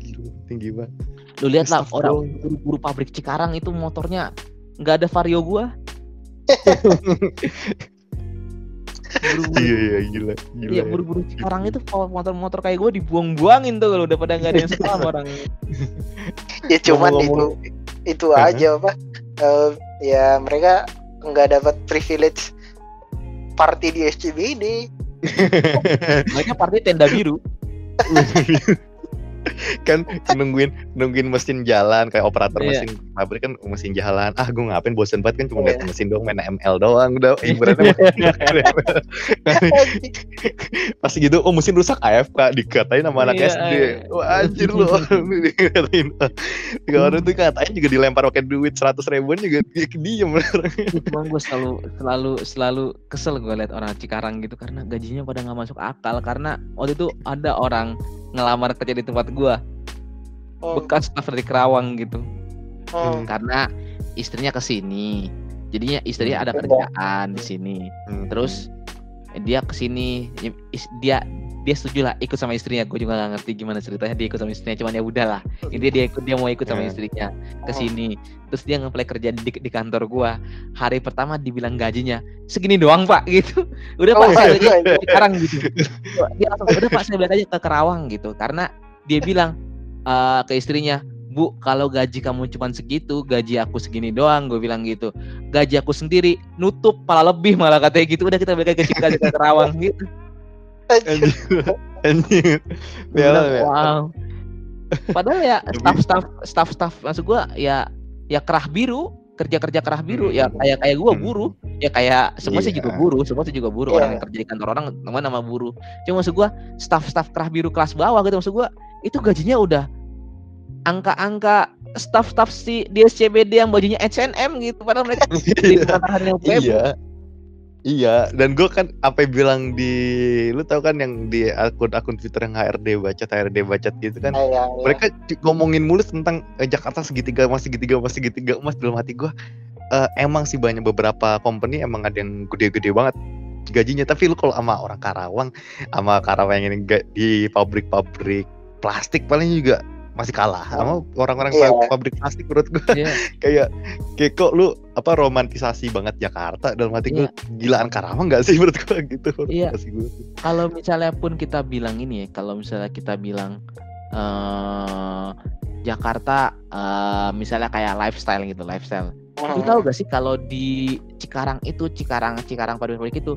Speaker 3: tinggi banget
Speaker 1: Lu lihat lah orang
Speaker 3: doang.
Speaker 1: buru-buru pabrik Cikarang itu motornya nggak ada vario gua. Buru-buru
Speaker 3: iya iya gila gila
Speaker 1: Iya
Speaker 3: ya.
Speaker 1: buru-buru Cikarang itu kalau motor-motor kayak gue dibuang-buangin tuh kalau udah pada nggak ada yang sekolah sama orang.
Speaker 2: Ya cuman itu
Speaker 3: Ngomong-ngomong-
Speaker 2: itu aja apa? eh, ya mereka nggak dapat privilege party di SCBD.
Speaker 1: Mereka partai tenda biru.
Speaker 3: kan nungguin nungguin mesin jalan kayak operator
Speaker 1: Iya.
Speaker 3: mesin pabrik kan mesin jalan ah gue ngapain bosen banget kan cuma
Speaker 2: Iya.
Speaker 3: lihat mesin doang main ML doang udah hiburannya pas gitu oh mesin rusak AFK dikatain sama anak
Speaker 1: Iya,
Speaker 3: SD
Speaker 1: iya.
Speaker 3: wah anjir lu dikatain tiga orang tuh katain juga dilempar pakai duit seratus ribuan juga dia diem
Speaker 1: Cuman gue selalu selalu selalu kesel gue liat orang Cikarang gitu karena gajinya pada nggak masuk akal karena waktu itu ada orang ngelamar kerja di tempat gue
Speaker 2: Hmm,
Speaker 1: bekas staff dari Kerawang gitu.
Speaker 2: Hmm.
Speaker 1: karena istrinya ke sini. Jadinya istrinya ada kerjaan di sini. Terus dia ke sini. Dia dia setuju lah ikut sama istrinya gue juga gak ngerti gimana ceritanya dia ikut sama istrinya cuman ya udahlah ini dia ikut dia mau ikut sama
Speaker 3: Ya.
Speaker 1: istrinya ke sini terus dia ngeplay kerja di, di kantor gua hari pertama dibilang gajinya segini doang pak gitu udah
Speaker 2: Oh,
Speaker 1: pak saya
Speaker 2: iya, iya.
Speaker 1: sekarang gitu dia langsung udah pak saya balik aja ke Kerawang gitu karena dia bilang eh, ke istrinya Bu, kalau gaji kamu cuma segitu, gaji aku segini doang, gue bilang gitu. Gaji aku sendiri nutup malah lebih malah katanya gitu. Udah kita balik ke Cikaga ke Kerawang gitu. bilang,
Speaker 3: ya.
Speaker 1: wow. Padahal ya staff-staff staff-staff maksud gua ya ya kerah biru, kerja-kerja kerah biru ya
Speaker 3: Hmm.
Speaker 1: kayak kayak gua
Speaker 3: Hmm.
Speaker 1: buruh. Ya kayak semua sih
Speaker 3: Iya.
Speaker 1: juga buruh, semua sih juga buruh.
Speaker 2: Iya.
Speaker 1: Orang yang kerja di kantor orang teman nama buruh. Cuma maksud gua staff-staff kerah biru kelas bawah gitu maksud gua itu gajinya udah angka-angka staff-staff si di SCBD yang bajunya H&M gitu padahal mereka di kantor yang
Speaker 3: iya iya dan gue kan apa yang bilang di lu tahu kan yang di akun akun Twitter yang HRD bacot HRD bacot gitu kan
Speaker 2: Iya, iya.
Speaker 3: mereka ngomongin mulus tentang eh, Jakarta segitiga emas segitiga emas segitiga emas dalam hati gue eh, emang sih banyak beberapa company emang ada yang gede-gede banget gajinya tapi lu kalau sama orang Karawang sama Karawang yang ga- di pabrik-pabrik plastik paling juga masih kalah sama orang-orang
Speaker 2: Iya.
Speaker 3: pa- pabrik plastik menurut gue
Speaker 1: Iya.
Speaker 3: kayak kayak kok lu apa romantisasi banget Jakarta dalam hati gue
Speaker 1: Iya.
Speaker 3: gilaan Karawang gak sih menurut gue gitu
Speaker 1: Iya.
Speaker 3: romantisasi gue.
Speaker 1: kalau misalnya pun kita bilang ini ya, kalau misalnya kita bilang eh Jakarta eh misalnya kayak lifestyle gitu, lifestyle.
Speaker 2: Hmm.
Speaker 1: Lu tahu gak sih kalau di Cikarang itu, Cikarang, Cikarang pabrik-pabrik itu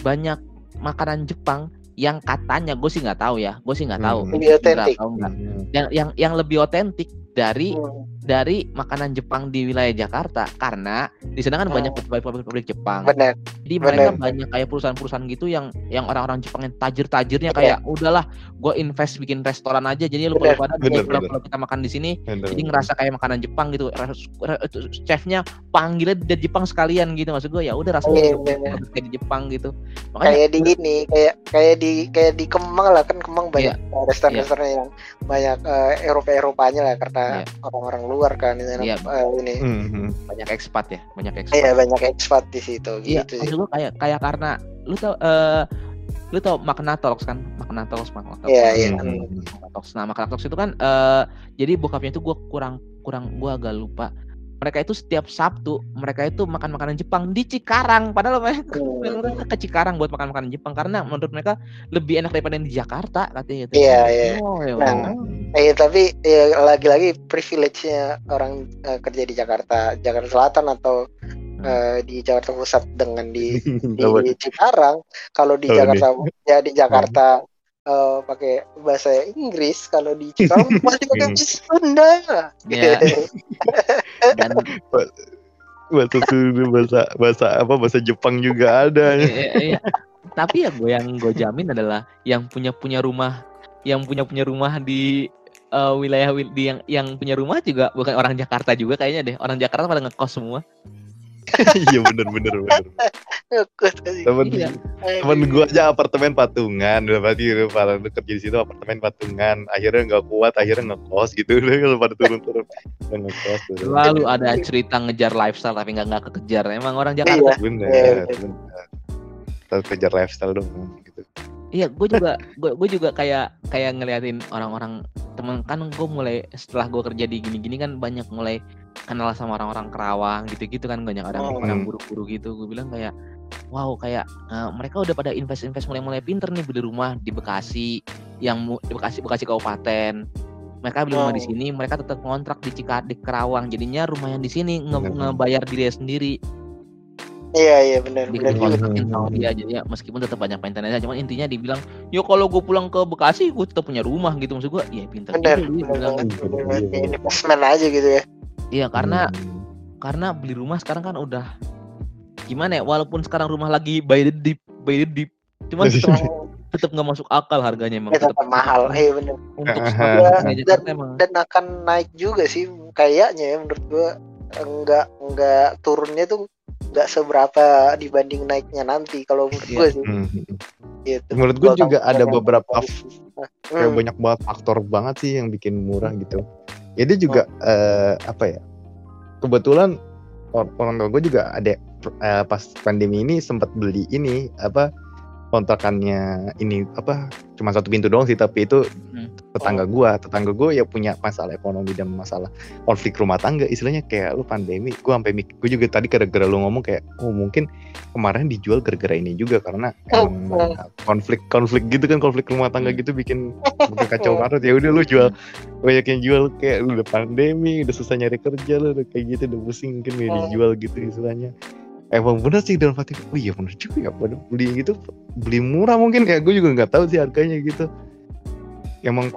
Speaker 1: banyak makanan Jepang yang katanya gue sih nggak tahu ya, gue sih nggak tahu.
Speaker 3: Hmm.
Speaker 2: Lebih otentik.
Speaker 1: tahu nggak?
Speaker 3: Hmm.
Speaker 1: Yang yang yang lebih otentik dari
Speaker 2: Hmm.
Speaker 1: Dari makanan Jepang di wilayah Jakarta karena di sana kan
Speaker 2: Hmm.
Speaker 1: banyak pabrik-pabrik Jepang.
Speaker 2: Bener.
Speaker 1: Jadi mereka
Speaker 2: Bener.
Speaker 1: banyak kayak perusahaan-perusahaan gitu yang yang orang-orang Jepang yang tajir-tajirnya
Speaker 2: Iya.
Speaker 1: kayak udahlah gue invest bikin restoran aja jadi lu
Speaker 2: Bener,
Speaker 1: pada kalau kalau kita makan di sini
Speaker 3: Bener,
Speaker 1: jadi ngerasa kayak makanan Jepang gitu chefnya panggilnya dari Jepang sekalian gitu maksud gue ya udah rasanya
Speaker 2: Iya, bener.
Speaker 1: kayak di Jepang gitu makanya
Speaker 2: kayak di ini kayak kayak di kayak di Kemang lah kan Kemang banyak
Speaker 1: Iya.
Speaker 2: restoran-restoran yang banyak eh, Eropa-Eropanya lah karena
Speaker 1: Iya.
Speaker 2: orang-orang luar kan ini
Speaker 1: Iya.
Speaker 2: eh, ini
Speaker 3: Hmm, hmm.
Speaker 1: banyak ekspat ya banyak ekspat
Speaker 2: iya banyak ekspat di situ
Speaker 1: Iya,
Speaker 2: gitu sih
Speaker 1: maksud gue kayak kayak karena lu tau eh lu tau makna talks kan makna talks makna talks
Speaker 2: Iya, iya.
Speaker 3: Hmm, hmm.
Speaker 1: Makna talks nah makna talks itu kan eh jadi bokapnya itu gue kurang kurang gue agak lupa mereka itu setiap Sabtu mereka itu makan makanan Jepang di Cikarang padahal mereka mereka ke Cikarang buat makan makanan Jepang karena menurut mereka lebih enak daripada yang di Jakarta katanya gitu.
Speaker 2: Iya, iya.
Speaker 1: Oh, ya
Speaker 2: Nah. Eh tapi ya, lagi-lagi privilege-nya orang eh, kerja di Jakarta, Jakarta Selatan atau eh, di Jakarta Pusat dengan di di
Speaker 3: Apa?
Speaker 2: Cikarang. Kalau di Jakarta ya di Jakarta eh, pakai bahasa Inggris, kalau di Cikarang masih pakai
Speaker 3: Hmm.
Speaker 2: bahasa Sunda.
Speaker 1: Iya. dan
Speaker 3: bahasa Sunda bahasa bahasa apa bahasa Jepang juga ada
Speaker 1: Iya, iya. Tapi ya gue yang gue jamin adalah yang punya punya rumah, yang punya punya rumah di eh, wilayah wil- di yang yang punya rumah juga bukan orang Jakarta juga kayaknya deh. Orang Jakarta pada ngekos semua.
Speaker 3: iya bener bener bener. Temen
Speaker 1: Iya.
Speaker 3: temen gua aja apartemen patungan udah pasti udah pada lu kerja di situ apartemen patungan akhirnya nggak kuat akhirnya ngekos gitu udah kalau pada turun-turun udah ngekos.
Speaker 1: Selalu ada cerita ngejar lifestyle tapi nggak nggak kekejar. Emang orang Jakarta.
Speaker 2: Iya.
Speaker 3: bener
Speaker 2: Iya,
Speaker 3: bener Terus kejar lifestyle dong gitu
Speaker 1: Iya, gue juga gue gue juga kayak kayak ngeliatin orang-orang temen kan gue mulai setelah gue kerja di gini-gini kan banyak mulai kenal sama orang-orang Kerawang gitu-gitu kan banyak orang
Speaker 2: Hmm.
Speaker 1: orang buru-buru gitu. Gue bilang kayak wow kayak eh, mereka udah pada invest-invest mulai-mulai pinter nih beli rumah di Bekasi yang di Bekasi Bekasi Kabupaten. Mereka beli rumah di
Speaker 2: Oh.
Speaker 1: sini, mereka tetap ngontrak di Cika di Kerawang. Jadinya rumah yang di sini nge- ngebayar diri sendiri
Speaker 2: Iya iya benar benar juga.
Speaker 1: dia jadi ya meskipun tetap banyak maintenance cuman intinya dibilang yo kalau gue pulang ke Bekasi gue tetap punya rumah gitu maksud gue ya pintar
Speaker 2: Benar
Speaker 1: bilang kan.
Speaker 3: Iya,
Speaker 2: Benar
Speaker 3: iya, iya.
Speaker 2: Investment aja gitu ya.
Speaker 1: Iya karena
Speaker 3: Hmm.
Speaker 1: karena beli rumah sekarang kan udah gimana ya walaupun sekarang rumah lagi by the deep by the deep cuman tetap nggak masuk akal harganya emang
Speaker 2: Ya, tetap mahal. Iya benar.
Speaker 1: untuk
Speaker 3: Ya,
Speaker 2: dan,
Speaker 1: emang
Speaker 2: dan akan naik juga sih kayaknya ya menurut gua enggak enggak turunnya tuh enggak seberapa dibanding naiknya nanti kalau menurut
Speaker 1: Iya.
Speaker 2: gua sih
Speaker 3: Hmm.
Speaker 2: gitu.
Speaker 3: menurut gue
Speaker 2: Gua
Speaker 3: juga ada beberapa kayak
Speaker 2: Hmm.
Speaker 3: banyak banget faktor banget sih yang bikin murah gitu. Jadi juga eh, apa ya? Kebetulan or- orang tua gue juga ada eh, pas pandemi ini sempat beli ini apa kontrakannya ini apa cuma satu pintu doang sih tapi itu
Speaker 1: Hmm.
Speaker 3: tetangga gua. Tetangga gue ya punya masalah ekonomi dan masalah konflik rumah tangga istilahnya kayak lu pandemi. Gue sampai mik gue juga tadi gara-gara lu ngomong kayak oh mungkin kemarin dijual gara-gara ini juga karena
Speaker 2: Oh,
Speaker 3: emang konflik konflik gitu kan konflik rumah tangga
Speaker 1: Hmm.
Speaker 3: gitu bikin bikin kacau banget. Ya udah lu jual. Banyak yang jual kayak lu udah pandemi udah susah nyari kerja lu udah kayak gitu udah pusing mungkin ya dijual gitu istilahnya emang bener sih dalam hati oh iya bener juga ya pada beli gitu beli murah mungkin ya gue juga nggak tahu sih harganya gitu emang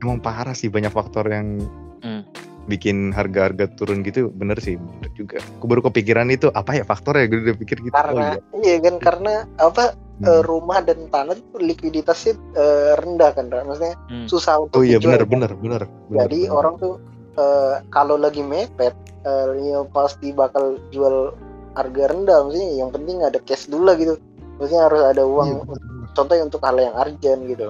Speaker 3: emang parah sih banyak faktor yang
Speaker 1: Hmm.
Speaker 3: bikin harga-harga turun gitu bener sih bener juga aku baru kepikiran itu apa ya faktornya gue udah pikir gitu oh
Speaker 2: karena
Speaker 3: iya
Speaker 2: iya kan karena apa
Speaker 3: Hmm.
Speaker 2: eh, rumah dan tanah itu likuiditasnya eh, rendah kan maksudnya
Speaker 1: Hmm.
Speaker 2: susah untuk
Speaker 3: oh iya
Speaker 2: dijual,
Speaker 3: bener
Speaker 2: kan.
Speaker 3: bener bener bener,
Speaker 2: jadi
Speaker 3: bener.
Speaker 2: orang tuh eh, kalau lagi mepet eh, ya pasti bakal jual harga rendah maksudnya yang penting ada cash dulu lah gitu maksudnya harus ada
Speaker 3: Iya,
Speaker 2: uang
Speaker 3: bener, bener.
Speaker 2: contohnya untuk hal yang urgent gitu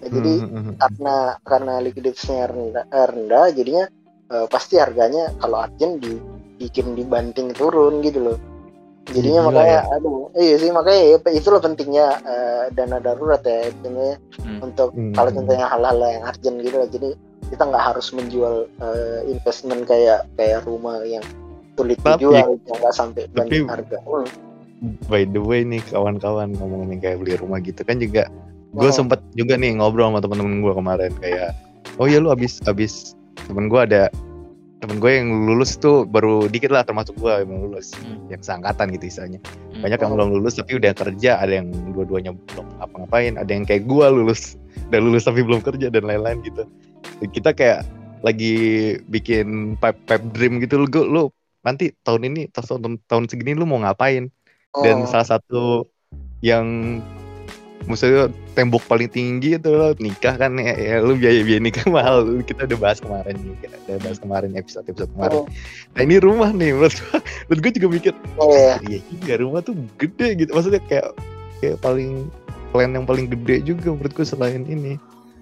Speaker 2: Ya, jadi
Speaker 3: Hmm, hmm, hmm.
Speaker 2: karena karena likuiditasnya rendah, eh, rendah jadinya eh, pasti harganya kalau urgent di bikin dibanting turun gitu loh jadinya
Speaker 3: Gila
Speaker 2: makanya
Speaker 3: ya.
Speaker 2: aduh iya sih makanya ya, itulah pentingnya eh, dana darurat ya sebenarnya
Speaker 1: Hmm.
Speaker 2: untuk
Speaker 3: Hmm.
Speaker 2: kalau contohnya hal-hal yang urgent gitu lah jadi kita nggak harus menjual eh, investment kayak kayak rumah yang sulit
Speaker 3: Tapi-
Speaker 2: dijual yang nggak sampai
Speaker 3: tapi-
Speaker 2: harga Hmm.
Speaker 3: by the way nih kawan-kawan ngomongin kayak beli rumah gitu kan juga gue
Speaker 2: Oh.
Speaker 3: sempet juga nih ngobrol sama temen-temen gue kemarin kayak oh ya lu abis abis temen gue ada temen gue yang lulus tuh baru dikit lah termasuk gue yang lulus
Speaker 1: Hmm.
Speaker 3: yang seangkatan gitu istilahnya
Speaker 1: Hmm.
Speaker 3: banyak yang
Speaker 2: Oh.
Speaker 3: belum lulus tapi udah kerja ada yang dua-duanya belum apa-ngapain ada yang kayak gue lulus udah lulus tapi belum kerja dan lain-lain gitu kita kayak lagi bikin pipe pipe dream gitu lu lu nanti tahun ini tahun tahun segini lu mau ngapain? Dan
Speaker 2: Oh.
Speaker 3: salah satu yang maksudnya tembok paling tinggi itu lo nikah kan? Ya, ya lu biaya biaya nikah mahal. Kita udah bahas kemarin kita udah bahas kemarin episode episode kemarin.
Speaker 2: Oh.
Speaker 3: nah ini rumah nih menurut gua. Menurut gua juga mikir
Speaker 2: Oh, iya.
Speaker 3: iya juga rumah tuh gede gitu. Maksudnya kayak kayak paling plan yang paling gede juga menurut gua selain ini.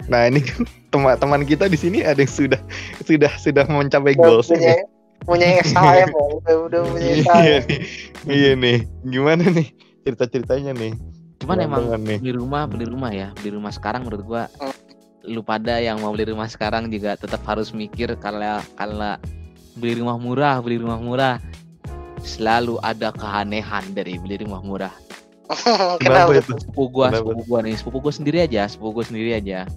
Speaker 3: Nah ini kan teman-teman kita di sini ada yang sudah sudah sudah mencapai goals
Speaker 2: punya punya SHM ya udah udah punya
Speaker 3: iya
Speaker 2: SHM
Speaker 3: nih iya nih. Gimana nih cerita ceritanya nih?
Speaker 1: Cuman emang
Speaker 3: nih.
Speaker 1: beli rumah beli rumah ya. Beli rumah sekarang menurut gua.
Speaker 2: Hmm.
Speaker 1: lu pada yang mau beli rumah sekarang juga tetap harus mikir kalau kalau beli rumah murah beli rumah murah. Selalu ada keanehan dari beli rumah murah.
Speaker 2: Kenapa
Speaker 3: itu?
Speaker 1: Sepupu gua
Speaker 3: Kenapa?
Speaker 1: sepupu gua nih. Sepupu gua sendiri aja sepupu gua sendiri aja.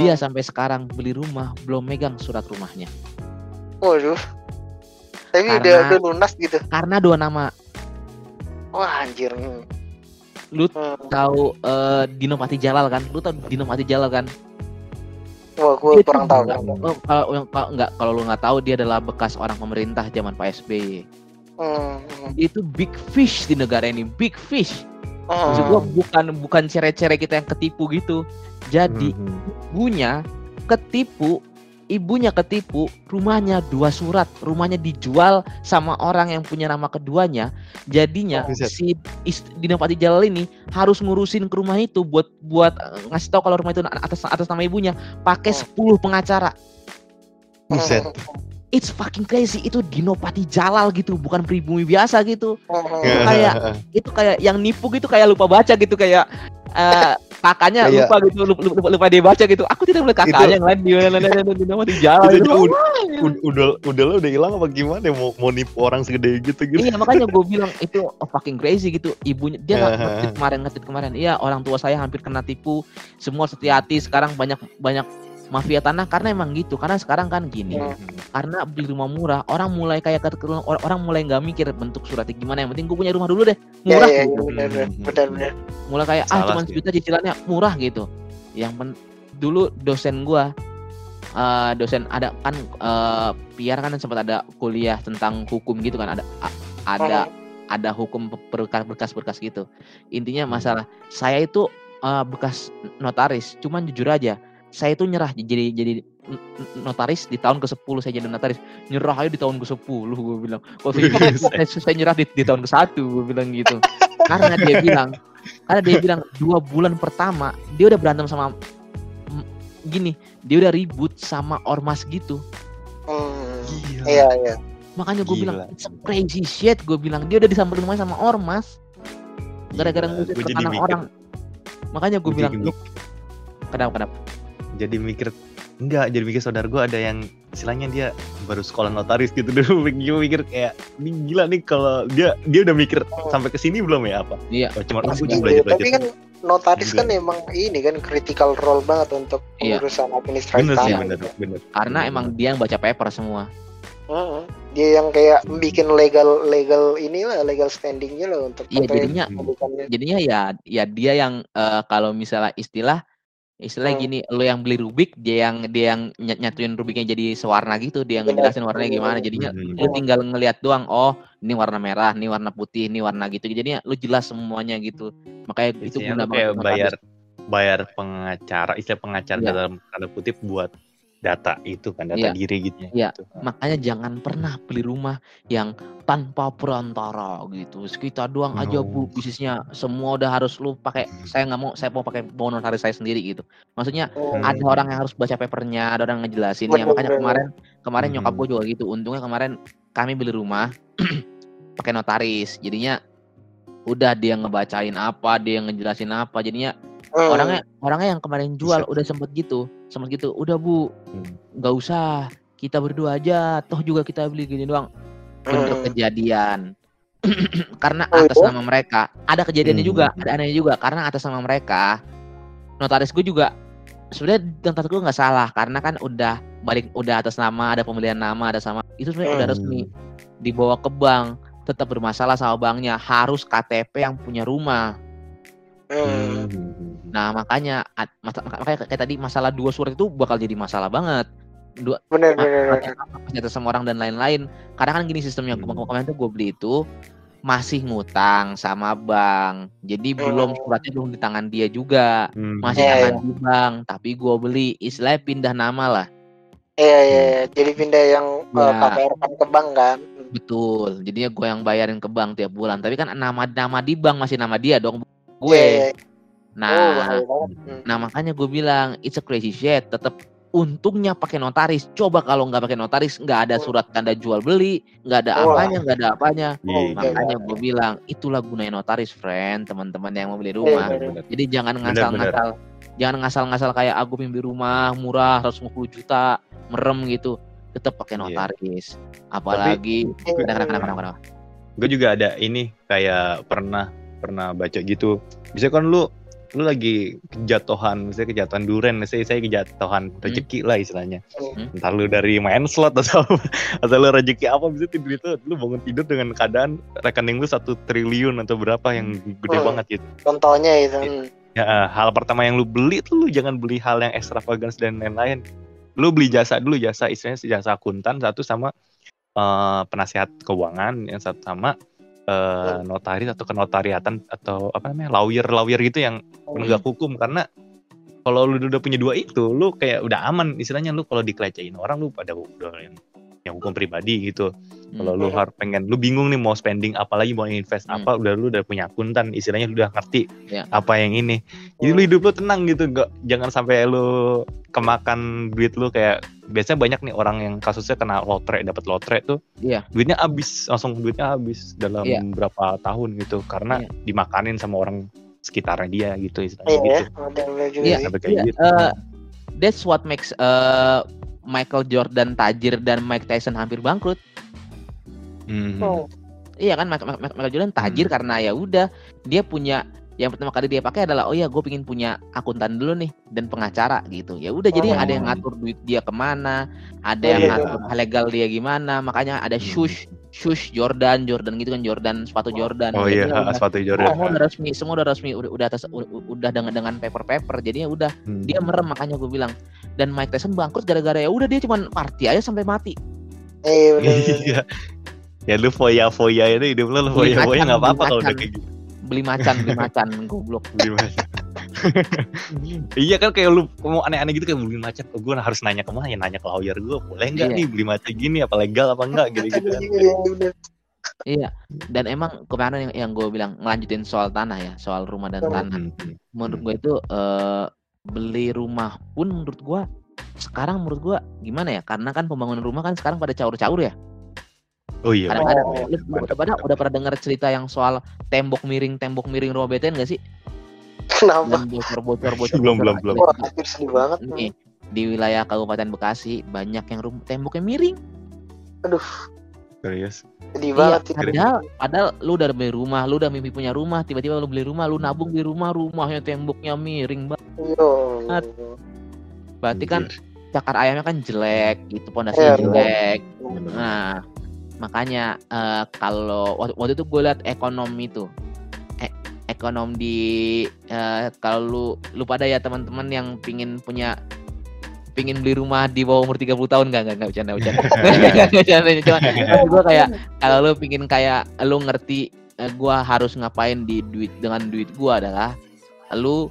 Speaker 1: Dia sampai sekarang beli rumah belum megang surat rumahnya.
Speaker 2: Waduh tapi udah
Speaker 1: Karena-
Speaker 2: udah lunas gitu.
Speaker 1: karena dua nama.
Speaker 2: Wah anjir. Hmm.
Speaker 1: Lu
Speaker 2: Hmm.
Speaker 1: tahu eh, Dino Pati Jalal kan? Lu tahu Dino Pati Jalal kan?
Speaker 2: Wah gue kurang tahu. kan
Speaker 1: oh, kalau yang kalau nggak kalau lu nggak tahu dia adalah bekas orang pemerintah zaman Pak SBY
Speaker 2: Hmm, hmm,
Speaker 1: Dia itu big fish di negara ini big fish. Maksud
Speaker 2: hmm.
Speaker 1: gua bukan bukan cere-cere kita yang ketipu gitu. Jadi
Speaker 3: Mhm.
Speaker 1: ibunya ketipu ibunya ketipu, rumahnya dua surat, rumahnya dijual sama orang yang punya nama keduanya. Jadinya
Speaker 3: Buset.
Speaker 1: si ist- Dina Pati Jalal ini harus ngurusin ke rumah itu buat buat eh, ngasih tahu kalau rumah itu atas atas nama ibunya pakai
Speaker 2: Oh.
Speaker 1: 10 pengacara.
Speaker 3: Buset.
Speaker 1: It's fucking crazy. Itu Dino Pati Jalal gitu, bukan pribumi biasa gitu.
Speaker 2: Hmm.
Speaker 1: kayak itu kayak yang nipu gitu kayak lupa baca gitu kayak eh kakaknya
Speaker 3: Kayak-
Speaker 1: lupa gitu lupa, lupa, lupa dia baca gitu. Aku tidak melihat kakaknya yang lain di di nama di jalan
Speaker 3: itu udah, udah, lo udah hilang apa gimana ya? mau mau nipu orang segede gitu gitu.
Speaker 1: iya makanya gue bilang itu oh, fucking crazy gitu. Ibunya dia ngetit kemarin ngetit kemarin. Iya orang tua saya hampir kena tipu. Semua hati-hati sekarang banyak banyak mafia tanah karena emang gitu. Karena sekarang kan gini
Speaker 2: Hmm.
Speaker 1: karena beli rumah murah orang mulai kayak orang, orang mulai nggak mikir bentuk suratnya gimana. Yang penting gue punya rumah dulu deh.
Speaker 2: Ya,
Speaker 1: murah. gitu.
Speaker 2: ya, benar, benar, benar, benar.
Speaker 1: mulai kayak ah
Speaker 3: Salah
Speaker 1: cuma
Speaker 3: sih.
Speaker 1: sejuta cicilannya. Murah gitu. Yang pen- dulu dosen gua eh, dosen ada kan eh PR kan sempat ada kuliah tentang hukum gitu kan. Ada a- ada ada hukum berkas berkas berkas gitu. Intinya masalah saya itu eh, bekas notaris. Cuman jujur aja saya itu nyerah jadi jadi notaris di tahun ke-10 saya jadi notaris. Nyerah aja di tahun ke-10 gue bilang. Kalau saya, saya, saya nyerah di, di tahun ke-1 gue bilang gitu. Karena dia bilang karena dia bilang dua bulan pertama dia udah berantem sama gini dia udah ribut sama ormas gitu.
Speaker 2: Hmm.
Speaker 3: Gila.
Speaker 2: Iya, iya.
Speaker 1: makanya gue bilang it's crazy shit gue bilang. Dia udah disamperin rumahnya sama ormas. Gara-gara ngusir ke orang. Makanya gue
Speaker 3: gua
Speaker 1: bilang kenapa kenapa
Speaker 3: jadi mikir enggak jadi mikir saudara gue ada yang istilahnya dia baru sekolah notaris gitu dulu gue mikir kayak ini gila nih kalau dia dia udah mikir sampai ke sini belum ya apa
Speaker 1: Iya.
Speaker 3: oh, cuma aku
Speaker 1: iya.
Speaker 3: juga belajar belajar
Speaker 2: Tapi kan notaris
Speaker 3: Juga.
Speaker 2: kan emang ini kan critical role banget untuk
Speaker 1: Iya.
Speaker 2: urusan administrasi
Speaker 3: bener sih bener bener
Speaker 1: karena
Speaker 3: Bener,
Speaker 1: emang dia yang baca paper semua
Speaker 2: Heeh. Dia yang kayak bikin legal legal inilah legal standingnya lah untuk
Speaker 1: Iya, jadinya- jadinya ya ya dia yang eh, kalau misalnya istilah istilah
Speaker 2: Hmm.
Speaker 1: gini lo yang beli rubik dia yang dia yang ny- nyatuin rubiknya jadi sewarna gitu dia yang ngejelasin warnanya gimana jadinya
Speaker 3: Hmm.
Speaker 1: lu tinggal ngelihat doang oh ini warna merah ini warna putih ini warna gitu jadinya lu jelas semuanya gitu makanya itu
Speaker 3: Isinya
Speaker 1: guna
Speaker 3: tuh kayak
Speaker 1: banget
Speaker 3: bayar bayar pengacara istilah pengacara
Speaker 1: Iya.
Speaker 3: dalam tanda kutip buat data itu kan data
Speaker 1: Iya.
Speaker 3: diri gitu
Speaker 1: Iya.
Speaker 3: Gitu.
Speaker 1: makanya jangan pernah beli rumah yang tanpa perantara gitu kita doang aja bu
Speaker 3: No.
Speaker 1: bisnisnya semua udah harus lu pakai saya nggak mau saya mau pakai mau notaris saya sendiri gitu maksudnya
Speaker 2: Hmm.
Speaker 1: ada orang yang harus baca papernya ada orang yang ngejelasin ya makanya kemarin kemarin nyokap
Speaker 3: Mhm.
Speaker 1: gue juga gitu untungnya kemarin kami beli rumah pakai notaris jadinya udah dia ngebacain apa dia ngejelasin apa jadinya
Speaker 2: Hmm.
Speaker 1: orangnya orangnya yang kemarin jual
Speaker 3: Buset.
Speaker 1: udah sempet gitu sempet gitu udah bu
Speaker 3: Hmm.
Speaker 1: nggak usah kita berdua aja toh juga kita beli gini doang bener
Speaker 2: Hmm.
Speaker 1: kejadian karena
Speaker 2: Oh,
Speaker 1: atas
Speaker 2: itu?
Speaker 1: nama mereka ada kejadiannya
Speaker 3: Hmm.
Speaker 1: juga ada anehnya juga karena atas nama mereka notaris gue juga sebenarnya notaris gue nggak salah karena kan udah balik udah atas nama ada pembelian nama ada sama itu sebenarnya udah
Speaker 2: Hmm.
Speaker 1: resmi dibawa ke bank tetap bermasalah sama banknya harus KTP yang punya rumah
Speaker 2: Hmm.
Speaker 3: Hmm.
Speaker 1: nah makanya makanya kayak tadi masalah dua surat itu bakal jadi masalah banget dua
Speaker 2: Bener
Speaker 1: Ma-
Speaker 2: bener.
Speaker 1: ternyata sama orang dan lain-lain karena kan gini sistemnya
Speaker 3: Hmm.
Speaker 1: hmm. kemarin tuh gue beli itu masih ngutang sama bank jadi belum
Speaker 2: Hmm.
Speaker 1: suratnya belum di tangan dia juga
Speaker 3: Hmm.
Speaker 1: masih
Speaker 2: Iya,
Speaker 1: tangan di bank tapi gue beli istilahnya pindah nama lah
Speaker 2: Iya iya. iya. Jadi pindah yang
Speaker 1: Ya.
Speaker 2: uh, KPR kan ke bank kan.
Speaker 1: betul jadinya gue yang bayarin ke bank tiap bulan tapi kan nama nama di bank masih nama dia dong
Speaker 2: Iya,
Speaker 1: gue
Speaker 2: iya, iya.
Speaker 1: nah
Speaker 2: Oh. Hmm.
Speaker 1: Nah makanya gue bilang it's a crazy shit. Tetap untungnya pakai notaris. Coba kalau nggak pakai notaris, nggak ada surat tanda jual beli, nggak ada apanya, nggak ada apanya.
Speaker 2: Oh,
Speaker 1: Makanya gue bilang itulah gunanya notaris, friend, teman-teman yang mau beli rumah.
Speaker 3: bener.
Speaker 1: Jadi jangan ngasal-ngasal, jangan ngasal-ngasal kayak aku beli rumah murah 150 juta, merem gitu. Tetap pakai notaris. Apalagi
Speaker 2: Iya.
Speaker 1: kadang-kadang
Speaker 3: gue juga ada ini kayak pernah pernah baca gitu bisa kan lu lu lagi kejatuhan misalnya kejatuhan duren misalnya saya kejatuhan rezeki lah istilahnya
Speaker 2: Hmm.
Speaker 3: entar lu dari main slot atau atau lu rezeki apa bisa tidur itu lu bangun tidur dengan keadaan rekening lu satu triliun atau berapa yang gede
Speaker 2: Hmm.
Speaker 3: banget gitu
Speaker 2: Contohnya itu. Hmm.
Speaker 3: ya hal pertama yang lu beli tuh lu jangan beli hal yang extravagance dan lain-lain lu beli jasa dulu jasa istilahnya jasa akuntan satu sama eh, penasihat keuangan yang satu sama eh, notaris atau kenotariatan atau apa namanya lawyer lawyer gitu yang penegak hukum. Karena kalau lu udah punya dua itu lu kayak udah aman. Istilahnya lu kalau dikelecehin orang lu pada udah yang, yang hukum pribadi gitu. Kalau lu harus pengen lu bingung nih mau spending apa lagi mau invest
Speaker 1: Hmm.
Speaker 3: apa udah lu udah punya akuntan. Istilahnya lu udah ngerti
Speaker 1: Ya.
Speaker 3: apa yang ini. Jadi lu hidup lu tenang gitu. Gak jangan sampai lu kemakan duit lu kayak biasanya banyak nih orang yang kasusnya kena lotre dapat lotre tuh
Speaker 1: Iya.
Speaker 3: duitnya habis langsung duitnya habis dalam
Speaker 1: Iya.
Speaker 3: berapa tahun gitu karena
Speaker 1: Iya.
Speaker 3: dimakanin sama orang sekitarnya dia gitu istilahnya
Speaker 2: Iya,
Speaker 3: gitu
Speaker 1: Iya.
Speaker 3: sampai kayak
Speaker 1: Iya,
Speaker 3: gitu
Speaker 1: eh, that's what makes eh, Michael Jordan tajir dan Mike Tyson hampir bangkrut.
Speaker 3: Mhm.
Speaker 2: Oh,
Speaker 1: Iya kan Michael Jordan tajir
Speaker 3: Hmm.
Speaker 1: karena ya udah dia punya yang pertama kali dia pakai adalah oh ya gue pingin punya akuntan dulu nih dan pengacara gitu ya udah jadi
Speaker 2: Oh.
Speaker 1: ada yang ngatur duit dia ke mana ada
Speaker 2: Oh,
Speaker 1: yang
Speaker 2: iya.
Speaker 1: ngatur hal legal dia gimana makanya ada
Speaker 3: Hmm.
Speaker 1: shush shush Jordan Jordan gitu kan Jordan sepatu Jordan
Speaker 3: oh
Speaker 1: Jadi
Speaker 3: iya
Speaker 1: ya udah-
Speaker 3: sepatu Jordan
Speaker 1: semua udah resmi semua udah resmi udah, udah atas udah, udah dengan dengan paper paper jadinya udah
Speaker 3: Hmm.
Speaker 1: dia merem makanya gue bilang dan Mike Tyson bangkrut gara-gara ya udah dia cuman party aja sampai mati
Speaker 2: Iya, bener, bener.
Speaker 3: iya ya lu foya foya itu hidup lu foya foya nggak apa-apa
Speaker 1: beli
Speaker 3: kalau udah kayak gitu
Speaker 1: beli macan beli macan goblok
Speaker 3: beli macan iya kan kayak lu mau aneh-aneh gitu kayak beli macan oh, gue harus nanya ke mana ya nanya ke lawyer gue boleh nggak
Speaker 1: Iya.
Speaker 3: nih beli macan gini apa legal apa enggak gitu gitu kan
Speaker 2: Iya.
Speaker 1: Iya, dan emang kemarin yang, yang gue bilang ngelanjutin soal tanah ya, soal rumah dan
Speaker 2: Hmm.
Speaker 1: tanah.
Speaker 3: Hmm.
Speaker 1: Menurut gue itu eh, beli rumah pun menurut gue sekarang menurut gue gimana ya? Karena kan pembangunan rumah kan sekarang pada caur-caur ya.
Speaker 3: Oh iya
Speaker 1: Kadang-kadang
Speaker 2: Oh,
Speaker 1: lu
Speaker 3: mantap,
Speaker 1: udah pada
Speaker 3: mantap.
Speaker 1: udah pada dengar cerita yang soal tembok miring tembok miring rumah BTN gak sih?
Speaker 2: Kenapa?
Speaker 1: Dan bocor-bocor bocor.
Speaker 3: Belum, belum, belum.
Speaker 2: Wah, sedih banget.
Speaker 1: Nih, di wilayah Kabupaten Bekasi banyak yang rumah temboknya miring.
Speaker 2: Aduh,
Speaker 3: serius
Speaker 2: sedih
Speaker 1: Iya,
Speaker 2: banget itu.
Speaker 1: padahal, padahal lu udah beli rumah, lu udah mimpi punya rumah, tiba-tiba lu beli rumah, lu nabung beli rumah, rumahnya temboknya miring banget.
Speaker 2: Yo.
Speaker 1: Berarti kan cakar ayamnya kan jelek, gitu pondasinya
Speaker 2: Iya,
Speaker 1: jelek. Nah, makanya eh, kalau waktu, waktu itu gue liat ekonomi tuh, eh, ekonom di eh, kalau lu lu pada ya teman-teman yang pingin punya pingin beli rumah di bawah umur 30 tahun enggak enggak enggak bercanda bercanda. Nggak bercanda cuma maksud gua kayak kalau lu pingin kayak lu ngerti eh, gua harus ngapain di duit dengan duit gua adalah lu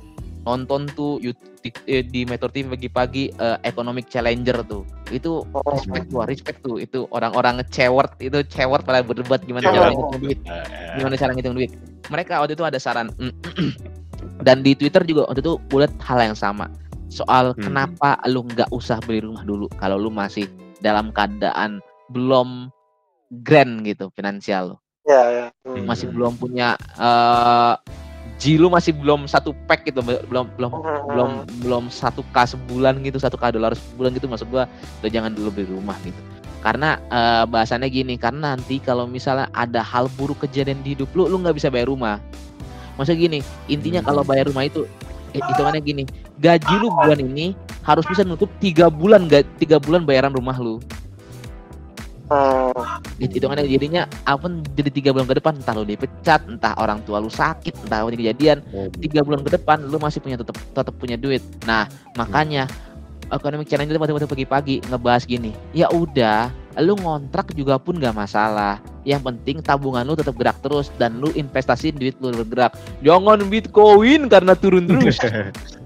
Speaker 1: nonton tuh YouTube eh, di Metro TV pagi-pagi eh, Economic Challenger tuh. Itu
Speaker 2: Oh,
Speaker 1: respect gua, respect tuh. Itu orang-orang cewert itu cewert pada berdebat gimana cara ngitung duit.
Speaker 3: Eh,
Speaker 1: Gimana cara ngitung duit. Mereka waktu itu ada saran dan di Twitter juga waktu itu gue liat hal yang sama soal
Speaker 3: Hmm.
Speaker 1: kenapa lu nggak usah beli rumah dulu kalau lu masih dalam keadaan belum grand gitu finansial lo
Speaker 2: Ya, ya. Hmm.
Speaker 1: masih belum punya eh Ji lu masih belum satu pack gitu belum belum belum belum satu k sebulan gitu satu k dolar sebulan gitu maksud gua lo jangan dulu beli rumah gitu. Karena eh, bahasannya gini karena nanti kalau misalnya ada hal buruk kejadian di hidup lu lu nggak bisa bayar rumah. Maksudnya gini intinya
Speaker 3: Hmm.
Speaker 1: kalau bayar rumah itu eh, hitungannya gini gaji lu bulan ini harus bisa nutup tiga bulan gak tiga bulan bayaran rumah lu It- hitungannya jadinya apa jadi tiga bulan ke depan entah lu dipecat entah orang tua lu sakit entah apa kejadian tiga bulan ke depan lu masih punya tetap tetap punya duit. Nah makanya economic challenge itu waktu pagi-pagi ngebahas gini ya udah lu ngontrak juga pun gak masalah. Yang penting tabungan lu tetap gerak terus dan lu investasiin duit lu bergerak. Jangan bitcoin karena turun terus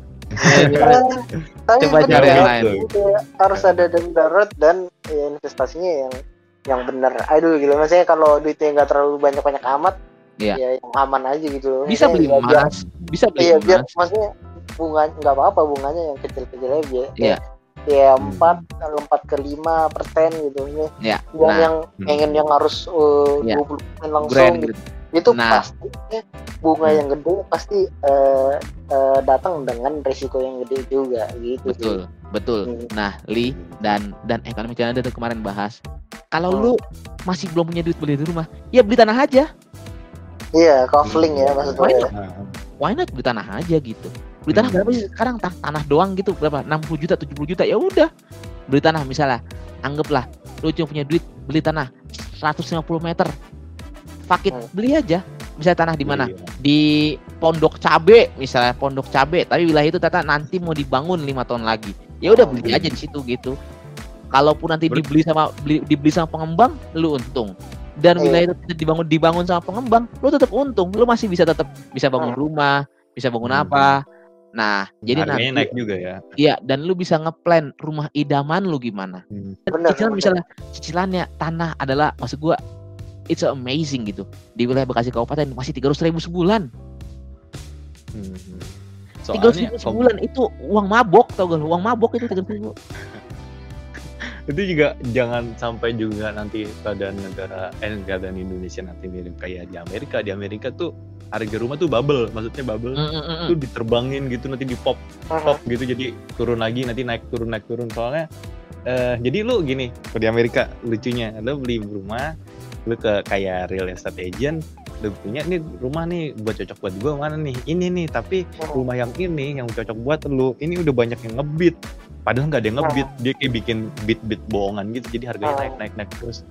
Speaker 1: Coba cari
Speaker 2: ya,
Speaker 1: yang lain.
Speaker 2: harus ada dana darurat dan ya, investasinya yang yang benar. Aduh gila maksudnya kalau duitnya nggak terlalu banyak-banyak amat,
Speaker 1: Iya.
Speaker 2: ya yang aman aja gitu.
Speaker 1: bisa beli
Speaker 2: biar-
Speaker 1: emas bisa beli
Speaker 2: Iya biar
Speaker 1: emas
Speaker 2: maksudnya bunga nggak apa-apa bunganya yang kecil-kecil aja biar
Speaker 1: Iya.
Speaker 2: ya empat empat ke lima persen gitu ya
Speaker 1: ya
Speaker 2: yang
Speaker 1: nah
Speaker 2: yang pengen yang harus uh,
Speaker 1: Iya.
Speaker 2: 20% langsung
Speaker 1: grand
Speaker 2: gitu.
Speaker 1: gitu
Speaker 2: itu
Speaker 1: Nah.
Speaker 2: pasti bunga
Speaker 1: Hmm.
Speaker 2: yang gede pasti eh, eh, datang dengan resiko yang gede juga gitu sih.
Speaker 1: betul betul
Speaker 2: Hmm.
Speaker 1: nah Li dan dan ekonomi channel itu kemarin bahas kalau
Speaker 2: Hmm.
Speaker 1: lu masih belum punya duit beli di rumah ya beli tanah aja
Speaker 2: iya kofling ya maksudnya
Speaker 1: Why not? why not beli tanah aja gitu beli tanah
Speaker 3: Hmm.
Speaker 1: berapa sih sekarang Ta- tanah doang gitu berapa 60 juta 70 juta ya udah beli tanah misalnya anggaplah lu cuma punya duit beli tanah 150 meter fakit
Speaker 2: Hmm.
Speaker 1: beli aja misalnya tanah di mana
Speaker 3: Iya.
Speaker 1: di Pondok Cabe misalnya Pondok Cabe tapi wilayah itu tata nanti mau dibangun lima tahun lagi ya udah beli aja di situ gitu kalaupun nanti
Speaker 3: Ber-
Speaker 1: dibeli sama beli, dibeli sama pengembang lu untung dan
Speaker 2: Iya.
Speaker 1: wilayah itu dibangun dibangun sama pengembang lu tetap untung lu masih bisa tetap bisa bangun
Speaker 2: Hmm.
Speaker 1: rumah bisa bangun
Speaker 3: Hmm.
Speaker 1: apa Nah, jadi
Speaker 3: Harganya
Speaker 1: nanti
Speaker 3: naik juga ya.
Speaker 1: iya dan lu bisa ngeplan rumah idaman lu gimana.
Speaker 3: Hmm.
Speaker 2: Bener,
Speaker 1: cicilan
Speaker 2: bener.
Speaker 1: misalnya cicilannya tanah adalah maksud gua it's amazing gitu. Di wilayah Bekasi Kabupaten masih 300 ribu sebulan.
Speaker 3: Hmm.
Speaker 1: Tiga
Speaker 3: Soalnya
Speaker 1: ribu
Speaker 3: kom-
Speaker 1: sebulan itu uang mabok tau gak? Uang mabok itu tiga ribu.
Speaker 3: itu juga jangan sampai juga nanti keadaan negara eh keadaan Indonesia nanti mirip kayak di Amerika. Di Amerika tuh harga rumah tuh bubble, maksudnya bubble
Speaker 1: Mm, mm, mm,
Speaker 3: tuh diterbangin gitu nanti di pop pop gitu jadi turun lagi nanti naik turun naik turun soalnya eh jadi lu gini kalau di Amerika lucunya lu beli rumah lu ke kayak real estate agent lu punya nih rumah nih buat cocok buat gua mana nih? Ini nih tapi rumah yang ini yang cocok buat lu ini udah banyak yang ngebit. Padahal nggak ada yang ngebit dia kayak bikin bit bit bohongan gitu jadi harganya naik naik naik terus.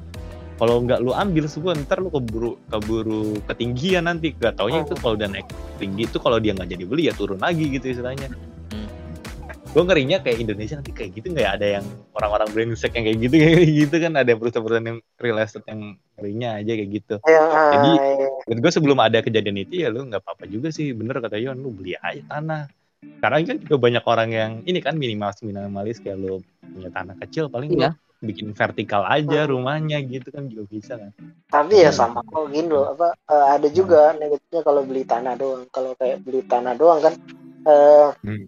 Speaker 3: Kalau nggak lu ambil semua ntar lu keburu keburu ketinggian nanti gak taunya itu kalau udah naik tinggi itu kalau dia nggak jadi beli ya turun lagi gitu istilahnya. Gue ngerinya kayak Indonesia nanti kayak gitu nggak ada yang orang-orang brengsek yang kayak gitu kayak gitu kan? Ada perusahaan-perusahaan yang real estate yang ngerinya aja kayak gitu.
Speaker 2: Ya,
Speaker 3: Jadi,
Speaker 2: ah,
Speaker 3: dan gue sebelum ada kejadian itu ya lu nggak apa-apa juga sih. Bener kata Yon lu beli aja tanah. Sekarang kan juga banyak orang yang ini kan minimalis minimalis kayak lu punya tanah kecil paling
Speaker 1: Iya.
Speaker 3: lu bikin vertikal aja rumahnya gitu kan juga bisa kan.
Speaker 2: Tapi ya
Speaker 3: Hmm.
Speaker 2: sama kok gini loh apa eh, ada juga negatifnya kalau beli tanah doang. Kalau kayak beli tanah doang kan eh
Speaker 3: Hmm.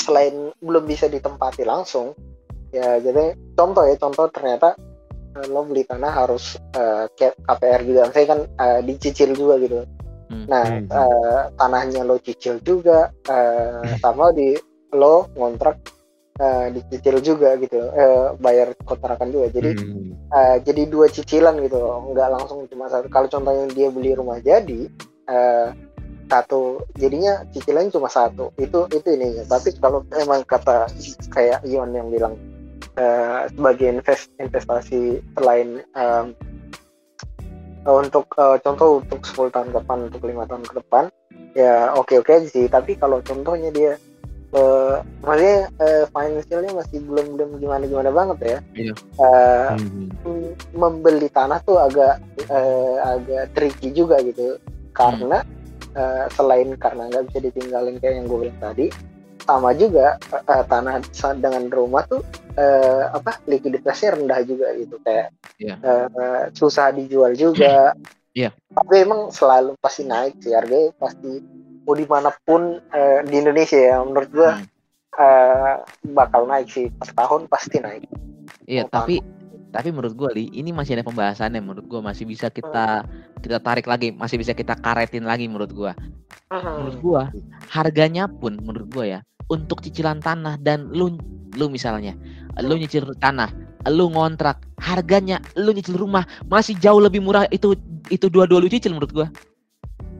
Speaker 2: Selain belum bisa ditempati langsung ya jadi contoh ya contoh ternyata eh, lo beli tanah harus eh, kayak KPR juga saya kan eh, dicicil juga gitu
Speaker 1: Hmm.
Speaker 2: nah
Speaker 3: Hmm.
Speaker 2: eh, tanahnya lo cicil juga eh, sama di lo ngontrak eh, dicicil juga gitu eh, bayar kontrakan juga jadi
Speaker 3: Hmm.
Speaker 2: Eh, jadi dua cicilan gitu nggak langsung cuma satu kalau contohnya dia beli rumah jadi eh, satu jadinya cicilannya cuma satu. Itu itu ininya. Tapi kalau emang kata kayak Ion yang bilang eh, sebagai invest investasi selain em, untuk eh, contoh untuk 10 tahun ke depan untuk lima tahun ke depan ya oke oke aja sih. Tapi kalau contohnya dia eh, maksudnya eh, financialnya masih belum belum gimana gimana banget ya.
Speaker 1: Iya.
Speaker 2: Eh,
Speaker 3: Hmm.
Speaker 2: mm, membeli tanah tuh agak eh, agak tricky juga gitu. Karena eh, selain karena nggak bisa ditinggalin kayak yang gue bilang tadi sama juga eh, tanah dengan rumah tuh eh, apa likuiditasnya rendah juga gitu kayak
Speaker 1: Iya.
Speaker 2: eh, susah dijual juga
Speaker 1: Iya.
Speaker 2: tapi emang selalu pasti naik sih harganya pasti mau di mana pun eh, di Indonesia ya menurut gue
Speaker 1: Hmm.
Speaker 2: eh, bakal naik sih per tahun pasti naik
Speaker 1: Iya,
Speaker 2: Oh,
Speaker 1: tapi tapi menurut gua li ini masih ada pembahasannya menurut gua masih bisa kita kita tarik lagi, masih bisa kita karetin lagi menurut gua. Menurut gua harganya pun menurut gua ya untuk cicilan tanah dan lu lu misalnya lu nyicil tanah, lu ngontrak, harganya lu nyicil rumah masih jauh lebih murah itu itu dua-dua lu cicil menurut gua.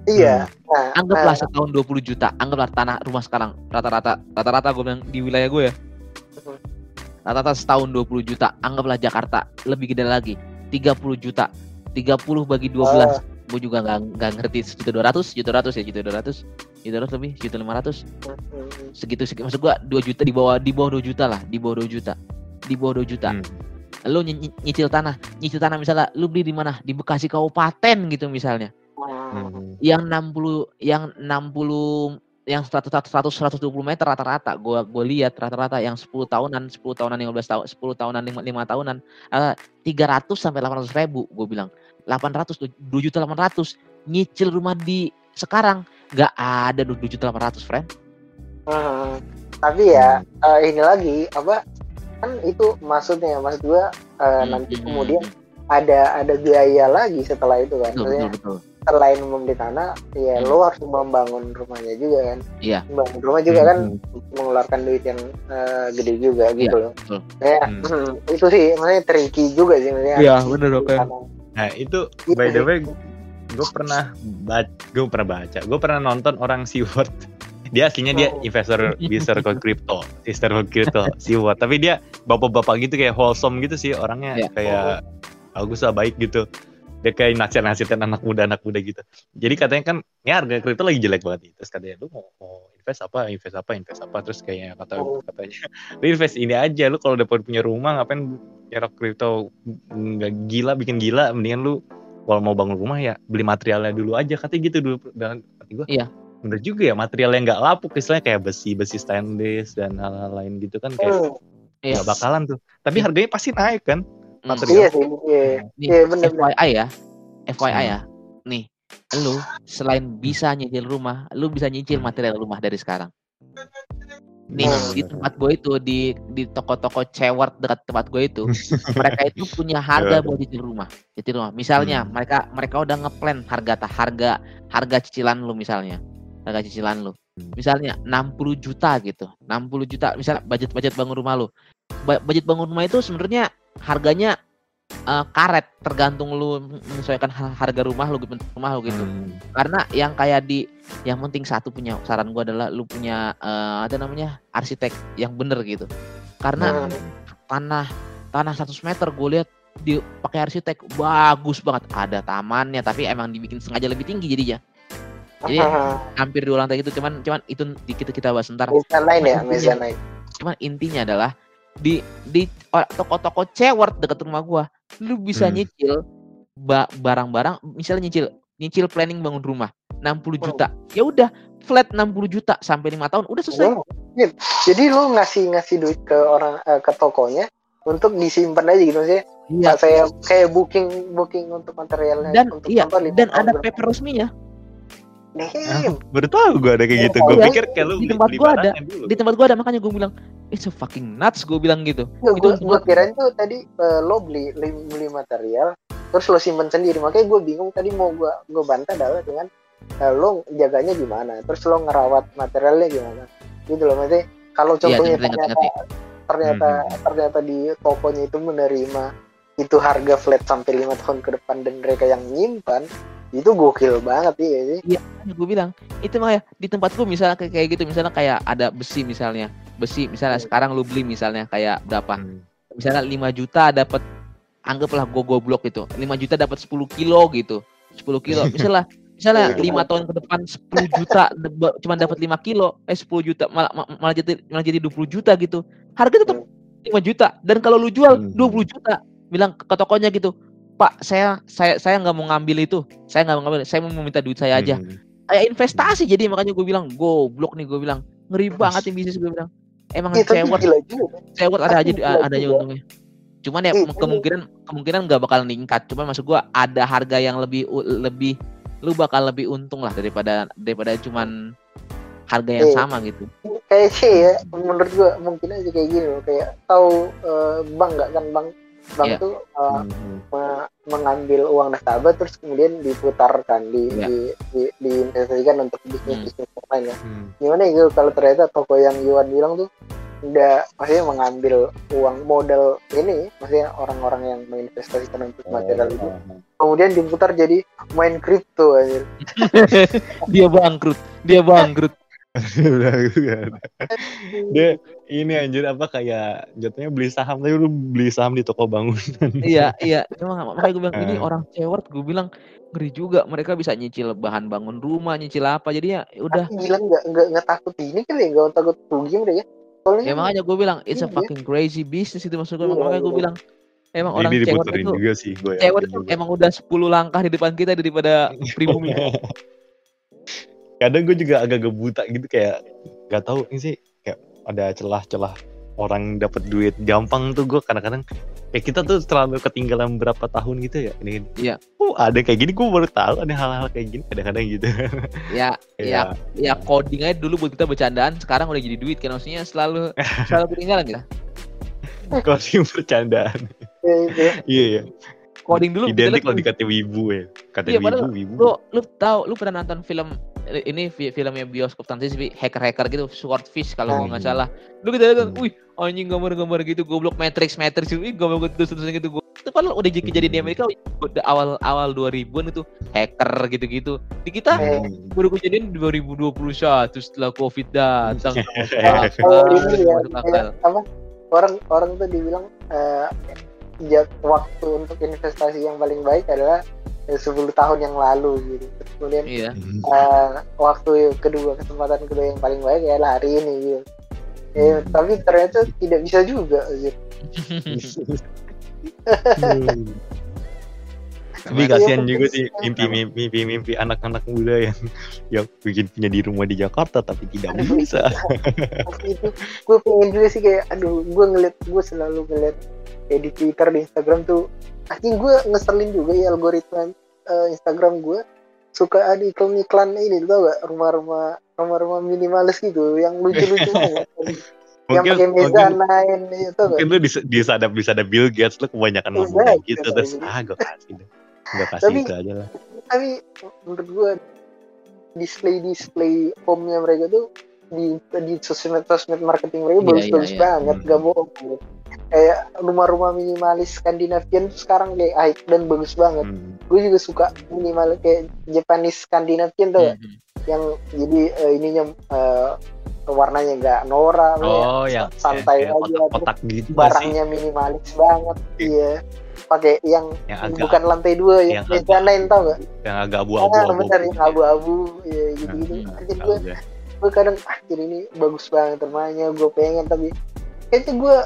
Speaker 2: iya. Nah,
Speaker 1: Anggaplah
Speaker 2: eh,
Speaker 1: setahun 20 juta, anggaplah tanah rumah sekarang rata-rata rata-rata gua bilang di wilayah gue ya. Rata-rata setahun 20 juta, anggaplah Jakarta lebih gede lagi 30 juta. 30 bagi 12.
Speaker 2: Ah.
Speaker 1: Gue juga nggak nggak ngerti sejuta 200, juta 200 ya, juta 200. Juta 200 lebih, juta 500.
Speaker 2: mm,
Speaker 1: Segitu segitu maksud gua 2 juta di bawah di bawah 2 juta lah, di bawah 2 juta. Di bawah 2 juta.
Speaker 3: Hmm.
Speaker 1: Lu ny- ny- nyicil tanah, nyicil tanah misalnya lu beli di mana? Di Bekasi Kabupaten gitu misalnya.
Speaker 2: mm,
Speaker 3: Hmm.
Speaker 1: Yang 60 yang 60 yang 100 100 120 meter rata-rata. Gua gua lihat rata-rata yang 10 tahunan 10 tahunan 15 tahun 10 tahunan 5, 5 tahunan eh, 300 sampai 800 ribu gue bilang. 800 tuh 2 juta 800 nyicil rumah di sekarang. Nggak ada 2 juta 800 friend.
Speaker 2: Mm. tapi ya eh, ini lagi apa kan itu maksudnya maksud gua eh, nanti
Speaker 1: Hmm,
Speaker 2: kemudian ada ada biaya lagi setelah itu kan
Speaker 1: betul
Speaker 2: Maksudnya,
Speaker 1: betul betul
Speaker 2: selain membeli tanah ya
Speaker 1: Hmm.
Speaker 2: lo harus membangun rumahnya juga kan
Speaker 1: Iya.
Speaker 2: membangun rumah juga kan
Speaker 3: Hmm.
Speaker 2: mengeluarkan duit yang eh, gede juga
Speaker 1: Iya,
Speaker 2: gitu loh
Speaker 1: betul.
Speaker 2: ya
Speaker 3: Hmm.
Speaker 2: itu sih maksudnya tricky juga sih maksudnya
Speaker 4: Iya, bener oke.
Speaker 2: Tanah.
Speaker 3: Nah itu
Speaker 2: Gitu
Speaker 3: by the way gue pernah baca, gue pernah baca, gue pernah nonton orang Seaward. Dia aslinya dia
Speaker 2: Oh.
Speaker 3: investor investor ke crypto, sister ke crypto, Seaward. Tapi dia bapak-bapak gitu kayak wholesome gitu sih orangnya
Speaker 1: Iya.
Speaker 3: kayak bagus lah baik gitu. Dia kayak nasihat-nasihatin anak muda anak muda gitu. Jadi katanya kan ya harga kripto lagi jelek banget. Terus katanya lu mau, mau invest apa, invest apa, invest apa. Terus kayak kata
Speaker 2: Oh.
Speaker 3: katanya lu invest ini aja lu kalau udah punya rumah ngapain nyerok kripto nggak gila bikin gila mendingan lu kalau mau bangun rumah ya beli materialnya dulu aja katanya gitu dulu dan kata gue
Speaker 1: Iya.
Speaker 3: bener juga ya material yang nggak lapuk istilahnya kayak besi besi stainless dan hal-hal lain gitu kan kayak
Speaker 2: Hmm,
Speaker 3: nggak
Speaker 1: Iya.
Speaker 3: bakalan tuh tapi harganya pasti naik kan
Speaker 1: Hmm.
Speaker 3: material.
Speaker 2: iya sih iya
Speaker 1: Nih,
Speaker 2: Iya.
Speaker 1: FYI ya, FYI ya. Nih, lu selain bisa nyicil rumah, lu bisa nyicil material rumah dari sekarang. Nih
Speaker 2: Hmm.
Speaker 1: di tempat gue itu di di toko-toko cewek dekat tempat gue itu, mereka itu punya harga buat nyicil rumah. Nyicil rumah. Misalnya
Speaker 3: Hmm.
Speaker 1: mereka mereka udah ngeplan harga harga harga cicilan lu misalnya. Harga cicilan lu.
Speaker 3: Hmm.
Speaker 1: Misalnya 60 juta gitu. 60 juta misalnya budget-budget bangun rumah lu. Budget bangun rumah itu sebenarnya harganya eh, karet tergantung lu menyesuaikan ha- harga rumah lu bentuk rumah lu gitu
Speaker 3: Hmm.
Speaker 1: karena yang kayak di yang penting satu punya saran gua adalah lu punya eh, ada namanya arsitek yang bener gitu karena
Speaker 2: Hmm.
Speaker 1: tanah tanah 100 meter gue lihat dipakai arsitek bagus banget ada tamannya tapi emang dibikin sengaja lebih tinggi jadinya jadi hampir dua lantai gitu cuman cuman itu kita kita bahas ntar
Speaker 2: Mezanine ya, mezanine.
Speaker 1: cuman intinya adalah di di toko-toko cewek deket rumah gua. Lu bisa
Speaker 3: Hmm.
Speaker 1: nyicil ba- barang-barang misalnya nyicil nyicil planning bangun rumah 60 juta. Ya udah flat 60 juta sampai lima tahun udah selesai.
Speaker 2: Wow. Jadi lu ngasih ngasih duit ke orang eh, ke tokonya untuk disimpan aja gitu maksudnya.
Speaker 1: iya.
Speaker 2: Saya kayak booking booking untuk materialnya
Speaker 1: dan
Speaker 2: untuk
Speaker 1: iya dan ada paper resminya
Speaker 2: Damn.
Speaker 3: baru tahu gue ada kayak gitu
Speaker 2: Oh,
Speaker 3: gue
Speaker 2: iya.
Speaker 3: pikir kayak lu
Speaker 1: Di
Speaker 3: beli-
Speaker 1: tempat
Speaker 3: beli
Speaker 1: gua ada.
Speaker 3: dulu.
Speaker 1: di tempat gua ada makanya gue bilang it's a fucking nuts gue bilang gitu
Speaker 2: Nggak,
Speaker 1: itu
Speaker 2: gua kirain tuh tadi eh, lo beli li- beli material terus lo simpen sendiri makanya gue bingung tadi mau gua gua bantah adalah dengan eh, lo jaganya gimana terus lo ngerawat materialnya gimana gitu loh maksudnya kalau
Speaker 1: Iya,
Speaker 2: contohnya
Speaker 1: ngerti,
Speaker 2: ternyata
Speaker 1: ngerti.
Speaker 2: ternyata
Speaker 3: Hmm.
Speaker 2: ternyata di tokonya itu menerima itu harga flat sampai lima tahun ke depan dan mereka yang nyimpan itu gokil banget iya sih.
Speaker 1: Gue bilang itu makanya di tempat gue misalnya kayak, gitu misalnya kayak ada besi misalnya. Besi misalnya
Speaker 2: Hmm.
Speaker 1: sekarang lu beli misalnya kayak berapa?
Speaker 3: Hmm.
Speaker 1: misalnya 5 juta dapat anggaplah gue goblok gitu. 5 juta dapat 10 kilo gitu. 10 kilo. Misalnya misalnya
Speaker 2: Iya.
Speaker 1: lima tahun ke depan 10 juta cuma dapat 5 kilo eh 10 juta malah ma- malah jadi malah jadi 20 juta gitu. Harga tetap 5 juta. Dan kalau lu jual
Speaker 3: Hmm.
Speaker 1: 20 juta bilang ke tokonya gitu Pak saya saya saya nggak mau ngambil itu. Saya nggak mau ngambil saya mau minta duit saya aja.
Speaker 3: Hmm.
Speaker 1: kayak investasi jadi makanya gue bilang goblok nih gue bilang. Ngeri banget nih bisnis gue bilang. Emang
Speaker 2: tapi
Speaker 1: cewek cewek ada aja ada aja untungnya. Cuman ya kemu- kemungkinan kemungkinan nggak bakal meningkat cuman maksud gue ada harga yang lebih lebih lu bakal lebih untung lah daripada daripada cuman harga yang
Speaker 2: Iya.
Speaker 1: sama gitu.
Speaker 2: kayak sih ya menurut gua mungkin aja kayak gini loh. Kayak tahu eh, bank nggak kan bank bank
Speaker 1: Iya.
Speaker 2: tuh eh,
Speaker 3: Hmm.
Speaker 2: me- mengambil uang nasabah terus kemudian diputarkan di
Speaker 1: Iya.
Speaker 2: di, di, diinvestasikan untuk bisnis
Speaker 1: Hmm.
Speaker 2: bisnis lain ya
Speaker 3: Hmm.
Speaker 2: gimana gitu kalau ternyata toko yang Yuan bilang tuh udah maksudnya mengambil uang modal ini maksudnya orang-orang yang menginvestasikan untuk material itu kemudian diputar jadi main kripto aja
Speaker 1: dia bangkrut dia bangkrut.
Speaker 3: Dia ini anjir apa kayak jatuhnya beli saham tapi lu beli saham di toko bangunan.
Speaker 1: iya iya. Emang makanya gue bilang ini
Speaker 3: Eh.
Speaker 1: orang cewek gue bilang ngeri juga mereka bisa nyicil bahan bangun rumah nyicil apa. Jadi ya udah.
Speaker 2: Tapi gila nggak nggak nggak takut ini kali ya nggak takut rugi mereka ya. Soalnya
Speaker 1: ya makanya gue bilang it's a
Speaker 2: Iya.
Speaker 1: fucking crazy business itu maksud gue
Speaker 2: Iya,
Speaker 1: makanya gue bilang emang
Speaker 3: Ini
Speaker 1: orang cewek
Speaker 3: diputerin
Speaker 1: itu
Speaker 3: juga sih gue
Speaker 1: cewek itu emang udah 10 langkah di depan kita daripada pribumi
Speaker 3: Kadang gue juga agak gebuta gitu kayak gak tahu ini sih kayak ada celah-celah orang dapat duit gampang tuh gue kadang-kadang kayak kita tuh terlalu ketinggalan berapa tahun gitu ya. Ini
Speaker 1: Iya.
Speaker 3: oh ada kayak gini gue baru tahu ada hal-hal kayak gini kadang-kadang gitu.
Speaker 1: Ya
Speaker 3: Kayak,
Speaker 1: ya ya coding aja dulu buat kita bercandaan sekarang udah jadi duit kan maksudnya selalu selalu ketinggalan kita
Speaker 3: closing bercandaan.
Speaker 2: Ya, itu.
Speaker 3: iya iya.
Speaker 1: Coding dulu
Speaker 3: identik
Speaker 1: lihat-
Speaker 3: dikata wibu ya. Kata
Speaker 1: Iya,
Speaker 3: wibu wibu.
Speaker 1: lu lu tahu lu pernah nonton film ini fi- filmnya bioskop tanti hacker-hacker gitu swordfish kalau gua nggak
Speaker 3: Hmm.
Speaker 1: salah lu kita lihat
Speaker 3: Hmm.
Speaker 1: wih anjing gambar-gambar gitu goblok matrix matrix gitu ih gambar terus terus gitu gua itu padahal udah jadi kejadian di
Speaker 3: Hmm.
Speaker 1: Amerika udah awal awal 2000-an itu hacker gitu-gitu di kita
Speaker 3: Hmm.
Speaker 1: baru kejadian 2021 setelah covid datang
Speaker 2: Oh, ini ya,
Speaker 1: akal.
Speaker 2: kayak apa orang orang tuh dibilang jak- waktu untuk investasi yang paling baik adalah 10 tahun yang lalu gitu Terus kemudian
Speaker 1: iya
Speaker 2: eh, waktu kedua kesempatan kedua yang paling baik adalah hari ini gitu Eh,
Speaker 3: Hmm.
Speaker 2: tapi ternyata tidak bisa juga gitu.
Speaker 3: Hmm. Tapi
Speaker 2: Iya,
Speaker 3: kasihan juga
Speaker 2: sih.
Speaker 3: mimpi-mimpi mimpi anak-anak muda yang yang bikin punya di rumah di Jakarta tapi tidak
Speaker 2: Aduh,
Speaker 3: bisa.
Speaker 2: Itu gue pengen juga sih kayak aduh gue ngeliat gue selalu ngeliat kayak di Twitter di Instagram tuh anjing gue ngeselin juga ya algoritma eh, Instagram gue suka ada iklan-iklan ini tau gak? Rumah-rumah rumah-rumah minimalis gitu yang lucu-lucu. Yang pakai meja lain itu gak?
Speaker 3: mungkin lu sadap di sadap Bill Gates lu kebanyakan ngomong kayak gitu terus ah gue kasih deh. Gue kasih
Speaker 2: Tapi-
Speaker 3: itu aja lah.
Speaker 2: tapi menurut gue display display home-nya mereka tuh di di sosmed sosmed marketing mereka
Speaker 1: Iya,
Speaker 2: bagus-bagus
Speaker 1: iya, iya.
Speaker 2: banget
Speaker 3: Hmm.
Speaker 2: gak bohong gitu. kayak rumah-rumah minimalis Skandinavian tuh sekarang kayak hype dan bagus banget
Speaker 3: Hmm.
Speaker 2: gue juga suka minimal kayak Japanese Skandinavian tuh
Speaker 1: Mhm.
Speaker 2: yang jadi eh, ininya eh, warnanya nggak norak
Speaker 3: Oh
Speaker 2: ya,
Speaker 3: yang
Speaker 2: santai
Speaker 3: kayak
Speaker 2: aja
Speaker 3: kotak-kotak gitu
Speaker 2: terus
Speaker 3: nggak sih?
Speaker 2: barangnya minimalis banget iya pakai yang
Speaker 3: yang agak
Speaker 2: bukan lantai dua yang
Speaker 3: yang
Speaker 2: meja
Speaker 3: agak-
Speaker 2: lain tau gak
Speaker 3: yang agak abu-abu.
Speaker 2: ah
Speaker 3: abu-abu
Speaker 2: yang
Speaker 3: gitu.
Speaker 2: abu-abu ya gitu gitu
Speaker 3: Hmm,
Speaker 2: gue
Speaker 3: gue.
Speaker 2: kadang jadi ini bagus banget rumahnya gue pengen tapi kayaknya gue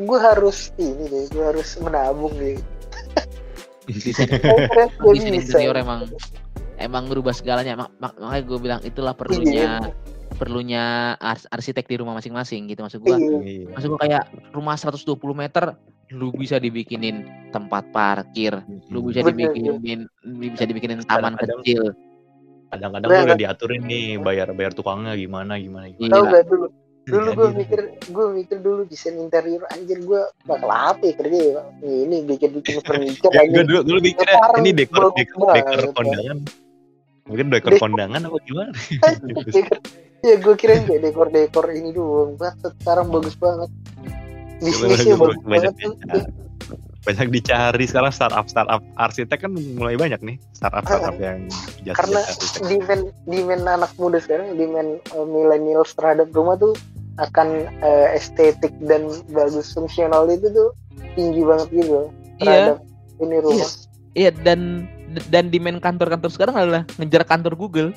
Speaker 2: gue harus ini deh gue harus menabung deh
Speaker 1: desain
Speaker 2: bisa.
Speaker 1: interior emang emang merubah segalanya Mak- mak- makanya gue bilang itulah
Speaker 2: Iya.
Speaker 1: perlunya perlunya ars- arsitek di rumah masing-masing gitu maksud gue
Speaker 2: Iya.
Speaker 3: Iya.
Speaker 1: maksud gue kayak rumah 120 meter lu bisa dibikinin tempat parkir lu bisa
Speaker 2: Bener,
Speaker 1: dibikinin bisa dibikinin taman kecil
Speaker 3: Kadang-kadang lu udah diaturin nih bayar bayar tukangnya gimana gimana gimana.
Speaker 2: tau
Speaker 1: Iya.
Speaker 2: gak dulu dulu gue
Speaker 3: Jadi,
Speaker 2: mikir gue mikir dulu desain interior anjir gue bakal apa ya kerja ya ini bikin bikin furniture
Speaker 3: Ya, gue dulu dulu
Speaker 2: Sekarang
Speaker 3: ini dekor dekor, dekor kondangan. Mungkin dekor kondangan apa gimana?
Speaker 2: ya gue kira kayak dekor dekor ini doang. Sekarang bagus banget. Bisnisnya
Speaker 3: Bagus,
Speaker 2: banget
Speaker 3: dicari. Banyak dicari. Sekarang startup startup arsitek kan mulai banyak nih. Startup startup yang jasa
Speaker 2: karena
Speaker 3: arsitek.
Speaker 2: demand demand anak muda sekarang demand uh, milenial terhadap rumah tuh akan uh, estetik dan bagus fungsional itu tuh tinggi banget gitu
Speaker 1: iya.
Speaker 2: terhadap ini rumah.
Speaker 1: Iya. Dan dan demand kantor-kantor sekarang adalah ngejar kantor Google.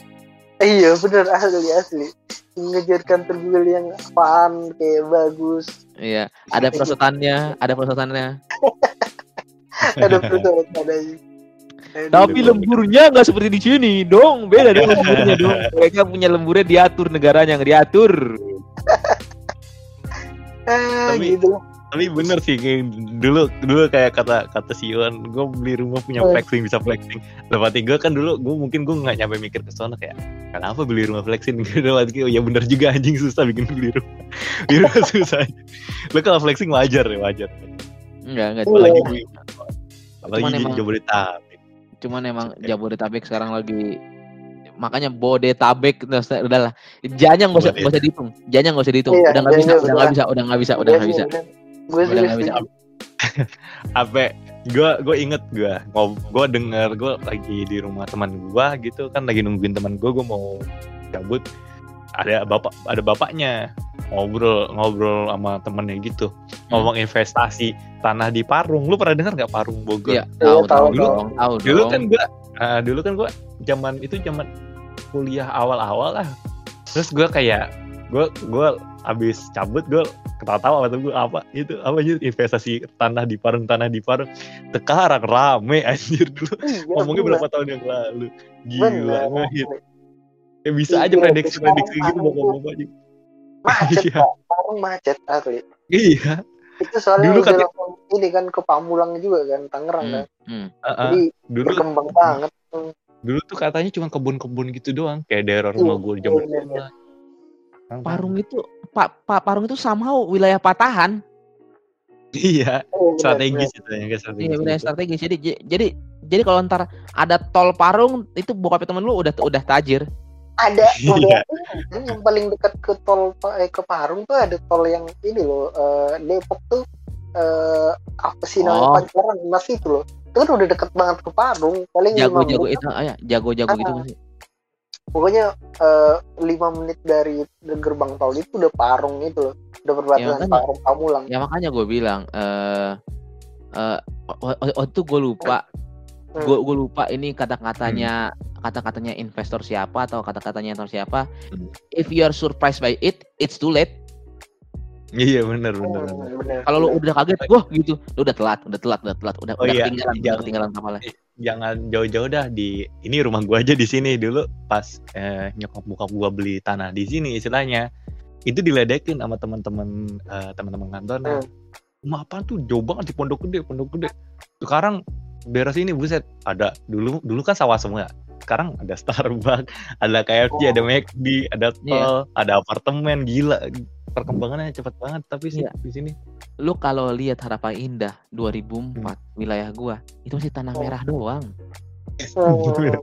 Speaker 2: Iya bener asli asli. Ngejar kantor Google yang apaan kayak bagus.
Speaker 1: Iya ada perosotannya ada perosotannya
Speaker 2: ada betul ada
Speaker 1: tapi lemburnya nggak seperti di sini dong beda dong lemburnya dong mereka punya lemburnya diatur negaranya yang diatur
Speaker 2: ah,
Speaker 3: Tapi-
Speaker 2: gitu
Speaker 3: Tapi bener sih kayak dulu dulu kayak kata kata si Iwan, gue beli rumah punya
Speaker 2: Oh.
Speaker 3: flexing bisa flexing. Hati gue kan dulu gue mungkin gue nggak nyampe mikir ke sana kayak kenapa beli rumah flexing? Hati gue, oh ya bener juga anjing susah bikin beli rumah. Beli rumah susah. Lo kalau flexing wajar ya wajar.
Speaker 1: Enggak enggak.
Speaker 2: Iya.
Speaker 3: Apalagi
Speaker 1: cuman,
Speaker 3: beli apalagi
Speaker 1: Cuman
Speaker 3: di
Speaker 1: emang-
Speaker 3: Jabodetabek.
Speaker 1: cuman emang Jabodetabek sekarang lagi makanya Bodetabek udah udahlah janya nggak usah nggak usah dihitung. Janya nggak usah dihitung.
Speaker 2: Iya,
Speaker 1: udah nggak bisa
Speaker 2: janya
Speaker 1: udah nggak bisa udah nggak bisa udah nggak bisa.
Speaker 2: gue
Speaker 1: udah
Speaker 2: juga
Speaker 1: nggak bisa.
Speaker 3: Apa gue gue inget gue gue denger gue lagi di rumah teman gue gitu kan lagi nungguin teman gue gue mau cabut ada bapak ada bapaknya ngobrol ngobrol sama temennya gitu. Ngomong investasi tanah di Parung. Lu pernah dengar nggak Parung Bogor?
Speaker 1: Iya tahu tahu
Speaker 2: tahu
Speaker 1: dong tahu.
Speaker 3: Dulu
Speaker 1: dong.
Speaker 3: kan gue dulu kan gue zaman itu zaman kuliah awal-awal lah. Terus gue kayak gue gue abis cabut gue ketawa kata gue apa itu? Apa aja investasi tanah di Parung tanah di Parung? Sekarang rame anjir dulu.
Speaker 2: Iya,
Speaker 3: ngomongnya
Speaker 2: bener.
Speaker 3: berapa tahun yang lalu?
Speaker 2: Bener.
Speaker 3: gila ngehit ya bisa
Speaker 2: Iya,
Speaker 3: aja prediksi prediksi gitu bapak-bapak aja.
Speaker 2: Macet
Speaker 3: Iya.
Speaker 2: pak. Parung macet asli.
Speaker 3: Iya.
Speaker 2: Itu soalnya
Speaker 3: Dulu
Speaker 2: udah
Speaker 3: kan-
Speaker 2: ini kan ke Pamulang juga kan Tangerang
Speaker 1: Hmm,
Speaker 2: kan.
Speaker 1: hmm.
Speaker 2: jadi
Speaker 3: dulu
Speaker 2: berkembang banget.
Speaker 3: Dulu tuh katanya cuma kebun-kebun gitu doang. Kayak daerah
Speaker 2: Iya,
Speaker 3: rumah gue di zaman
Speaker 2: iya, iya.
Speaker 1: Parung itu Pak Pak Parung itu somehow wilayah patahan.
Speaker 3: Iya.
Speaker 2: Oh,
Speaker 3: strategis itu ya guys strategis
Speaker 1: iya wilayah
Speaker 3: gitu.
Speaker 1: strategis. Jadi jadi jadi kalau ntar ada tol Parung itu bokapnya temen lu udah udah tajir.
Speaker 2: Ada
Speaker 3: Iya.
Speaker 2: udah kan yang paling dekat ke tol eh, ke Parung tuh ada tol yang ini loh eh, Depok tuh eh, apa sih namanya
Speaker 1: Oh.
Speaker 2: Pancoran Mas itu loh itu kan udah deket banget ke Parung paling
Speaker 1: jago-jago
Speaker 2: menit
Speaker 1: itu ah, ya jago-jago gitu
Speaker 2: Ah.
Speaker 1: masih
Speaker 2: pokoknya eh, lima menit dari gerbang tol itu udah Parung itu loh udah perbatasan
Speaker 1: makanya.
Speaker 2: Parung Pamulang
Speaker 1: ya makanya gue bilang eh eh oh, oh, oh, itu gue lupa
Speaker 2: Hmm.
Speaker 1: gue gue lupa ini kata-katanya kata-katanya investor siapa atau kata-katanya investor siapa
Speaker 3: Hmm.
Speaker 1: if you are surprised by it it's too late.
Speaker 3: Iya benar benar
Speaker 1: kalau lu udah kaget wah gitu lu udah telat udah telat udah telat udah
Speaker 3: Oh
Speaker 1: udah
Speaker 3: iya,
Speaker 1: ketinggalan udah
Speaker 3: jangan-
Speaker 1: ketinggalan apa lah
Speaker 3: jangan jauh-jauh dah di ini rumah gua aja di sini dulu pas eh, nyokap bokap gua beli tanah di sini istilahnya itu diledekin sama teman-teman eh, teman-teman kantornya
Speaker 2: Hmm.
Speaker 3: rumah apa tuh? Jauh banget di pondok gede pondok gede. Sekarang daerah sini buset ada dulu dulu kan sawah semua sekarang ada Starbucks ada KFC
Speaker 2: Oh.
Speaker 3: ada McD ada tol ada apartemen gila perkembangannya cepet banget tapi sih
Speaker 1: Iya.
Speaker 3: di sini
Speaker 1: Lu kalau lihat Harapan Indah 2004 wilayah gua itu masih tanah
Speaker 2: Oh.
Speaker 1: merah doang.
Speaker 2: Hmm.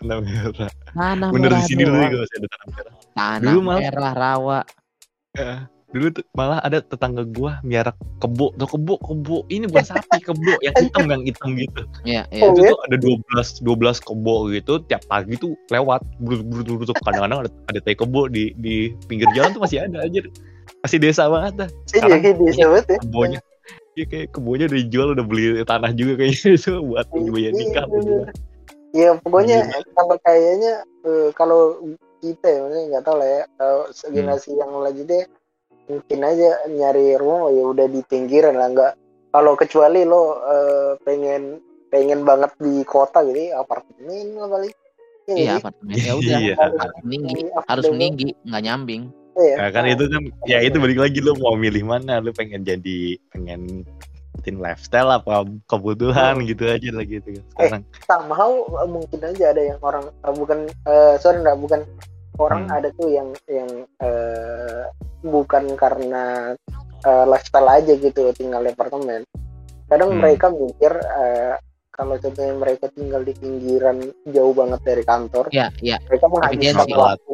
Speaker 3: Tanah merah.
Speaker 1: Tanah
Speaker 3: bener
Speaker 1: merah
Speaker 3: di sini dulu
Speaker 1: doang.
Speaker 3: juga masih ada tanah merah
Speaker 1: Tanah
Speaker 3: Dulu malah-
Speaker 1: merah rawa.
Speaker 3: Dulu tuh malah ada tetangga gua miara kebo. Tuh kebo kebo. Ini bukan sapi kebo. Yang hitam yang hitam gitu.
Speaker 1: Iya, iya.
Speaker 2: Oh,
Speaker 3: itu
Speaker 2: iya?
Speaker 3: tuh ada 12 12 kebo gitu. Tiap pagi tuh lewat. Brut brut brut brut. kadang-kadang ada ada tai kebo di di pinggir jalan tuh masih ada aja masih desa banget dah.
Speaker 2: Iya,
Speaker 3: Sekarang
Speaker 2: kayak bisa banget ya.
Speaker 3: kebonya. Iya kayak kebonya udah dijual udah beli tanah juga kayaknya. Itu buat biaya nikah. apa gimana.
Speaker 2: Ya pokoknya kalau kayaknya eh, kalau kita ya maksudnya nggak tahu lah ya kalau generasi yang lanjutnya mungkin aja nyari rumah ya udah di pinggiran lah nggak kalau kecuali lo eh, pengen pengen banget di kota gitu ya, apartemen lah paling Ya,
Speaker 1: Iya,
Speaker 2: nggak
Speaker 1: apartemen. Ya udah,
Speaker 3: Iya.
Speaker 1: harus meninggi,
Speaker 2: sih?
Speaker 1: harus meninggi, nggak nyambing.
Speaker 2: Iya.
Speaker 3: Nah, kan itu kan ya itu balik lagi lu mau milih mana lu pengen jadi pengen ikutin lifestyle apa kebutuhan gitu aja lah gitu kan sekarang
Speaker 2: somehow eh, mungkin aja ada yang orang eh, bukan eh, sorry enggak bukan orang
Speaker 3: Hmm.
Speaker 2: ada tuh yang yang eh, bukan karena eh, lifestyle aja gitu tinggal di apartemen kadang
Speaker 3: Hmm.
Speaker 2: mereka mikir eh, kalau contohnya mereka tinggal di pinggiran jauh banget dari kantor
Speaker 1: Iya, iya.
Speaker 2: mereka menghabiskan waktu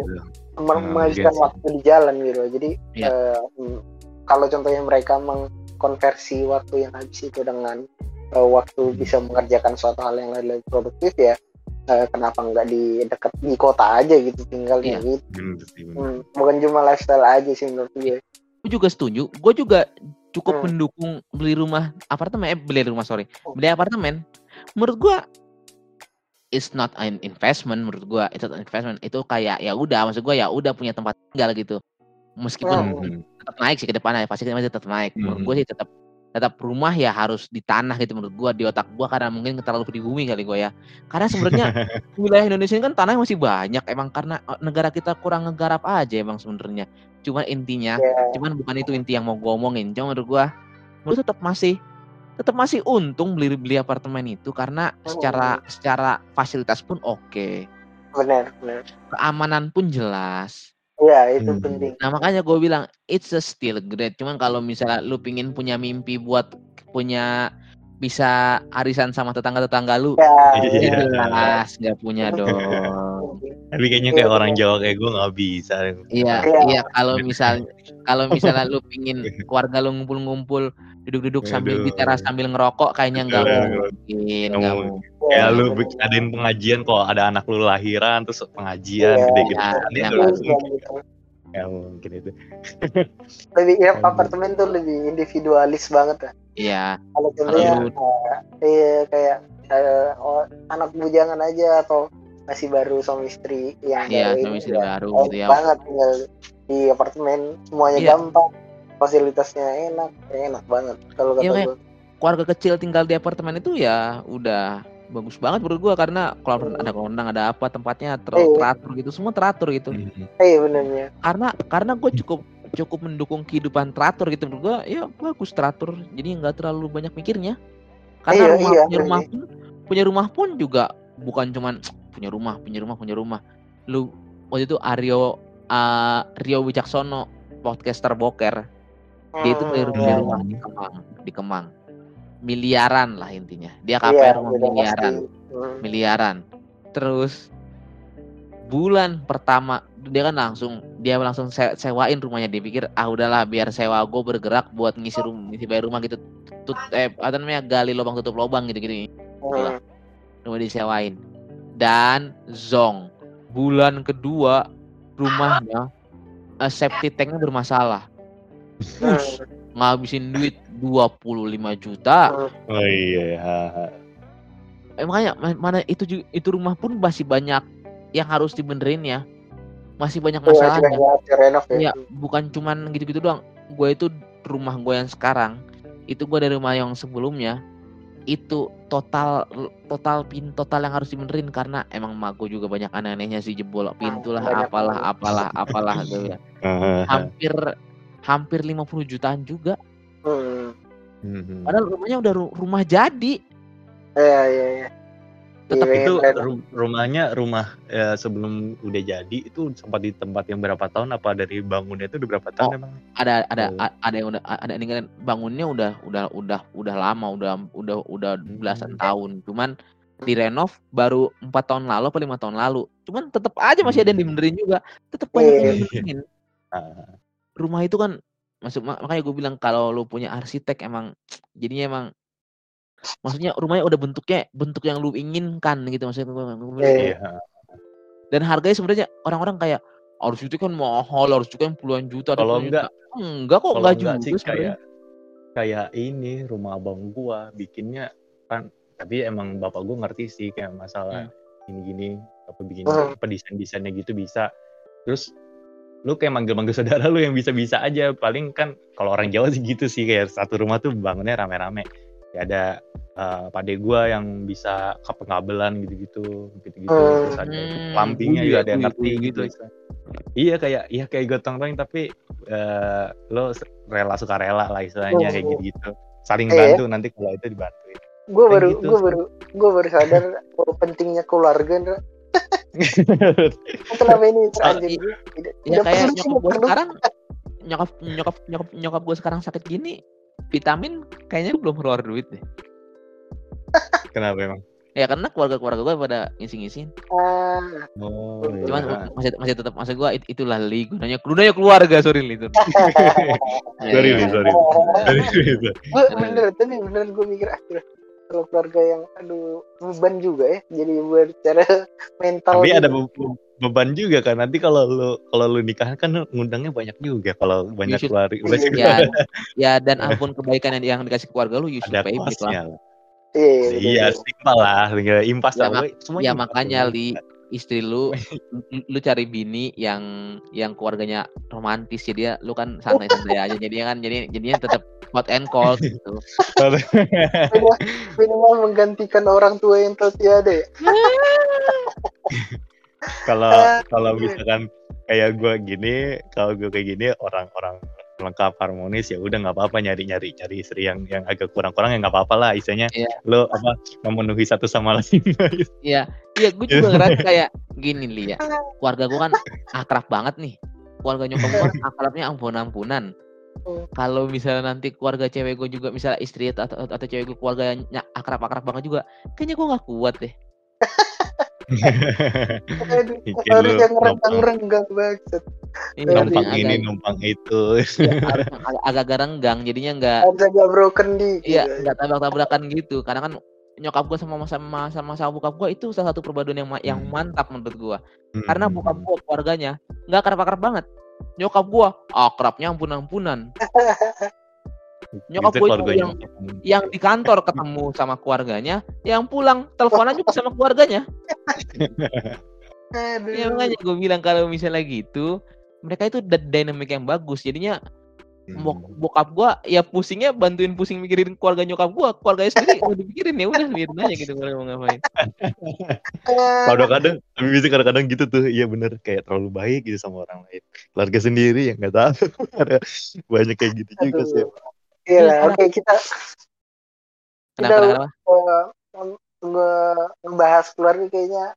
Speaker 3: Hmm,
Speaker 2: menghabiskan waktu di jalan gitu jadi eh, mm, kalau contohnya mereka mengkonversi waktu yang habis itu dengan eh, waktu
Speaker 3: Hmm.
Speaker 2: bisa mengerjakan suatu hal yang lebih produktif ya eh, kenapa nggak di dekat di kota aja gitu tinggalnya
Speaker 1: Iya.
Speaker 2: gitu
Speaker 3: Bener sih, bener.
Speaker 2: Hmm, bukan cuma lifestyle aja sih menurut gue
Speaker 1: Gue juga setuju. Gue juga cukup
Speaker 2: Hmm.
Speaker 1: mendukung beli rumah apartemen, eh beli rumah sorry,
Speaker 2: Oh.
Speaker 1: beli apartemen. Menurut gue, it's not an investment. Menurut gue, itu investment. Itu kayak ya udah, maksud gue ya udah punya tempat tinggal gitu. Meskipun
Speaker 2: Hmm.
Speaker 1: tetap naik sih ke depannya, pasti masih tetap naik. Menurut
Speaker 3: Hmm.
Speaker 1: gue sih tetap tetap rumah ya harus di tanah gitu menurut gua di otak gua karena mungkin terlalu di bumi kali gua ya. Karena sebenarnya wilayah Indonesia ini kan tanah masih banyak emang karena eh, negara kita kurang ngegarap aja emang sebenarnya. Cuman intinya,
Speaker 2: ya
Speaker 1: cuman bukan itu inti yang mau gua omongin. Cuma menurut gua menurut tetap masih tetap masih untung beli beli apartemen itu karena secara secara fasilitas pun oke.
Speaker 2: benar benar
Speaker 1: Keamanan pun jelas.
Speaker 2: Ya itu
Speaker 3: Hmm.
Speaker 2: penting
Speaker 1: Nah makanya gue bilang it's a still great. Cuman kalau misalnya lu pingin punya mimpi buat punya bisa arisan sama tetangga-tetangga lu,
Speaker 2: ya
Speaker 3: Iya.
Speaker 1: jelas nggak punya dong.
Speaker 3: tapi kayaknya kayak orang Jawa kayak gue nggak bisa
Speaker 1: Iya,
Speaker 2: Iya.
Speaker 1: iya kalau misal kalau misalnya lu pingin keluarga lu ngumpul-ngumpul duduk-duduk sambil di teras sambil ngerokok kayaknya nggak mungkin,
Speaker 3: nggak mungkin. kayak lu adain pengajian kalau ada anak lu lahiran terus pengajian
Speaker 2: Iya.
Speaker 3: mungkin
Speaker 2: gitu.
Speaker 3: ya mungkin itu.
Speaker 2: Lebih ya apartemen tuh lebih individualis banget ya.
Speaker 1: Iya,
Speaker 2: kalau contohnya eh, iya kayak eh, oh, anak bujangan aja atau masih baru suami istri yang
Speaker 1: iya
Speaker 2: baru
Speaker 1: suami
Speaker 2: ini
Speaker 1: istri
Speaker 2: ya,
Speaker 1: baru gitu ya.
Speaker 2: banget tinggal di apartemen semuanya
Speaker 1: Iya.
Speaker 2: gampang fasilitasnya enak enak banget. Kalau kata
Speaker 1: Iya, kayak-
Speaker 2: gue
Speaker 1: keluarga kecil tinggal di apartemen itu ya udah bagus banget menurut gua karena kalau ada kondangan ada apa tempatnya ter-
Speaker 2: Iya.
Speaker 1: teratur gitu semua teratur gitu.
Speaker 2: Iya benernya
Speaker 1: karena karena gue cukup cukup mendukung kehidupan teratur gitu menurut gua ya bagus teratur. Jadi nggak terlalu banyak mikirnya. Karena
Speaker 2: Iya,
Speaker 1: rumah
Speaker 2: iya,
Speaker 1: punya rumah pun punya rumah pun juga bukan cuman punya rumah punya rumah punya rumah. Lu waktu itu Aryo uh, Rio Wicaksono podcaster boker dia itu
Speaker 2: iya.
Speaker 1: rumah di Kemang di Kemang. Miliaran lah intinya. Dia KPR rumah
Speaker 2: udah
Speaker 1: miliaran.
Speaker 2: pasti. Hmm.
Speaker 1: miliaran. Terus bulan pertama dia kan langsung dia langsung se- sewain rumahnya. Dia pikir ah udahlah biar sewa gue bergerak buat ngisi rumah ngisi bayar rumah gitu. Tut eh apa namanya gali lubang tutup lubang gitu gitu
Speaker 2: Hmm.
Speaker 1: rumah disewain. Dan zong bulan kedua rumahnya eh, septic tanknya bermasalah
Speaker 2: Hmm.
Speaker 1: ngabisin duit 25 juta.
Speaker 3: Oh iya
Speaker 1: eh, makanya ma- mana itu itu rumah pun masih banyak yang harus dibenerin ya. Masih banyak
Speaker 2: Iya,
Speaker 1: masalahnya.
Speaker 2: juga ya, ya.
Speaker 1: Iya, bukan cuman gitu-gitu doang. Gue itu rumah gue yang sekarang, itu gue dari rumah yang sebelumnya, itu total total pin total yang harus dibenerin karena emang mak gue juga banyak aneh-anehnya sih jebol pintu lah apalah apalah apalah gitu ya. Hampir hampir 50 jutaan juga
Speaker 2: Hmm.
Speaker 3: Mhm.
Speaker 1: padahal rumahnya udah ru- rumah jadi
Speaker 2: Iya iya iya.
Speaker 1: Tetap
Speaker 2: Iya,
Speaker 3: itu
Speaker 2: iya,
Speaker 3: ru- rumahnya rumah ya, sebelum udah jadi itu sempat di tempat yang berapa tahun apa dari bangunnya itu udah berapa tahun
Speaker 1: Oh.
Speaker 3: emang?
Speaker 1: ada ada
Speaker 3: Oh.
Speaker 1: a- ada yang udah ada yang ninggalin bangunnya udah udah udah udah lama udah udah udah belasan
Speaker 3: Hmm.
Speaker 1: tahun cuman direnov baru empat tahun lalu apa lima tahun lalu cuman tetap aja masih ada yang
Speaker 3: Hmm.
Speaker 1: dibenerin juga tetap banyak yang
Speaker 2: Iya.
Speaker 1: dibenerin
Speaker 3: Ah,
Speaker 1: rumah itu kan masuk ma- makanya gue bilang kalau lu punya arsitek emang jadinya emang maksudnya rumahnya udah bentuknya bentuk yang lu inginkan gitu maksudnya gua- gua bilang.
Speaker 2: Iya.
Speaker 3: iya.
Speaker 1: dan harganya sebenarnya orang-orang kayak harus itu kan mahal harus itu kan puluhan juta
Speaker 3: Kalau enggak
Speaker 1: juta." enggak kok enggak
Speaker 3: enggak
Speaker 1: juga
Speaker 3: sih kayak kayak ini rumah abang gua bikinnya kan tapi emang bapak gua ngerti sih kayak masalah gini-gini apa bikin
Speaker 2: Hmm.
Speaker 3: apa desain-desainnya gitu bisa terus lu kayak manggil-manggil saudara lu yang bisa-bisa aja paling kan kalau orang Jawa sih gitu sih kayak satu rumah tuh bangunnya rame-rame ya ada uh, pade gua yang bisa kabelan gitu-gitu gitu-gitu
Speaker 2: Hmm.
Speaker 3: terus ada
Speaker 1: Hmm,
Speaker 3: lampinya
Speaker 1: budi
Speaker 3: juga
Speaker 1: ya,
Speaker 3: ada yang ngerti gitu
Speaker 1: gitu.
Speaker 3: iya kayak iya kayak gotong royong tapi eh, lo rela suka rela lah istilahnya
Speaker 2: Oh.
Speaker 3: kayak gitu gitu saling
Speaker 2: Iya.
Speaker 3: bantu nanti kalau itu dibantuin
Speaker 2: Gue
Speaker 3: Kayak
Speaker 2: baru
Speaker 3: gitu.
Speaker 2: gue baru gue baru sadar pentingnya keluarga. Kenapa ini? Tidak,
Speaker 1: ya kayak nyokap gue sekarang nyokap nyokap nyokap nyokap gue sekarang sakit gini vitamin kayaknya belum keluar duit deh.
Speaker 3: Kenapa emang?
Speaker 1: Ya karena keluarga keluarga gue pada ngisi-ngisiin
Speaker 2: Ah,
Speaker 3: oh
Speaker 1: cuman
Speaker 3: iya.
Speaker 1: masih masih tetap maksud gue it- itulah li gunanya gunanya keluarga sorry li itu
Speaker 3: sorry Li, sorry.
Speaker 2: Gue bener tapi bener gue mikir akhirnya kalau keluarga yang aduh beban juga ya. Jadi buat cara mental
Speaker 3: tapi
Speaker 2: juga.
Speaker 3: ada be- be- beban juga kan. Nanti kalau lu kalau lu nikah kan ngundangnya banyak juga. Kalau banyak
Speaker 1: should-
Speaker 3: keluarga
Speaker 1: ya ya dan apa pun kebaikan yang, yang dikasih keluarga lu you should
Speaker 3: ada
Speaker 1: pay lah.
Speaker 2: iya, iya,
Speaker 3: iya lah. Tinggal impas
Speaker 1: Ya,
Speaker 3: semuanya
Speaker 1: ya makanya li istri lu lu, cari bini yang yang keluarganya romantis jadi ya lu kan santai-santai aja. Jadinya kan jadi jadinya tetap hot and cold gitu.
Speaker 2: Minimal menggantikan orang tua yang telah tiada.
Speaker 3: Kalau
Speaker 2: Ah,
Speaker 3: kalau
Speaker 2: iya.
Speaker 3: misalkan kayak gue gini kalau gue kayak gini orang-orang lengkap harmonis ya udah nggak apa-apa nyari nyari nyari istri yang yang agak kurang-kurang ya nggak apa-apa lah istilahnya
Speaker 1: Iya.
Speaker 3: lo apa memenuhi satu sama lain
Speaker 1: Iya, iya gue juga ngerasa kayak gini li ya. Keluarga gue kan akrab banget nih. Keluarga nyokap gue kan akrabnya ampun-ampunan. Kalau misalnya nanti keluarga cewek gue juga misalnya istri atau, atau, atau cewek gue keluarga akrab-akrab banget juga, kayaknya gue nggak kuat deh.
Speaker 2: harus yang renggang-renggang banget
Speaker 1: Ini
Speaker 2: Iya,
Speaker 3: numpang
Speaker 1: agak-
Speaker 3: ini numpang itu
Speaker 1: iya, yang agak- agak-agak renggang, jadinya nggak
Speaker 2: harus agak broken dikit
Speaker 1: iya nggak tabrak-tabrakan gitu. Karena kan nyokap gue sama sama sama sama bokap gue itu salah satu perpaduan yang yang
Speaker 3: Hmm.
Speaker 1: mantap menurut gue.
Speaker 3: Hmm.
Speaker 1: Karena bokap gue keluarganya nggak akrab-akrab banget. Nyokap gue akrabnya ampun-ampunan. nyokap
Speaker 3: Itu
Speaker 1: gua itu yang- yang di kantor ketemu sama keluarganya, yang pulang teleponan juga sama keluarganya.
Speaker 2: aduh
Speaker 1: Ya makanya gue bilang kalau misalnya gitu, mereka itu dynamic yang bagus. Jadinya
Speaker 3: Hmm.
Speaker 1: bok- bokap gua ya pusingnya bantuin pusing mikirin keluarga nyokap gua, keluarganya sendiri udah dipikirin ya udah biarin aja gitu kalau mau ngapain.
Speaker 3: kadang-kadang tapi bisa kadang-kadang gitu tuh iya bener kayak terlalu baik gitu sama orang lain keluarga sendiri yang nggak tahu Ada banyak kayak gitu juga sih
Speaker 2: iya lah
Speaker 1: Iya,
Speaker 2: oke kita
Speaker 1: Kenapa
Speaker 2: Udah,
Speaker 1: kenapa?
Speaker 2: uh, ngebahas keluarga kayaknya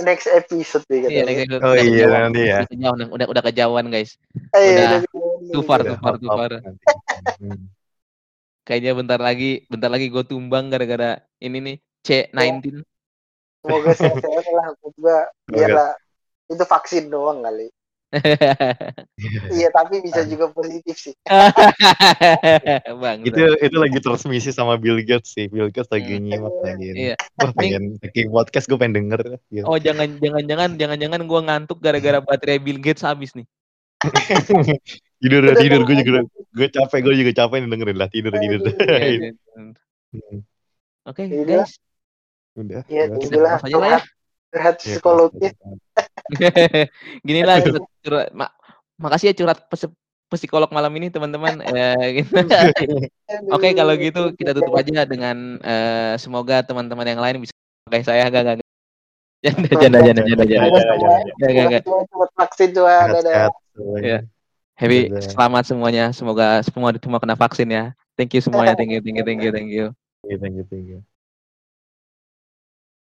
Speaker 2: next episode nih
Speaker 1: Iya, udah-
Speaker 3: oh
Speaker 1: udah
Speaker 3: iya
Speaker 1: kejauhan.
Speaker 3: nanti ya
Speaker 1: Udah kejauhan, udah udah kejauhan guys.
Speaker 2: Eh,
Speaker 1: udah
Speaker 2: udah-
Speaker 1: Too far,
Speaker 3: Udah
Speaker 1: too far,
Speaker 3: hop,
Speaker 1: too far. Kayaknya bentar lagi, bentar lagi gue tumbang gara-gara ini nih C19.
Speaker 2: Semoga sehat-sehat lah maksud gua biar lah itu vaksin doang kali. Iya tapi bisa juga positif sih.
Speaker 1: Bang.
Speaker 3: itu itu lagi transmisi sama Bill Gates sih Bill Gates lagi
Speaker 2: Hmm.
Speaker 3: nyimak lagi.
Speaker 1: Iya.
Speaker 3: Wah, pengen bikin podcast gue pengen denger gitu.
Speaker 1: Oh jangan jangan jangan jangan jangan gue ngantuk gara-gara baterai Bill Gates habis nih.
Speaker 3: tidur
Speaker 2: Udah
Speaker 3: tidur gue juga gue capek gue juga capek nih dengerin lah tidur tidur
Speaker 2: Aduh.
Speaker 1: Iya, iya.
Speaker 3: Hmm.
Speaker 1: Oke
Speaker 2: Iya.
Speaker 1: guys.
Speaker 3: udah
Speaker 2: Iya
Speaker 3: udah.
Speaker 1: aja lah ya.
Speaker 2: Curhat
Speaker 3: Ya,
Speaker 2: psikologis.
Speaker 3: kalau-
Speaker 1: Gini lah curhat, ma- makasih ya curhat psikolog malam ini teman-teman. Eh, gitu. Oke kalau gitu kita tutup aja dengan eh, semoga teman-teman yang lain bisa pakai saya gak gak. Janda janda janda janda janda. Gak gak
Speaker 2: vaksin.
Speaker 3: Sehat-sehat semuanya.
Speaker 1: Iya. Happy selamat semuanya. Semoga semua semua kena vaksin ya. Thank you semuanya. Thank you thank you thank you thank you.
Speaker 3: Thank you, thank you, thank you.